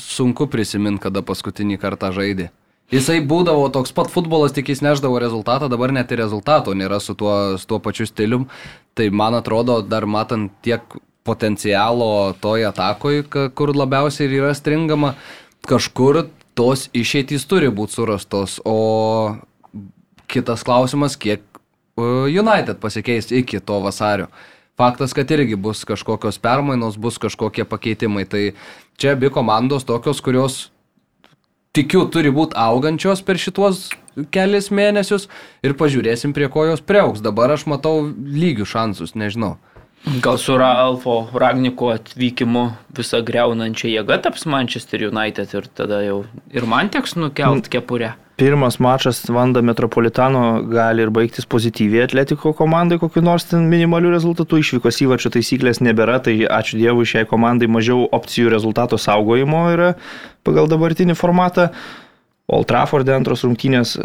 sunku prisiminti, kada paskutinį kartą žaidė. Jisai būdavo toks pat futbolas, tik jis neždavo rezultatą, dabar net ir rezultato nėra su tuo, su tuo pačiu stilium. Tai man atrodo, dar matant tiek potencialo toj atakoj, kur labiausiai ir yra stringama, kažkur tos išeitys turi būti surastos, o kitas klausimas, kiek United pasikeis iki to vasario. Faktas, kad irgi bus kažkokios permainos, bus kažkokie pakeitimai. Tai čia abi komandos tokios, kurios tikiu turi būti augančios per šituos kelias mėnesius ir pažiūrėsim, prie ko jos prieauks. Dabar aš matau lygių šansus, nežinau. Gal su Ralfo Ragniko atvykimu visą greunančią jėgą taps Manchester United ir tada jau ir man teks nukelt kepurę. Pirmas mačas Vanda Metropolitano gali ir baigtis pozityviai atletiko komandai, kokiu nors ten minimaliu rezultatu. Išvykos įvačio taisyklės nebėra, tai ačiū Dievui šiai komandai mažiau opcijų rezultato saugojimo yra pagal dabartinį formatą. Old Trafford antros rungtynės,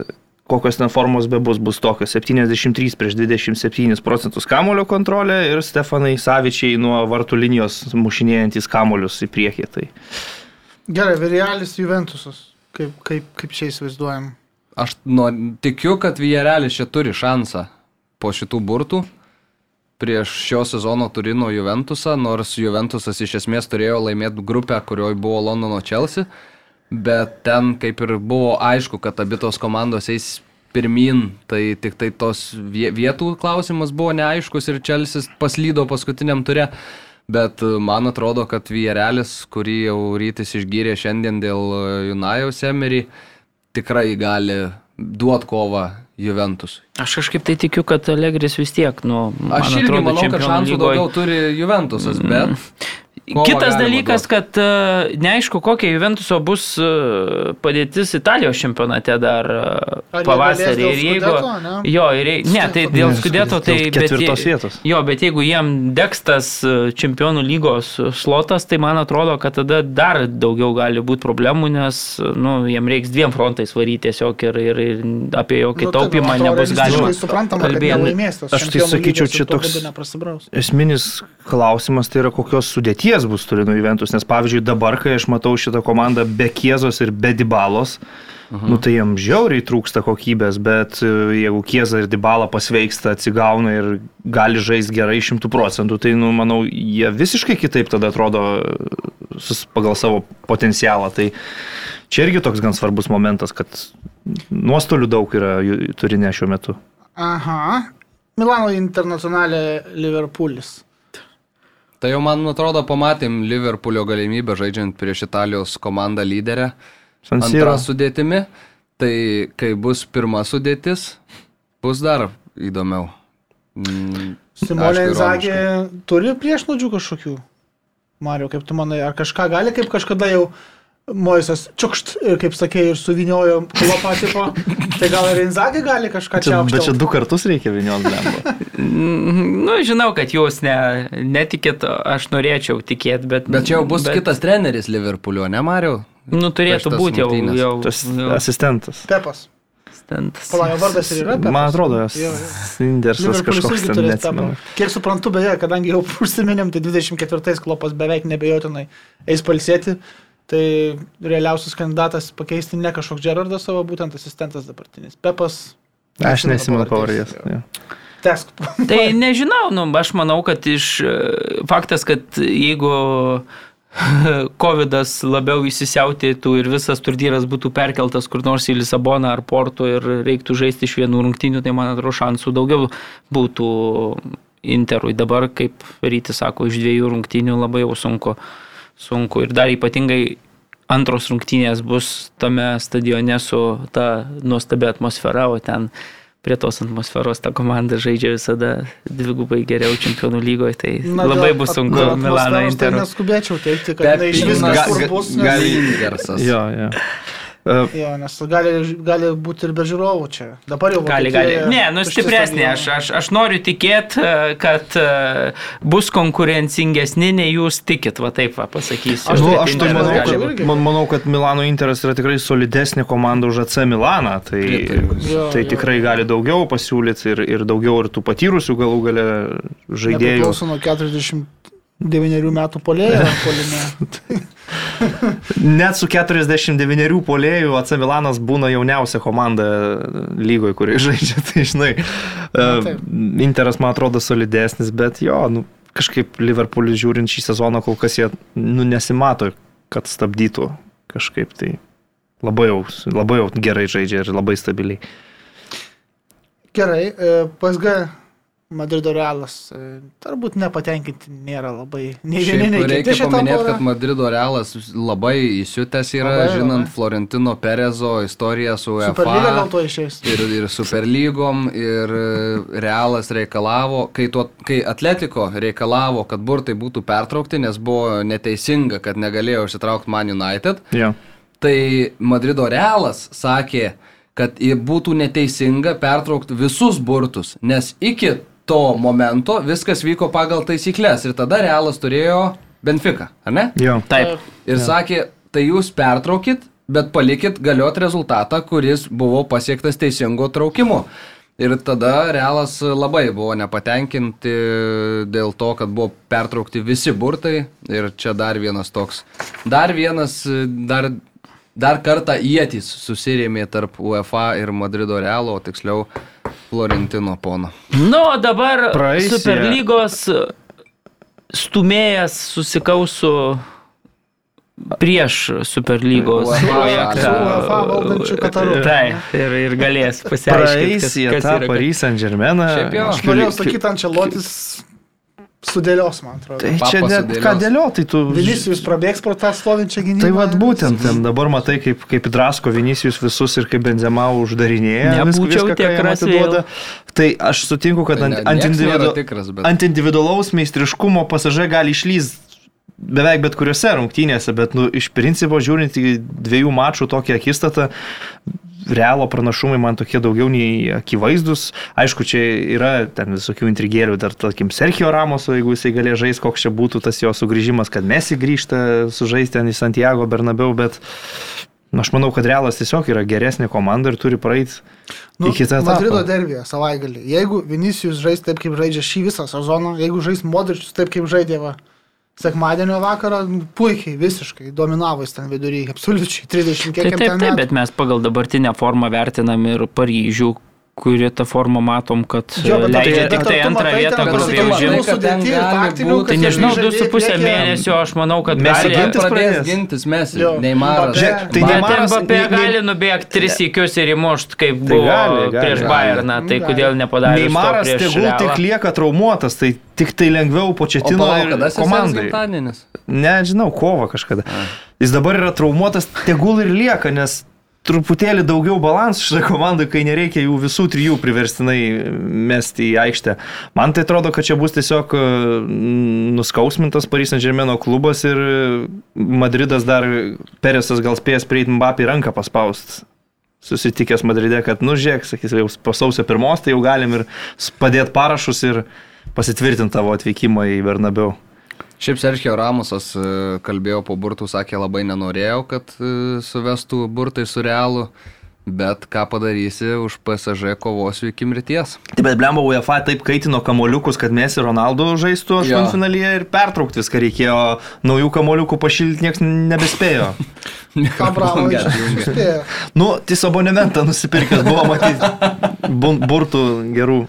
kokios ten formos be bus, bus tokios 73 prieš 27 procentus kamulio kontrolė ir Stefanai Savičiai nuo vartų linijos mušinėjantis kamuolius į priekį. Tai Gerai, Virialis Juventusas. Kaip, kaip, kaip čia įsivaizduojam? Aš nu, tikiu, kad Vijarelis čia turi šansą po šitų burtų prieš šio sezono Turino Juventusą, nors Juventusas iš esmės turėjo laimėti grupę, kurioje buvo Londono Chelsea, bet ten kaip ir buvo aišku, kad abitos komandos eis pirmin, tai tik tai tos vie- vietų klausimas buvo neaiškus ir Chelsea paslydo paskutiniam turė. Bet e, man atrodo, kad Vijarelis, kurį jau rytis išgyrė šiandien dėl e, Junajaus Emery, tikrai gali duoti kovą Juventus. Aš kažkaip tai tikiu, kad Allegris vis tiek, nu, Aš irgi atrodo, manau, kad šansų lygoj- daugiau turi Juventusas, bet... kovą Kitas dalykas, duot. kad e, neaišku, kokia Juventuso bus e, padėtis Italijos čempionate dar e, Ar pavasarį. Ir jeigu, ne? jo, ir, ne, tai dėl skudėto, tai bet, ketvirtos jei- vietos. Jo, bet jeigu jiem degs tas e, čempionų lygos slotas, tai man atrodo, kad tada dar daugiau gali būti problemų, nes nu, jiem reiks dviem frontais varyti tiesiog ir, ir, ir apie jokį Nu, tai, taupimą man atrodo, nebus galima. Aš tai sakyčiau, čia toks- esminis klausimas tai yra, kokios sudėties bus Turino Juventus, nes pavyzdžiui dabar, kai aš matau šitą komandą be Kiezos ir be Dibalos, Mhm. Nu tai jam žiauriai trūksta kokybės, bet e, jeigu Kieza ir Dybala pasveiksta, atsigauna ir gali žaisti gerai šimtų procentų, tai, nu, manau, jie visiškai kitaip tada atrodo e, pagal savo potencialą. Tai čia irgi toks gan svarbus momentas, kad nuostolių daug yra turinė šiuo metu. Aha. Milano internacionalė Liverpoolis. Tai jau man atrodo pamatėm Liverpoolio galimybę žaidžiant prieš Italijos komandą lyderę. Antra sudėtimi, tai kai bus pirma sudėtis, bus dar įdomiau. Mm, Simolė Inzagė turi priešnodžių kažkokių? Mario, kaip tu manai, ar kažką gali, kaip kažkada jau Moisas čiukšt kaip sakė, ir suviniojo klopą tipo, tai gal ir Inzagė gali kažką čia apšti. Bet čia du kartus reikia vinioti lemba. nu, žinau, kad jūs ne, netikėt, aš norėčiau tikėti, bet... Bet čia jau bus bet... kitas treneris Liverpoolio, ne Mario? Nu, turėtų būti jau, jau, jau. Asistentas. Pepas. Asistentas. Palajo vardas ir yra Pepas. Man atrodo, Sindersas kažkoks ten neatsimenu. Kiek suprantu, beje, kadangi jau užsiminėm, tai 24 klopas beveik nebejotinai eis palsėti. Tai realiausias kandidatas pakeisti ne kažkoks Gerardas savo, būtent asistentas dabartinis. Pepas. Aš nesimenu pavardės. Tesk. tai nežinau, nu, aš manau, kad iš faktas, kad jeigu COVID labiau įsisiautėtų ir visas turdyras būtų perkeltas kur nors į Lisaboną ar Porto ir reiktų žaisti iš vienų rungtynių, tai man atrodo šansų daugiau būtų Interui. Dabar, kaip Rytis sako, iš dviejų rungtynių labai jau sunku. Sunku. Ir dar ypatingai antros rungtynės bus tame stadione su ta nuostabia atmosfera, o ten prie tos atmosferos ta komanda žaidžia visada dvigubai geriau čempionų lygoje, tai Na, labai bus sunku Milano tai Interui. Tai neskubėčiau teikti, kad iš viskas kur bus. Nes... Gali garsas. Jo, jo. Uh, jo, nes gali, gali būti ir be žiūrovų čia. Dabar jau gali, gali. Ne, nu stipresnė. Aš, aš, aš noriu tikėti, e, kad uh, bus konkurencingesni, nei jūs tikit, va taip va, pasakysiu. Aš, nu, aš tai manau kad, man, manau, kad Milano Interas yra tikrai solidesnė komanda už AC Milaną. Tai, jo, tai jo. tikrai gali daugiau pasiūlyti ir, ir daugiau ir tų patyrusių galų gale žaidėjų. Priklauso nuo 49 metų polėjo polime. Net su 49 polėjų AC Milanas būna jauniausia komanda lygoje, kurioje žaidžia. Tai žinai, Na, Interas man atrodo solidesnis, bet jo, nu, kažkaip Liverpoolis žiūrint šį sezoną kol kas jie nu, nesimato, kad stabdytų kažkaip tai. Labai jau, labai jau gerai žaidžia ir labai stabiliai. Gerai, e, PSG Madrido realas e, turbūt nepatenkinti nėra labai. Nei vieni, nei kiti. Reikia paminėti, kad Madrido realas labai įsiutęs yra, labai, žinant labai. Florentino Perezo istoriją su UEFA. Superlyga gal to išės. Ir, ir Superlygom, ir e, realas reikalavo, kai, tuo, kai Atletiko reikalavo, kad burtai būtų pertraukti, nes buvo neteisinga, kad negalėjo išsitraukti Man United. Yeah. Tai Madrido realas sakė, kad būtų neteisinga pertraukti visus burtus, nes iki to momento viskas vyko pagal taisyklės ir tada Realas turėjo Benfica, ar ne? Jo. Taip. Ir jo. sakė, tai jūs pertraukit, bet palikit galiot rezultatą, kuris buvo pasiektas teisingo traukimu. Ir tada Realas labai buvo nepatenkinti dėl to, kad buvo pertraukti visi burtai. Ir čia dar vienas toks. Dar vienas, dar, dar kartą įėtys susirėmė tarp UEFA ir Madrido Realo, tiksliau Florentino pono. Nu, o dabar Praeisė. Superlygos stumėjas susikausų prieš Superlygos projektą. Taip, ir, ir galės pasiaiškinti. Praeisė tą Paris Saint Germainą. Aš norėjau sakyti, Ančelotis sudėlios, man atrodo. Tai čia net ką dėliot, tai tu... Vinicius prabėgs pro tą stovinčią gynybą. Tai vad būtent, ten dabar matai, kaip, kaip drasko Vinicius visus ir kaip Benzema uždarinėja. Nebūčiau tikras duoda. Tai aš sutinku, kad tai ant, ant, individu... tikras, bet... ant individualaus meistriškumo pasažai gali išlysti beveik bet kuriuose rungtynėse, bet nu, iš principo žiūrint į dviejų mačų tokią akistatą, realo pranašumai man tokie daugiau nei akivaizdus. Aišku, čia yra ten visokių intrigėlių, dar, tarkim, Sergio Ramoso, jeigu jisai galėjo žaisti, koks čia būtų tas jo sugrįžimas, kad Mesi grįžta sužaisti ten į Santiago Bernabeu, bet aš manau, kad Realas tiesiog yra geresnė komanda ir turi praeiti Nu, į kitą etapą. Madrido derbėje savaitgalį. Jeigu Vinicijus žais taip, kaip žaidžia šį visą sezoną, jeigu žais Modričius taip, kaip žaidė va, sekmadienio vakarą, puikiai, visiškai dominavo jis ten vidury, absoliučiai 30 kiek Tai taip, taip, metų. bet mes pagal dabartinę formą vertinam ir Paryžių, kuri tą formą matom, kad Jo, leidžia tai- tik tai antrą vietą gali taktinių, būt- Tai kad nežinau, žaidėjai du su pusę priekyje- mėnesio aš manau, kad gali. gintis pradės gintis mes. Žiūrėk, tai Bet Neimaras- Mbappé gali nubėgti tris įkius ir įmušt, kaip Tai buvo prieš. Bayerną, tai kodėl nepadarė prieš tegul tik lieka traumuotas, tai tik tai lengviau O početino palauk, ir kada sesers komandai. gimtadienis? Nežinau, kovo kažkada. Jis dabar yra traumuotas, tegul ir lieka, nes truputėlį daugiau balansų šitą komandą, kai nereikia jų visų trijų priverstinai mesti į aikštę. Man tai atrodo, kad čia bus tiesiog e, nuskausmintas Saint Germain klubas ir Madridas dar Peresas gal spės prieiti Mbappé ranką paspaust. Susitikęs Madride, kad, nu, žiūrėk, sakys, jau po sausio pirmos, tai jau galim ir padėti parašus ir pasitvirtinti tavo atvykimą į Bernabeu. Šiaip Sergio Ramosas e, kalbėjo po burtų, sakė labai nenorėjau, kad e, suvestų burtai su realu, bet ką padarysi, už PSG kovosiu iki mirties. Taip, bet blemba UEFA taip kaitino kamoliukus, kad mes ir Ronaldo žaistų aštuntfinalyje ir pertraukti viską reikėjo, naujų kamoliukų pašildyti niekas nebespėjo. Abramovičius nu, tis abonementą nusipirkęs buvo matyti burtų gerų.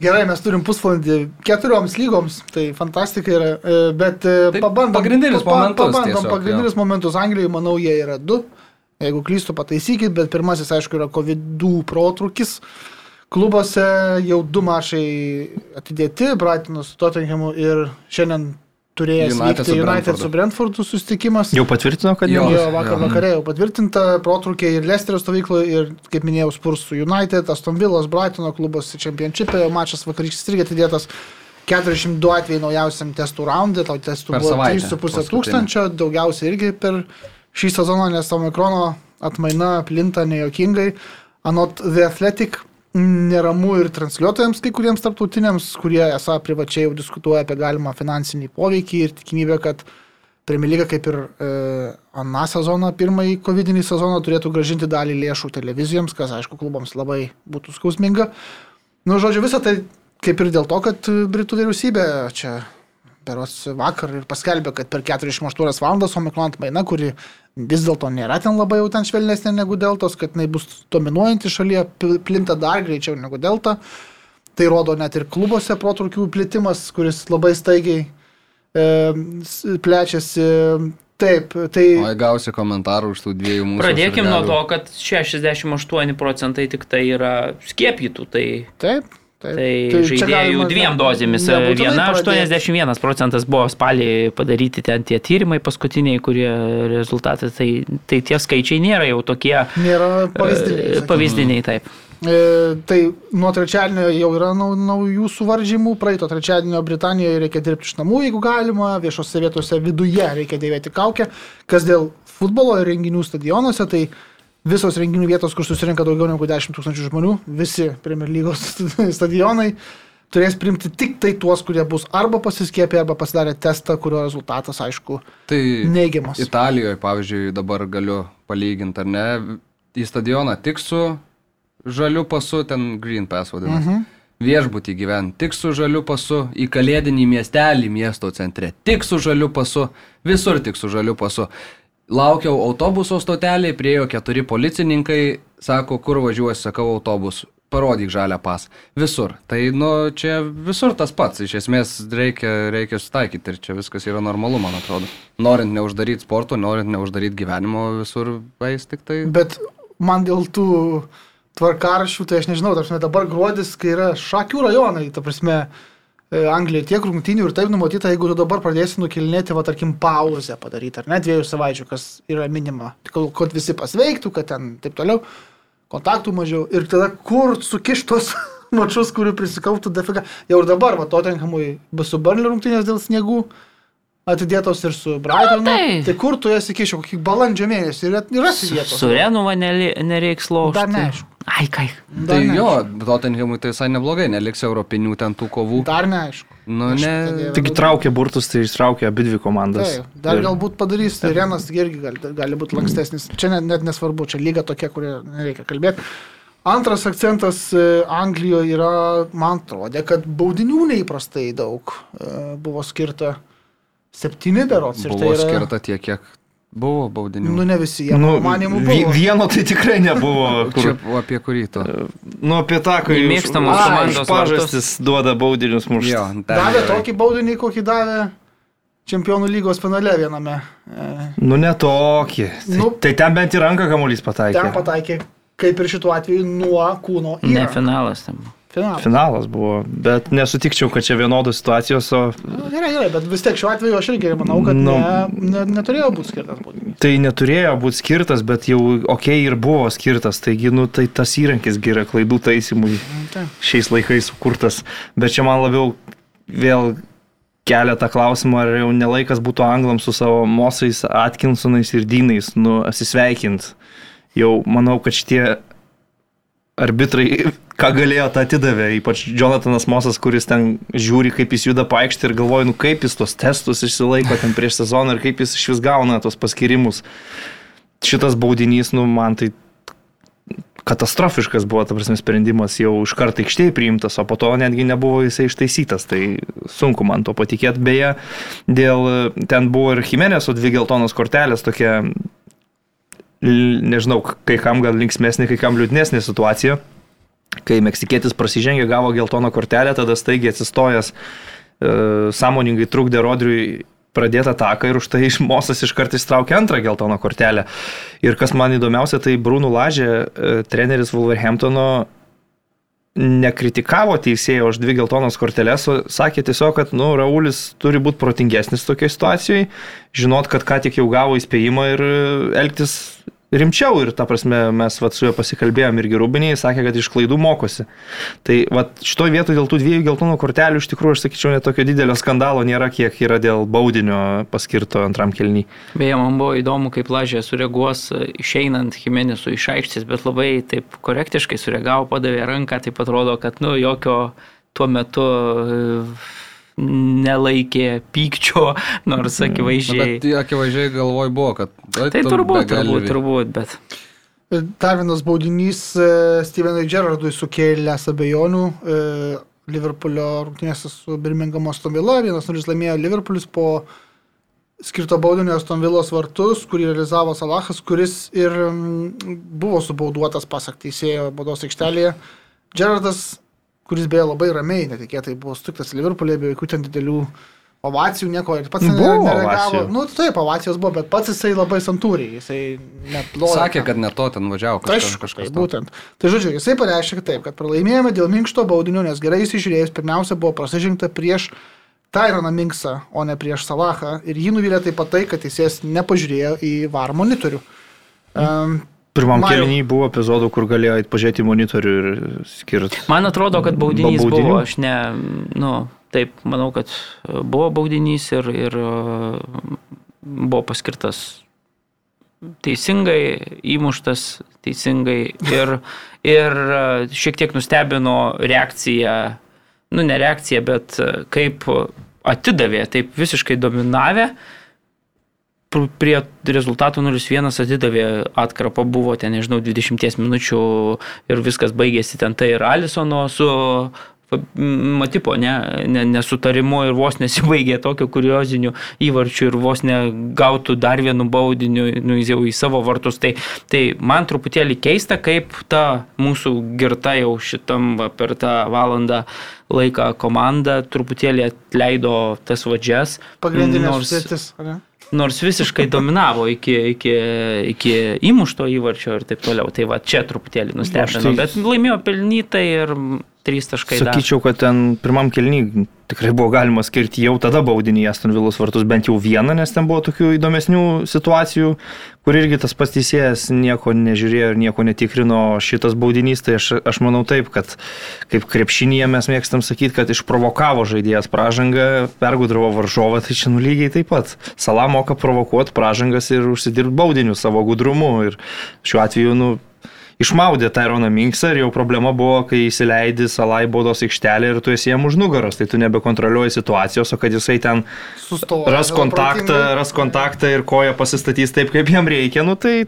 Gerai, mes turim pusvalandį keturioms lygoms, tai fantastika yra, e, bet e, Tai pabandom. pagrindinius pa- momentus Pabandom tiesiog, pagrindinius momentus Anglijoje, manau, jie yra du. Jeigu klystu, pataisykit, bet pirmasis, aišku, yra COVID protrukis. Klubuose jau du mačai atidėti, Brightonas su Tottenhamu ir šiandien turėjęs United vykti su United Brentfordu. su Brentfordu susitikimas. Jau patvirtino, kad jau. Jo, vakar jo. vakarė jau patvirtinta protrukiai ir Leicesterio stovykloje ir, kaip minėjau, Spurs su United, Aston Villas, Brightono klubas Championship'e, mačas vakarykštis irgi atidėtas 402 atvejai naujausiam testų raundė, tau testų Per buvo savaitę 3,5 paskutinį. tūkstančio, daugiausiai irgi per šį sezoną, nes Omikrono atmaina plinta nejokingai. Anot The Athletic neramu ir transliuotojams, kai kuriems tarptautiniams, kurie esą privačiai jau diskutuoja apie galimą finansinį poveikį ir tikimybę, kad Premier lyga kaip ir e, aną sezoną, pirmąjį COVID sezoną turėtų gražinti dalį lėšų televizijoms, kas aišku klubams labai būtų skausminga. Nu, žodžiu, visą tai kaip ir dėl to, kad Britų vyriausybė čia beros vakar ir paskelbė, kad per 48 valandas Omikron atmaina, kuri vis dėlto nėra ten labai jau ten švelnesnė negu deltos, kad jinai bus dominuojanti šalyje, pl- plinta dar greičiau negu delta. Tai rodo net ir klubuose protrukių plitimas, kuris labai staigiai e, plečiasi. Taip, tai... O gausi komentarų už tų dviejų mūsų. Pradėkim nuo to, kad 68 procentai tik tai yra skiepytų. Tai, Taip. Taip, tai čia žaidėjų dviem dozėmis. nebūtinai Viena pradėti. 81 procentas buvo spalį padaryti ten tie tyrimai paskutiniai, kurie rezultatai. Tai, tai tie skaičiai nėra jau tokie Nėra pavyzdiniai. e, sakykim. pavyzdiniai taip. E, tai nuo trečiadienio jau yra nau, naujų suvaržymų. Praeito trečiadienio Britanijoje reikia dirbti iš namų, jeigu galima. Viešose vietose viduje reikia dėvėti kaukę. Kas dėl futbolo ir renginių stadionuose, tai visos renginių vietos, kur susirinka daugiau negu 10 tūkstančių žmonių, visi Premier lygos stadionai turės priimti tik tai tuos, kurie bus arba pasiskiepę, arba pasidarę testą, kurio rezultatas, aišku, Tai neigiamas. Italijoje, pavyzdžiui, dabar galiu palyginti, ar ne, į stadioną tik su žaliu pasu, ten Green Pass vadinasi. Mhm. Viešbutį gyventi tik su žaliu pasu, į kalėdinį miestelį miesto centre tik su žaliu pasu, visur tik su žaliu pasu. Laukiau autobuso stotelį, priejo keturi policininkai, sako, kur važiuosi, sakau, autobus. Parodyk žalią pas. Visur. Tai, nu, čia visur tas pats. Iš esmės reikia, reikia sutaikyti ir čia viskas yra normalu, man atrodo. Norint neuždaryti sporto, norint neuždaryti gyvenimo, visur vais tik tai. Bet man dėl tų tvarkarašių, tai aš nežinau, tarsi dabar gruodis, kai yra šakių rajonai, ta prasme, e, Anglija tiek rungtynių ir taip numatyta, jeigu tu dabar pradėsi nukilinėti, va, tarkim, pauzę padaryti, ar ne dviejų savaičių, kas yra minima, kad visi pasveiktų, kad ten taip toliau, kontaktų mažiau ir tada kur sukištos mačius, kurių prisikautų dafiga. Jau ir dabar, va, Tottenhamui bus su Burnley rungtynės dėl sniegų. Atidėtos ir su Brightonu. tai. tai kur tu esi kišio, kokį balandžio mėnesį ir yra vietos. Su Renuva nereiks Dar laužti. neaišku. Ai, kai. Dar Tai neaišku. jo, Tottenhamui tai visai neblogai, neliks europinių ten tų kovų. Dar neaišku. Nu, Aš ne. Tik traukė burtus, tai ištraukė abi dvi komandas. Taip, dar Ir- galbūt padarys, tai Renas irgi gali, gali būti lankstesnis. Čia net, net nesvarbu, čia lyga tokia, kurie nereikia kalbėti. Antras akcentas e, Anglijoje yra, man atrodė, kad baudinių neįprastai daug e, buvo skirta. Septyni berots. ir tai Buvo yra- skirta tiek, kiek buvo baudinių. Nu, ne visi, jie, Nu, manimų buvo. vieno tai tikrai nebuvo. Čia Kur, apie kurį tu? nu, apie tą, Nemėgstamos už- komandos pažastis duoda baudinius mušti. Jo, ten Davė tokį baudinį, kokį davė Čempionų lygos finale viename. E, Nu, ne tokį. Tai, Nu. tai ten bent į ranką kamuolys pataikė. ten pataikė, kaip ir šituo atveju, nuo kūno į Ne finalas tam. Finalas. Finalas buvo, bet nesutikčiau, kad čia vienodos situacijos, o Nu, Gerai, gerai, bet vis tiek šiuo atveju aš irgi manau, kad Nu. ne, ne, neturėjo būti skirtas baudinys. tai neturėjo būti skirtas, bet jau ok ir buvo skirtas. Taigi, nu, tai tas įrankis yra klaidų taisymui taip. šiais laikais sukurtas. Bet čia man labiau vėl kelia tą klausimą, ar jau nelaikas būtų anglams su savo mosais, Atkinsonais ir Dynais, nu, atsisveikint. Jau manau, kad šitie arbitrai, ką galėjo, tą atidavė. Ypač Jonathanas Mosas, kuris ten žiūri, kaip jis juda paaišti ir galvoja, nu kaip jis tos testus išsilaiko ten prieš sezoną ir kaip jis iš vis gauna tos paskirimus. Šitas baudinys, nu, man tai katastrofiškas buvo, ta prasme, sprendimas jau iš karto aikštėje priimtas, o po to netgi nebuvo jisai ištaisytas. Tai sunku man to patikėti. Beje, dėl ten buvo ir Jimenez'o dvi geltonos kortelės tokia nežinau, kai kam gal linksmėsnė, kai kam liūdnesnė situacija. Kai meksikietis prasižengė, gavo geltoną kortelę, tada staigiai atsistojęs, e, sąmoningai trukdė Rodriui pradėti ataką ir už tai iš Mosas iš karto įstraukė antrą geltoną kortelę. Ir kas man įdomiausia, tai Brūnų Lažė, e, treneris Wolverhamptono, nekritikavo teisėjo už dvi geltonas korteles, o sakė tiesiog, kad, nu, Raulis turi būti protingesnis tokioje situacijoje, žinot, kad ką tik jau gavo įspėjimą ir e, elgtis rimčiau. Ir ta prasme, mes vat, su juo pasikalbėjom irgi Rubiniai, sakė, kad iš klaidų mokosi. Tai vat, šitoje vietoje dėl tų dviejų geltonų kortelių iš tikrųjų, aš sakyčiau, net tokio didelio skandalo nėra, kiek yra dėl baudinio paskirto antram kelniui. Beje, man buvo įdomu, kaip Lažė sureaguos išeinant Jimenezų iš aikštės, bet labai taip korektiškai sureagavo, padavė ranką, taip atrodo, kad, nu, jokio tuo metu e, nelaikė pykčio, nors Nu, akivaizdžiai. Bet akivaizdžiai galvoj buvo, kad... ai, Tai tu turbūt, turbūt, turbūt, bet. Dar vienas baudinys e, Stevenui Gerrardui sukėlęs abejonių. e, Liverpoolio rungtynėse su Birmingamo Stonvila. Vienas nulis laimėjo Liverpoolis po skirto baudinio Stonvilos vartus, kurį realizavo Salahas, kuris ir mm, buvo subauduotas pasak teisėjo baudos aikštelėje. Gerardas, kuris beje labai ramiai, netikėtai buvo stuktas Liverpoolė, be jokių ten didelių ovacijų, nieko ir pats Buvo nere- nereagavo. ovacijų. Nu, taip, ovacijos buvo, bet pats jisai labai santūriai, jisai net lojo. Sakė, kad ne to ten važiavo kažkas. Aišku, kažkas tai būtent. Tai žodžiu, jisai pareiškė kad taip, kad pralaimėjome dėl minkšto baudinio, nes gerai įsižiūrėjus, pirmiausia buvo prasižengta prieš Tyroną Minksą, o ne prieš Salahą. Ir jį nuvylė taip pat tai, kad jis nepažiūrėjo į VAR monitorių. Um, Pirmam kelniui buvo epizodų, kur galėjo pažiūrėti monitorių ir skirti. Man atrodo, kad baudinys Baudinių? buvo, aš ne, nu, taip, manau, kad buvo baudinys ir, ir e, buvo paskirtas teisingai, įmuštas teisingai ir, ir e, šiek tiek nustebino reakcija, nu ne reakcija, bet e, kaip atidavė, taip visiškai dominavę. pr- Prie rezultatų 0-1 atidavė atkarpą, buvo ten, nežinau, 20 minučių ir viskas baigėsi ten tai ir Alisono su Matipo, ne, ne, nesutarimu ir vos nesibaigė tokio kuriozinių įvarčių ir vos negautų dar vienu baudiniu, nu, jis jau į savo vartus. Tai, tai man truputėlį keista, kaip ta mūsų girta jau šitam va, per tą valandą laiką komanda truputėlį atleido tas vadžias. pagrindinės nors- sritis. ar ne? Nors visiškai dominavo iki, iki, iki įmušto įvarčio ir taip toliau. Tai va čia truputėlį nustebino, tai- bet laimėjo pelnytai ir trys taškai. dar. Sakyčiau, kad ten pirmam kelniui tikrai buvo galima skirti jau tada baudinį Aston Villos vartus bent jau vieną, nes ten buvo tokių įdomesnių situacijų, kur irgi tas pats teisėjas nieko nežiūrėjo ir nieko netikrino. Šitas baudinys, tai aš, aš manau taip, kad kaip krepšinėje mes mėgstam sakyti, kad išprovokavo žaidėjas pražangą, pergudravo varžovą, tai čia nu lygiai taip pat. Sala moka provokuoti pražangas ir užsidirbti baudinių savo gudrumu. Ir šiuo atveju, nu, išmaudė Tyroną Minksą ir jau problema buvo, kai įsileidi salai baudos aikštelę ir tu esi jam už nugaros, tai tu nebekontroliuoji situacijos, o kad jisai ten Sustojo. ras kontaktą, ras kontaktą ir koją pasistatys taip, kaip jam reikia, nu tai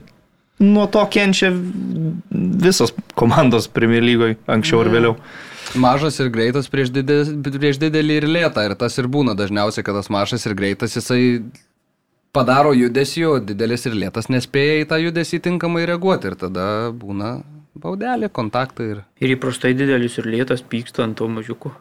nuo to kenčia visos komandos Premier lygoje anksčiau ir vėliau. Mažas ir greitas prieš, didė, prieš didelį ir lėtą. Ir tas ir būna dažniausiai, kad tas mažas ir greitas jisai padaro judesį, o didelis ir lėtas nespėja į tą judesį tinkamai reaguoti. Ir tada būna baudelė, kontaktai ir... Ir įprastai didelis ir lėtas pyksta ant to mažiuko.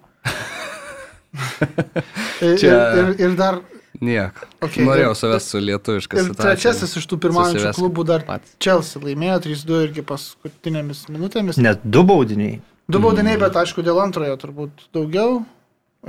Ir, Čia- ir, ir, ir dar Nieko. Okay, Norėjau ir- savęs su lietuviškas. Ir trečiasis iš tų pirmaujančių klubų dar patys. Chelsea laimėjo 3-2 irgi paskutinėmis minutėmis. Net du baudiniai. Du baudiniai, bet aišku, dėl antrojo turbūt daugiau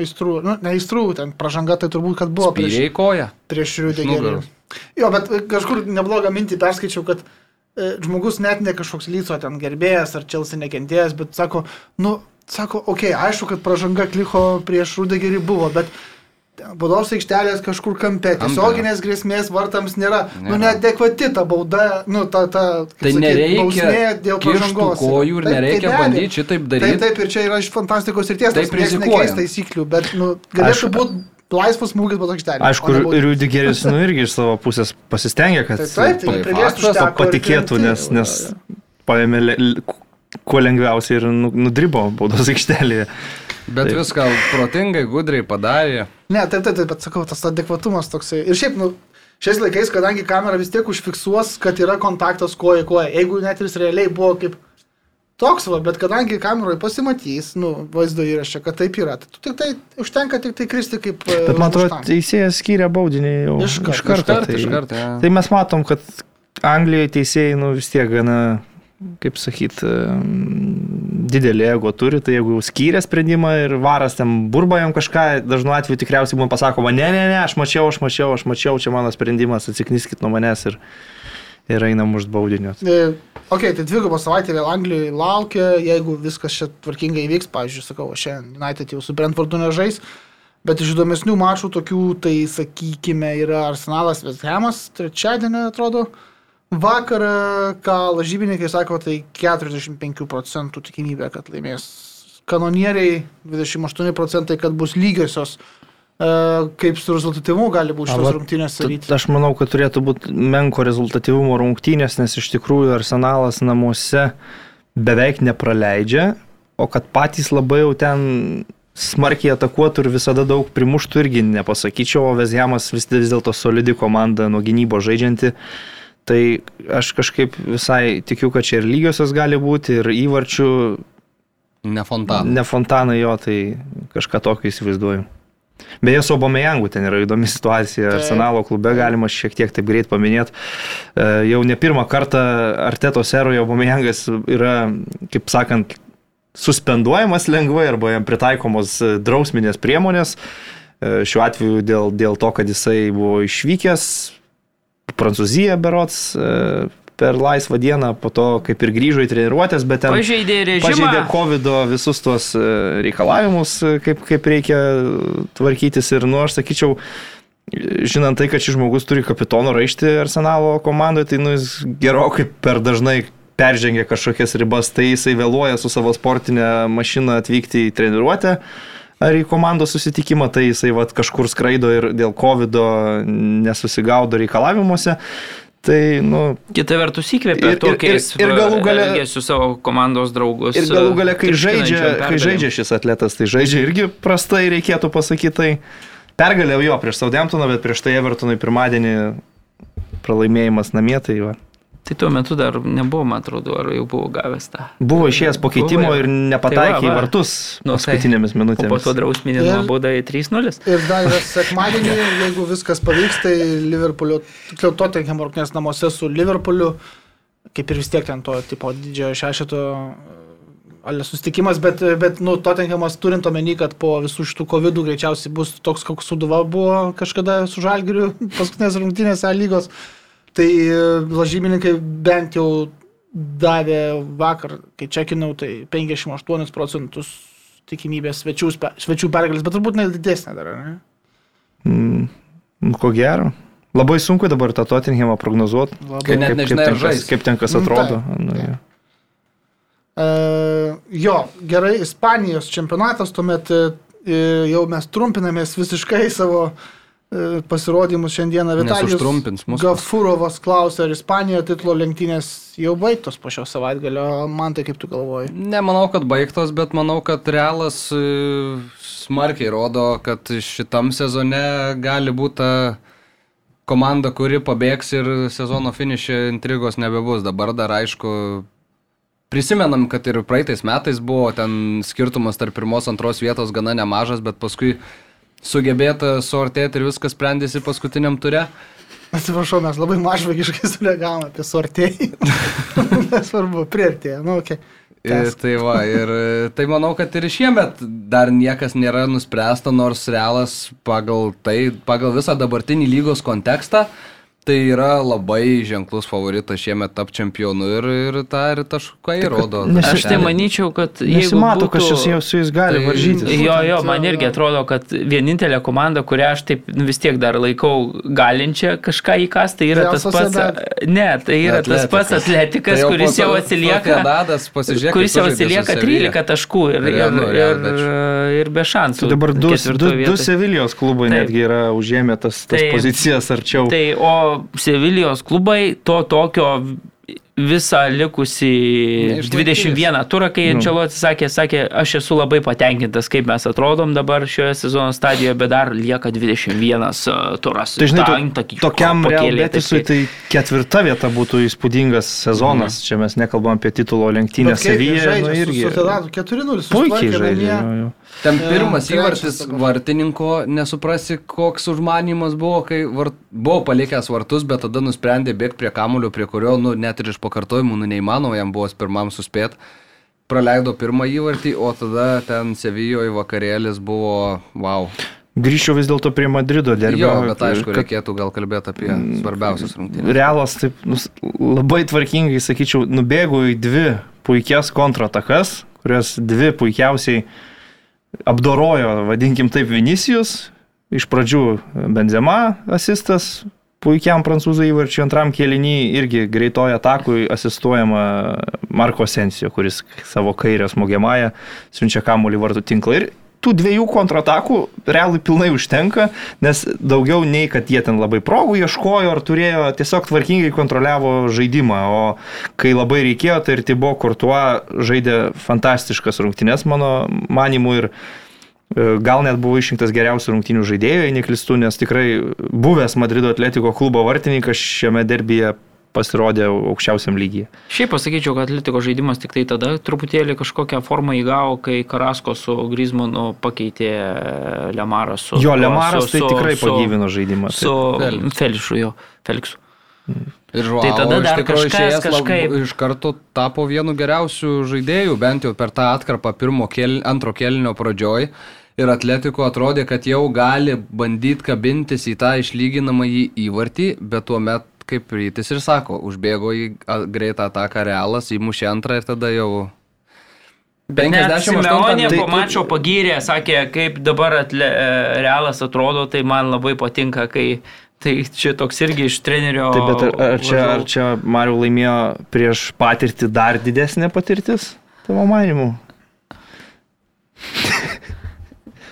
aistrų. Nu, ne aistrų, ten pražanga tai turbūt, kad buvo prieš, į koją. prieš Riudegerį. nugaros. Jo, bet e, kažkur neblogą mintį perskaičiau, kad e, žmogus net ne kažkoks lyco ten gerbėjas ar Chelsea nekentėjęs, bet sako, nu, sako, okei, okay, aišku, kad pražanga kliko prieš Rudegerį buvo, bet baudos aikštelės kažkur kampe, tiesioginės grėsmės vartams nėra, nėra. nu, Nėra. neadekvati ta bauda, nu, ta, ta kaip Tai sakyt, nereikia dėl kištų pražangos. kojų ir Taip, nereikia abejo. bandyti šitaip Taip, daryti. taip, ir čia yra iš fantastikos ir tiesas, Taip nekeis taisyklių, bet, nu, galėtų būti laisvas smūgis baudos aikštelė. Aišku, ir Rudigeris, nu, irgi iš savo pusės pasistengė, kad Tai taip, tai Tai patikėtų, nes, nes paėmė le- kuo lengviausiai ir nu- nudribo baudos aikštelėje. Bet Taip. viską protingai, gudriai padarė. Ne, taip, taip, taip, bet sakau, tas adekvatumas toksai. Ir šiaip, nu, šiais laikais, kadangi kamera vis tiek užfiksuos, kad yra kontaktas koja į koją, jeigu net ir jis realiai buvo kaip toks, va, bet kadangi kameroje pasimatys, nu, vaizdo įrašė, kad taip yra, tai tu tik tai, užtenka tik tai kristi kaip... e, Bet man atrodo, teisėjas skyrė baudinį jau Iš karto, iš karto. Iškart, tai, iškart, ja. tai mes matom, kad Anglijoje teisėjai, nu, vis tiek gana, kaip sakyt, didelį ego turi, tai jeigu jau skyrė sprendimą ir varas ten burba jam kažką, dažnu atveju tikriausiai man pasakoma, ne, ne, ne, aš mačiau, aš mačiau, aš mačiau, čia mano sprendimas, atsikniskit nuo manęs ir, ir einam už baudinio. E, Ok, tai dvigubą savaitę vėl Anglijoje laukia, jeigu viskas čia tvarkingai vyks, pavyzdžiui, sakau, šiandien United jau su Brentfordu nežais, bet iš įdomesnių mačų tokių, tai sakykime, yra Arsenalas Vesthamas, trečiadienį atrodo. Vakar, ką lažybininkai sako, tai 45 procentų tikimybė, kad laimės kanonieriai, 28 procentai, kad bus lygiosios. E, Kaip su rezultatyvumu gali būti vat rungtynės? Aš manau, kad turėtų būti menko rezultatyvumo rungtynės, nes iš tikrųjų arsenalas namuose beveik nepraleidžia, o kad patys labai jau ten smarkiai atakuotų ir visada daug primuštų irgi nepasakyčiau, o Vezjamas vis, vis dėlto solidi komanda nuo gynybo žaidžianti. Tai aš kažkaip visai tikiu, kad čia ir lygiosios gali būti, ir įvarčių, Ne fontaną. ne fontanai jo, tai kažką tokio įsivaizduoju. Beje, su Obamejangu ten yra įdomi situacija. Taip. Arsenalo klube galima šiek tiek taip greit paminėti. E, Jau ne pirmą kartą Artetos eroje Obamejangas yra, kaip sakant, suspenduojamas lengvai arba jam pritaikomos e, drausminės priemonės. E, Šiuo atveju dėl, dėl to, kad jisai buvo išvykęs Prancūziją berots e, per laisvą dieną, po to kaip ir grįžo į treniruotės, bet ten Pažeidė režimą. pažeidė COVID visus tuos e, reikalavimus, e, kaip, kaip reikia tvarkytis. Ir, nu, aš sakyčiau, žinant tai, kad šis žmogus turi kapitono raištį arsenalo komandoje, tai, nu, jis gerokai per dažnai peržengia kažkokias ribas, tai jisai vėluoja su savo sportinė mašina atvykti į treniruotę. Ar į komandos susitikimą, tai jisai vat, kažkur skraido ir dėl COVID nesusigaudo reikalavimuose. Tai, nu, Kita vertus įkvėpė Ir- ir- tokiais ir- ir galų gale- su savo komandos draugus. Ir galų gale, kai žaidžia, triuškinančiom kai žaidžia šis atletas, tai žaidžia irgi prastai, reikėtų pasakyti. Tai pergalė jo prieš Saudemtoną, bet prieš tai Evertonui pirmadienį pralaimėjimas namie. Tai va. Tai tuo metu dar nebuvo, man atrodo, ar jau buvo gavęs tą. Buvo išėjęs po keitimo Buvo, ir Tai nepataikė va, į va. vartus Nu, tai. paskutinėmis po minutėmis. to drausminė nuobauda į 3-0. Ir dar yra sekmadienį, jeigu viskas pavyks, tai Liverpoolio, tiksliau Tottenham rungtynės namuose su Liverpooliu, kaip ir vis tiek ten to tipo didžiojo šešito alė susitikimas, bet, bet nu, Tottenhamas turint omeny, kad po visų šitų COVID greičiausiai bus toks, koks suduva buvo kažkada su Žalgiriu paskutinės rungtynės A lygos, tai e, lažybininkai bent jau davė vakar, kai čekinau, tai 58 procentus tikimybės svečių, svečių pergalės, bet turbūt net didesnė dar, ne? Mm, nu, ko gero. Labai sunku dabar tą Tottenhamą prognozuoti. Labai. Kai net Kaip, kaip, nežinai, ar ten kas, kaip ten kas atrodo. taip. Nu, jo. E, jo, gerai, Ispanijos čempionatas, tuomet e, jau mes trumpinamės visiškai savo e, pasirodymus šiandieną. Vitalijus. Gafurovas klausė, ar Ispanijoje titulo lenktynės jau baigtos po šio savaitgalio. Man tai kaip tu galvoji? Nemanau, kad baigtos, bet manau, kad realas e, smarkiai rodo, kad šitam sezone gali būti ta komanda, kuri pabėgs ir sezono finišė intrigos nebebus. Dabar dar aišku, prisimenam, kad ir praeitais metais buvo ten skirtumas tarp pirmos, antros vietos gana nemažas, bet paskui sugebėta suartėti ir viskas sprendėsi paskutiniam ture. Atsiprašau, mes labai mažvagiškai sureagavome apie suartėjimą. Nesvarbu, prieartėję. Nu, okay. Ir, Tęsk. tai va, ir e, tai manau, kad ir šiemet dar niekas nėra nuspręsta, nors realas pagal tai, pagal visą dabartinį lygos kontekstą, tai yra labai ženklus favoritas šiemet tap čempionu ir, ir tą ir taškai rodo. nes- Aš tai manyčiau, kad jeigu Nesimato, būtų... kas čia su jais- gali Tai- varžytis. Jo, jo, man irgi atrodo, kad vienintelė komanda, kurią aš taip nu, vis tiek dar laikau galinčią kažką įkasti, tai yra Real tas pats. Sociedad. Ne, tai yra tas pats atletikas, kuris jau atsilieka. Dadas, pasižiūrėk, Kuris jau atsilieka 13 taškų ir, ir, ir, ir be šansų. Tai dabar du, du, du. Sevilijos klubai Taip. netgi yra užėmę tas, tas Taip. pozicijas arčiau. Tai o Sevilijos klubai to tokio visą likusį Neišlaikys. 21 turą, kai Nu. Ančelotis sakė, sakė, aš esu labai patenkintas, kaip mes atrodom dabar šioje sezono stadijoje, bet dar lieka 21 uh, turas. Tai žinai, to, tokiam pakėlė, Real Betisui taip, tai ketvirta vieta būtų įspūdingas sezonas. Čia mes nekalbam apie titulo lenktynę Sevijoje. Nu, irgi. Sociedadu 4-0. Puikiai žaidžia. Ten E, pirmas trečias įvartis vartininko, nesuprasi, koks užmanimas buvo, kai vart, buvo palikęs vartus, bet tada nusprendė bėgti prie kamulio, prie kurio, nu, net ir iš pakartojimų, nu, neįmanoma jam buvo pirmam suspėti. Praleido pirmą įvartį, o tada ten Sevijoje vakarėlis buvo, wow. Grįžčiau vis dėlto prie Madrido derbio. Jo, bet aišku, kad reikėtų gal kalbėti apie svarbiausias rungtynes. Realas taip nus, labai tvarkingai, sakyčiau, nubėgo į dvi puikias kontratakas, kurias dvi puikiausiai apdorojo, vadinkim taip, Vinicijus. Iš pradžių Benzema asistas, puikiam prancūzų įvarčiui, antram kėlinį irgi greitojo atakui asistuojama Marko Sensijo, kuris savo kairę smogiamąją siunčia kamuolį vartų tinklą. Ir tų dviejų kontratakų realui pilnai užtenka, nes daugiau nei kad jie ten labai progų ieškojo ar turėjo, tiesiog tvarkingai kontroliavo žaidimą, o kai labai reikėjo, tai ir Tibo Kurtuo žaidė fantastiškas rungtynes mano manimu ir gal net buvo išrinktas geriausių rungtynių žaidėjų, jei neklistu, nes tikrai buvęs Madrido atletiko klubo vartininkas šiame derbyje pasirodė aukščiausiam lygyje. Šiaip pasakyčiau, kad Atletiko žaidimas tik tai tada truputėlį kažkokią formą įgavo, kai Karasko su Grizmanu pakeitė Lemarą su... Jo, Lemaras su- tai tikrai su- pagyvino žaidimą. Su Felix. Felišu, jo, Feliksu. Ir žuau, Tai tada dar kažkas išėjęs lab- kažkaip- iš karto tapo vienu geriausių žaidėjų, bent jau per tą atkarpą pirmo kel, antro kelnio pradžioj. Ir atletiko atrodė, kad jau gali bandyti kabintis į tą išlyginamą į įvartį, bet tuo metu, kaip rytis ir sako, užbėgo į greitą ataką realas, įmušė antrą ir tada jau... Bet net 58 Simeonė tai- po mačo pagyrė, sakė, kaip dabar atle, e, realas atrodo, tai man labai patinka, kai tai čia toks irgi iš trenerio. Taip, bet ar, ar, čia, ar čia Mariu laimėjo prieš patirtį dar didesnė patirtis, tavo manimu?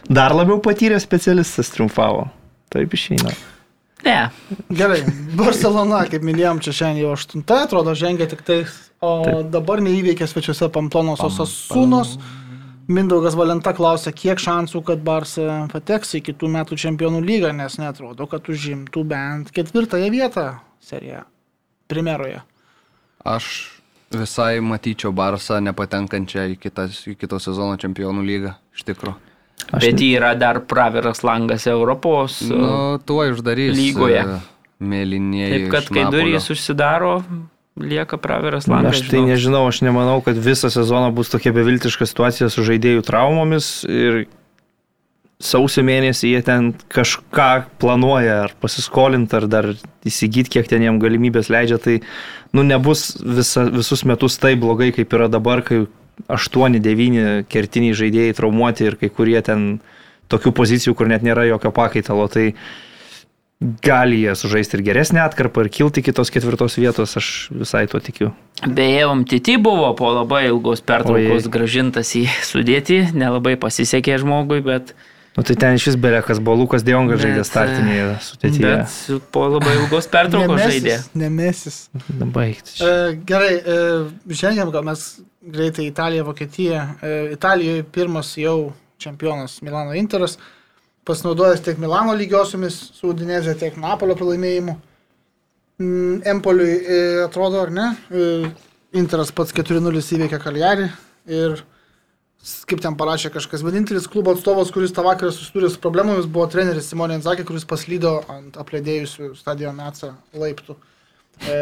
Dar labiau patyręs specialistas triumfavo. Taip išeina. Ne, Gerai, Barcelona, kaip minėjom, čia šiandien jau aštunta, atrodo, žengia tik tai, o Taip. dabar neįveikė svečiuose Pamplonos Osasūnos. Mindaugas Valenta klausė, kiek šansų, kad Barça pateks į kitų metų čempionų lygą, nes netrodo, kad užimtų bent ketvirtąją vietą seriją. Primeroje. Aš visai matyčiau Barsą nepatenkančią į, kitas, į kito sezono čempionų lygą, iš tikrųjų. Aš bet yra dar praviras langas Europos. Nu, tuo uždarys. lygoje. e, Mėlynieji. Taip, kad kai durys užsidaro, lieka praviras langas. aš tai žinok. nežinau, aš nemanau, kad visą sezoną bus tokia beviltiška situacija su žaidėjų traumomis ir sausio mėnesį jie ten kažką planuoja, ar pasiskolinti, ar dar įsigyti, kiek ten jiem galimybės leidžia, tai nu, nebus visa, visus metus taip blogai, kaip yra dabar, kai 8-9 kertiniai žaidėjai traumuoti ir kai kurie ten tokių pozicijų, kur net nėra jokio pakaitalo. Tai gali jie sužaisti ir geresnį atkarpą, ir kilti kitos ketvirtos vietos, aš visai to tikiu. Beje, MTT buvo po labai ilgos pertraukos gražintas į sudėtį, nelabai pasisekė žmogui, bet, Nu tai ten iš vis belekas buvo Lukas Diongas žaidė startinėje sudėtyje. bet po labai ilgos pertraukos žaidė. Nemesis. Baigti. E, gerai, e, žengiam gal mes greitai į Italiją, Vokietiją. E, Italijoje pirmas jau čempionas Milano Interas, pasinaudojęs tiek Milano lygiosiomis su Udinezė, tiek Napolio pralaimėjimu. Mm, Empoliui e, atrodo, ar ne? E, Interas pats 4-0 įveikė Kaljarį ir kaip ten parašė kažkas, vienintelis klubo atstovas, kuris tą vakarą susidūrė su problemomis, buvo treneris Simonė Anzakė, kuris paslydo ant apledėjusių stadion Metsa laiptų. E,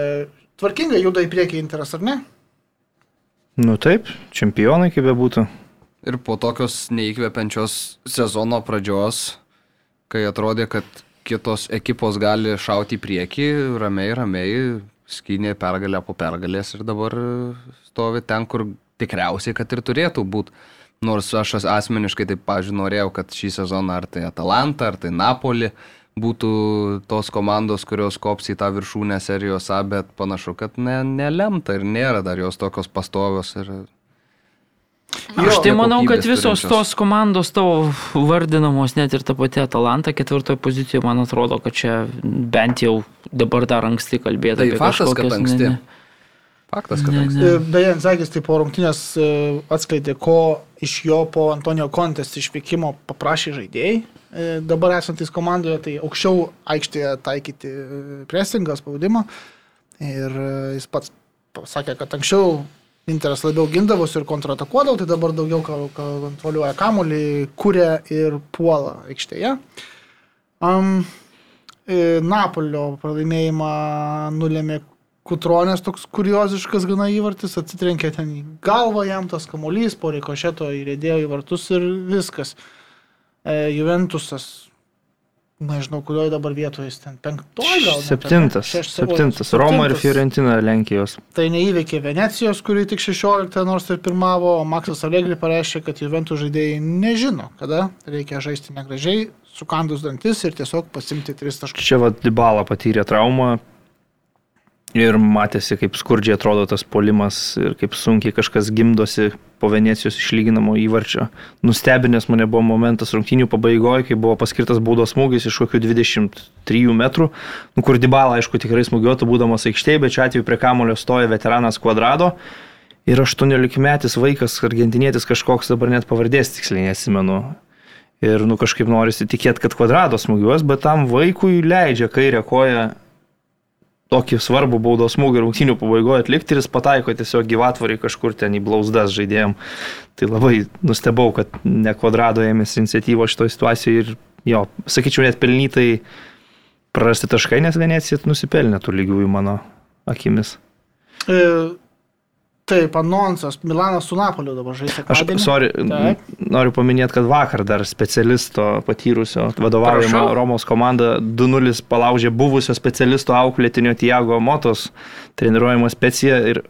tvarkingai juda į priekį Interas, ar ne? Nu taip, čempionai kaip bebūtų. Ir po tokios neįkvepiančios sezono pradžios, kai atrodė, kad kitos ekipos gali šauti į priekį, ramiai, ramiai, skynė pergalę po pergalės ir dabar stovi ten, kur tikriausiai, kad ir turėtų būti. Nors aš as- asmeniškai taip, pažiūrėjau, norėjau, kad šį sezoną ar tai Atalanta, ar tai Napoli būtų tos komandos, kurios kops į tą viršūnę serijos A, bet panašu, kad ne, nelemta ir nėra dar jos tokios pastovios. Ir Aš tai manau, kad visos turinčios. tos komandos tavo vardinamos, net ir ta pati Atalanta ketvirtoje pozicijoje, man atrodo, kad čia bent jau dabar dar anksti kalbėti Tai faktas, kad kažkokias, ne, anksti. ne. Faktas, kad anksti. Beje, Zagis tai po rungtynės e, atskleidė, ko iš jo po Antonijo Kontės išvykimo paprašė žaidėjai. E, Dabar esantis komandoje, tai aukščiau aikštėje taikyti e, pressingą, spaudimą. Ir jis pats pasakė, kad anksčiau Interas labiau gindavosi ir kontratakuodavo, tai dabar daugiau kontroliuoja kamuolį, kuria ir puola aikštėje. Um, Napolio pralaimėjimą nulėmė Kutronės toks kurioziškas gana įvartis, atsitrenkė ten į galvą jam tas kamuolys, po rikošeto įrėdėjo į vartus ir viskas. E, Juventusas, nežinau, kurioje dabar vietoje jis ten penktoji gal. ar ne? Septintas. Šeš- Septintas. Roma ir septintas. Fiorentina Lenkijos. Tai neįveikė Venecijos, kuri tik 16 nors ir pirmavo, o Maksas Allegri pareiškė, kad Juventus žaidėjai nežino, kada reikia žaisti negražiai, sukandus dantis ir tiesiog pasimti tris taškus. Čia vad Dybala patyrė traumą ir matėsi, kaip skurdžiai atrodo tas polimas ir kaip sunkiai kažkas gimdosi po Venecijos išlyginamo įvarčio. Nustebinęs mane buvo momentas rungtynių pabaigoje, kai buvo paskirtas baudos smūgis iš kokių 23 metrų, nu, kur Dybala, aišku, tikrai smūgiuotų būdamas aikštėje, bet čia atveju prie kamulio stoja veteranas Quadrado. Ir 18 metis vaikas, argentinietis kažkoks, dabar net pavardės tiksliai nesimenu. Ir nu kažkaip norisi tikėti, kad kvadrado smūgiuos, bet tam vaikui leidžia kairę koją tokį svarbų baudos smūgį rungtynių pabaigoje atlikti ir jis pataiko tiesiog gyvatvariai kažkur ten į blauzdas žaidėjim. Tai labai nustebau, kad ne kvadrado ėmėsi iniciatyvo šitoje situacijoje ir jo, sakyčiau, net pelnytai prarasti taškai, nes Venecija nusipelnė tų lygiųjų mano akimis. E, taip, anonsas, Milanas su Napoliu dabar žaidžia. Aš, sorry, Taip. noriu paminėti, kad vakar dar specialisto patyrusio vadovaujama Prašau. Romos komanda 2-0 palaužė buvusio specialisto auklėtinio Tiago Motos treniruojama specija ir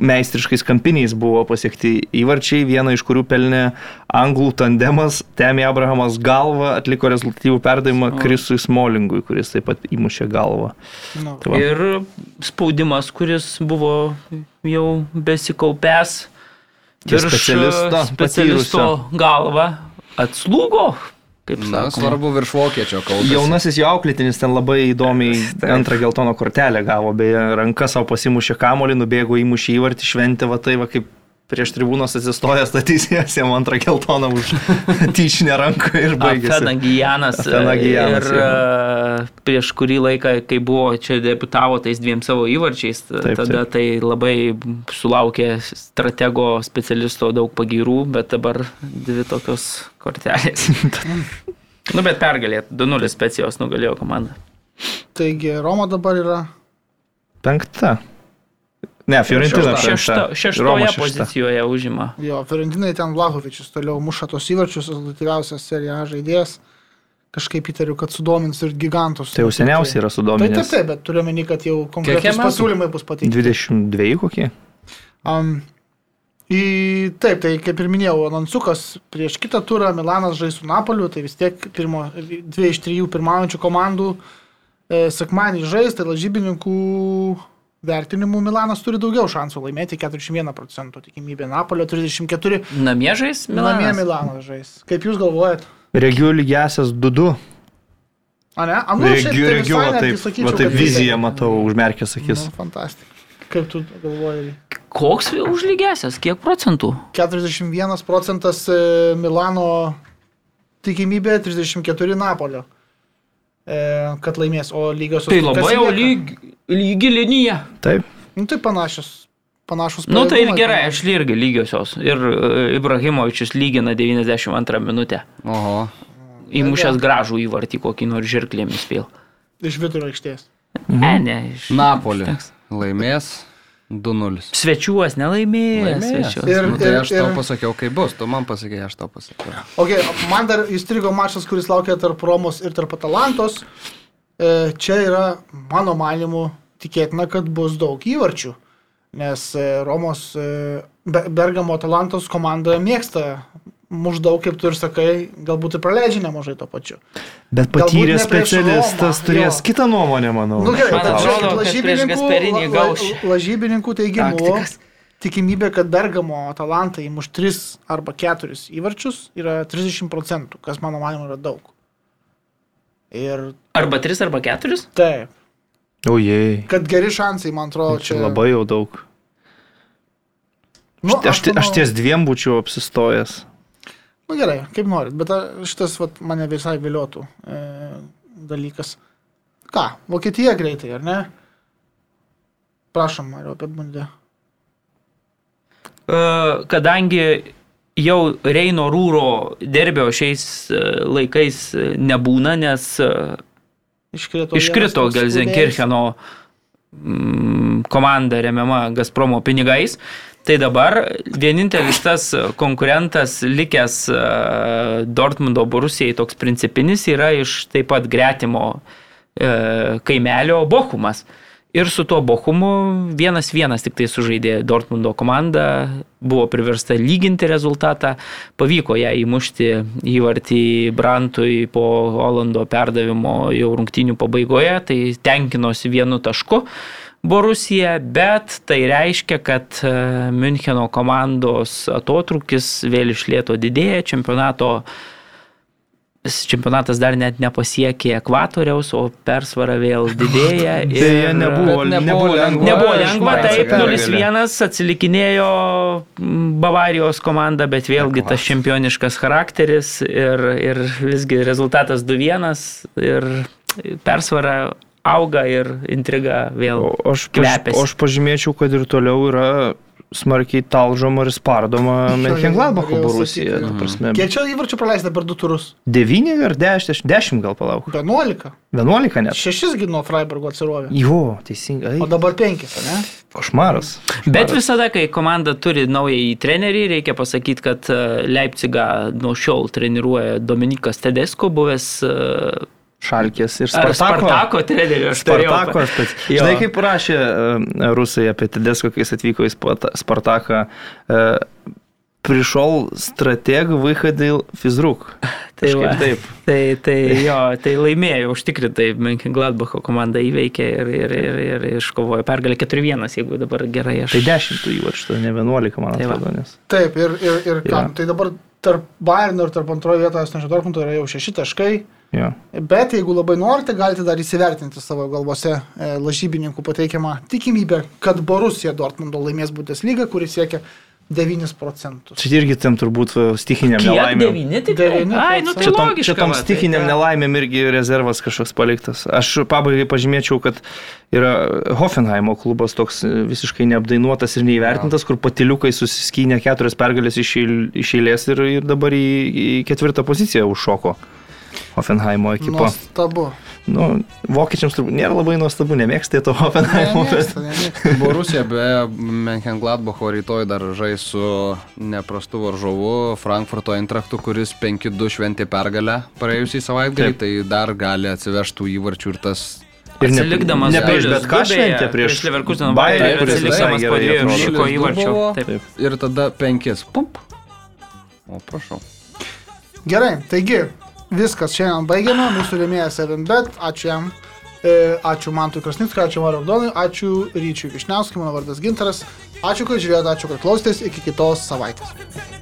meistriškais kampiniais buvo pasiekti įvarčiai, vieną iš kurių pelnė anglų tandemas, Temi Abrahamas galva, atliko rezultatyvų perdavimą Krisui Smolingui, kuris taip pat įmušė galvą. Nu, Tai. Ir spaudimas, kuris buvo jau besikaupęs Ties specialisto specialisto galva, atslūgo, kaip Na, sakoma. svarbu virš vokiečio kalbos. Jaunasis jo auklėtinis ten labai įdomiai antrą geltoną kortelę gavo, beje, ranka savo pasimušė kamolį, nubėgo įmušė įvartį, šventė va tai va kaip prieš tribūnos atsistojęs statysijas, jam antrą geltoną už tyčinę ranką ir baigėsi. Afenagijanas. Afenagijanas, Ir e, prieš kurį laiką, kai buvo čia debutavo tais dviem savo įvarčiais, Taip, tada taip. tai labai sulaukė stratego specialisto daug pagyrų, bet dabar dvi tokios kortelės. nu, bet pergalė, 2-0 specijos nugalėjo komanda. Taigi, Roma dabar yra. Penkta. Ne, Fiorentina. Šešta, šeštoje Roma šešta. pozicijoje užima. Jo, Fiorentinai ten Vlahovičius toliau muša tos įvarčius, rezultatyviausias serija žaidėjas. Kažkaip įtariu, kad sudomins ir gigantus. Tai jau seniausiai yra Taip, taip, sudominęs. taip, bet turiu meni, kad jau konkretus pasiūlymai bus pateikti. 22 kokie? Um, Į, taip, tai kaip ir minėjau, Anonsukas prieš kitą turą Milanas žais su Napoliu, tai vis tiek pirmo, dvi iš trijų pirmaujančių komandų e, sekmanį žais, tai lažybininkų vertinimų Milanas turi daugiau šansų laimėti, 41 procentų tikimybė, Napolio 34, Namie žais namie Milanas. Milanas žais. Kaip jūs galvojat? Regiu lygiasias 2-2. A ne? A, nu, šiaip Regiu, tai regiu, visai va taip, sakyčiau, va taip kad viziją taip. matau, užmerkęs akis. Nu, fantastika. Kaip tu galvoji? Koks užlygęsias, kiek procentų? 41 procentas e, Milano tikimybė, 34 Napolio. E, kad laimės, o lygiosios Tai labai jau lyg, lygi linija. Taip. Nu, tai panašios. Panašus Nu tai ir gerai, tai- aš irgi lygiosios. Ir e, Ibrahimovičius lygina 92 minutę. Oho. Įmušęs gražų įvartį kokį nors žirklėmis vėl. Iš vidurio aikštės. Ne, ne. Iš... Napoli Teks. laimės 2-0. Svečiuos nelaimėjęs. Laimėjęs. Svečiuos. Ir- Nu, tai ir- aš tau ir- pasakiau, kaip bus, tu man pasakėjai, aš tau pasakiau. Okay, man dar įstrigo mačas, kuris laukia tarp Romos ir tarp Atalantos. E, čia yra, mano manimu, tikėtina, kad bus daug įvarčių. Nes e, Romos e, Be- Bergamo Atalantos komanda mėgsta muždaug, kaip tu ir sakai, galbūt ir praleidžia nemažai to pačiu. Bet patyręs specialistas turės jo. kitą nuomonę, manau. Nu, gerai, Man bet atrodo, kad prieš lažybininkų, lažybininkų teigimu, Taktikas. tikimybė, kad Bergamo Atalantai įmuš 3 arba 4 įvarčius yra 30 procentų, kas mano manimu yra daug. Ir Arba 3 arba 4? taip, Ojei. kad geri šansai, man atrodo, Čia čia labai jau daug. Nu, Aš, aš manau- ties dviem būčiau apsistojęs. Nu gerai, kaip norit, bet šitas vat, mane visai viliotų e, dalykas. Ką, Vokietija greitai, ar ne? Prašom, Mario, apibūdė. E, Kadangi jau Reino Rūro derbio šiais e, laikais e, nebūna, nes Iškrito, iškrito Gelsenkircheno komanda remiama Gazpromo pinigais. Tai dabar vienintelis tas konkurentas likęs e, Dortmundo Borusijai toks principinis yra iš taip pat gretimo e, kaimelio Bochumas. Ir su tuo Bochumu vienas vienas tik tai sužaidė Dortmundo komanda, buvo priversta lyginti rezultatą, pavyko ją įmušti įvartį Brantui po Holando perdavimo jau rungtynių pabaigoje, tai tenkinosi vienu tašku. Borusija, bet tai reiškia, kad e, Müncheno komandos atotrukis vėl išlėto didėja, čempionato čempionatas dar net nepasiekė ekvatoriaus, o persvara vėl didėja. Deja, nebuvo, nebuvo nebuvo lengva. Nebuvo lengva, taip, pergalė. 0-1 atsilikinėjo Bavarijos komanda, bet vėlgi tas čempioniškas charakteris ir, ir visgi rezultatas 2-1 ir persvara auga ir intriga vėl. O aš, paž, o aš pažymėčiau, kad ir toliau yra smarkiai talžoma ir spardoma norėjau Borusija. prasme. Kiek čia įvarčių praleista per du turus? 9 ar 10, 10 gal palauk. 11. 11 net. Šešisgi nuo Freiburgo atsirovė. Jo, teisingai. O dabar penkis, ne? Košmaras. Bet visada, kai komanda turi naująjį trenerį, reikia pasakyti, kad e, Leipzigą nuo šiol treniruoja Dominikas Tedesko, buvęs e, Šalkės ir Spartako. Spartako trenerių aš Spartako aš pats. Žinai, kaip rašė e, rusai apie Tedesko, kai jis atvyko į Spartaką, e, prišol strateg vyhadil fizruk. Tai va, taip. Tai, tai jo, tai laimėjo užtikrintai, Gladbacho komanda įveikė ir, ir, ir, ir iškovojo pergalę 4-1, jeigu dabar gerai aš. Tai 10 jų, aš to ne 11, man tai atrodo. Nes... Taip, ir, ir, ir kam. Ja. Tai dabar tarp Bayerno ir tarp antrojo vietos, nežinau, Dortmundo yra jau 6 taškai. Jo. Bet jeigu labai norite, galite dar įsivertinti savo galvose e, lažybininkų pateikiamą tikimybę, kad Borusija Dortmundo laimės Bundesliga, kuris siekia 9 procentus. Čia irgi tam turbūt e, stichiniam Kiek nelaimėm. devyni tik? Devyni Ai, nu tai Čia tom, logiška. čia tom va, tai nelaimėm irgi rezervas kažkoks paliktas. Aš pabaigai pažymėčiau, kad yra Hoffenheimo klubas toks e, visiškai neapdainuotas ir neįvertintas, kur patiliukai susiskynė keturias pergalės iš eil- iš eilės ir, ir dabar į, į ketvirtą poziciją užšoko. Hoffenheimo ekipa. Nuostabu. Nu, vokiečiams turbūt nėra labai nuostabu, nemėgstate to Hoffenheimo. bet- Nemėgsta, nemėgsta. Borusija be Menchengladbacho rytoj dar žais su neprastu varžovu Frankfurto Eintrachtu, kuris 5-2 šventė pergalę praėjusį savaitgalį, Taip. tai dar gali atsivežtų įvarčių ir tas Ir ne- Atsilikdamas ne prieš bet ką šventė, prieš prieš Bayern ir kuris visai po gerai dviejų šiko įvarčių. Taip. Taip. Ir tada penkis. Pump. O prašau. Gerai, taigi viskas šiandien baigiame. Mūsų rėmėjas 7bet. Ačiū jam. E, Ačiū Mantui Krasnickui, ačiū Maradonui, ačiū Ryčiui Višniauskui, mano vardas Gintaras. Ačiū, kad žiūrėjote, ačiū, kad klausėtės. Iki kitos savaitės.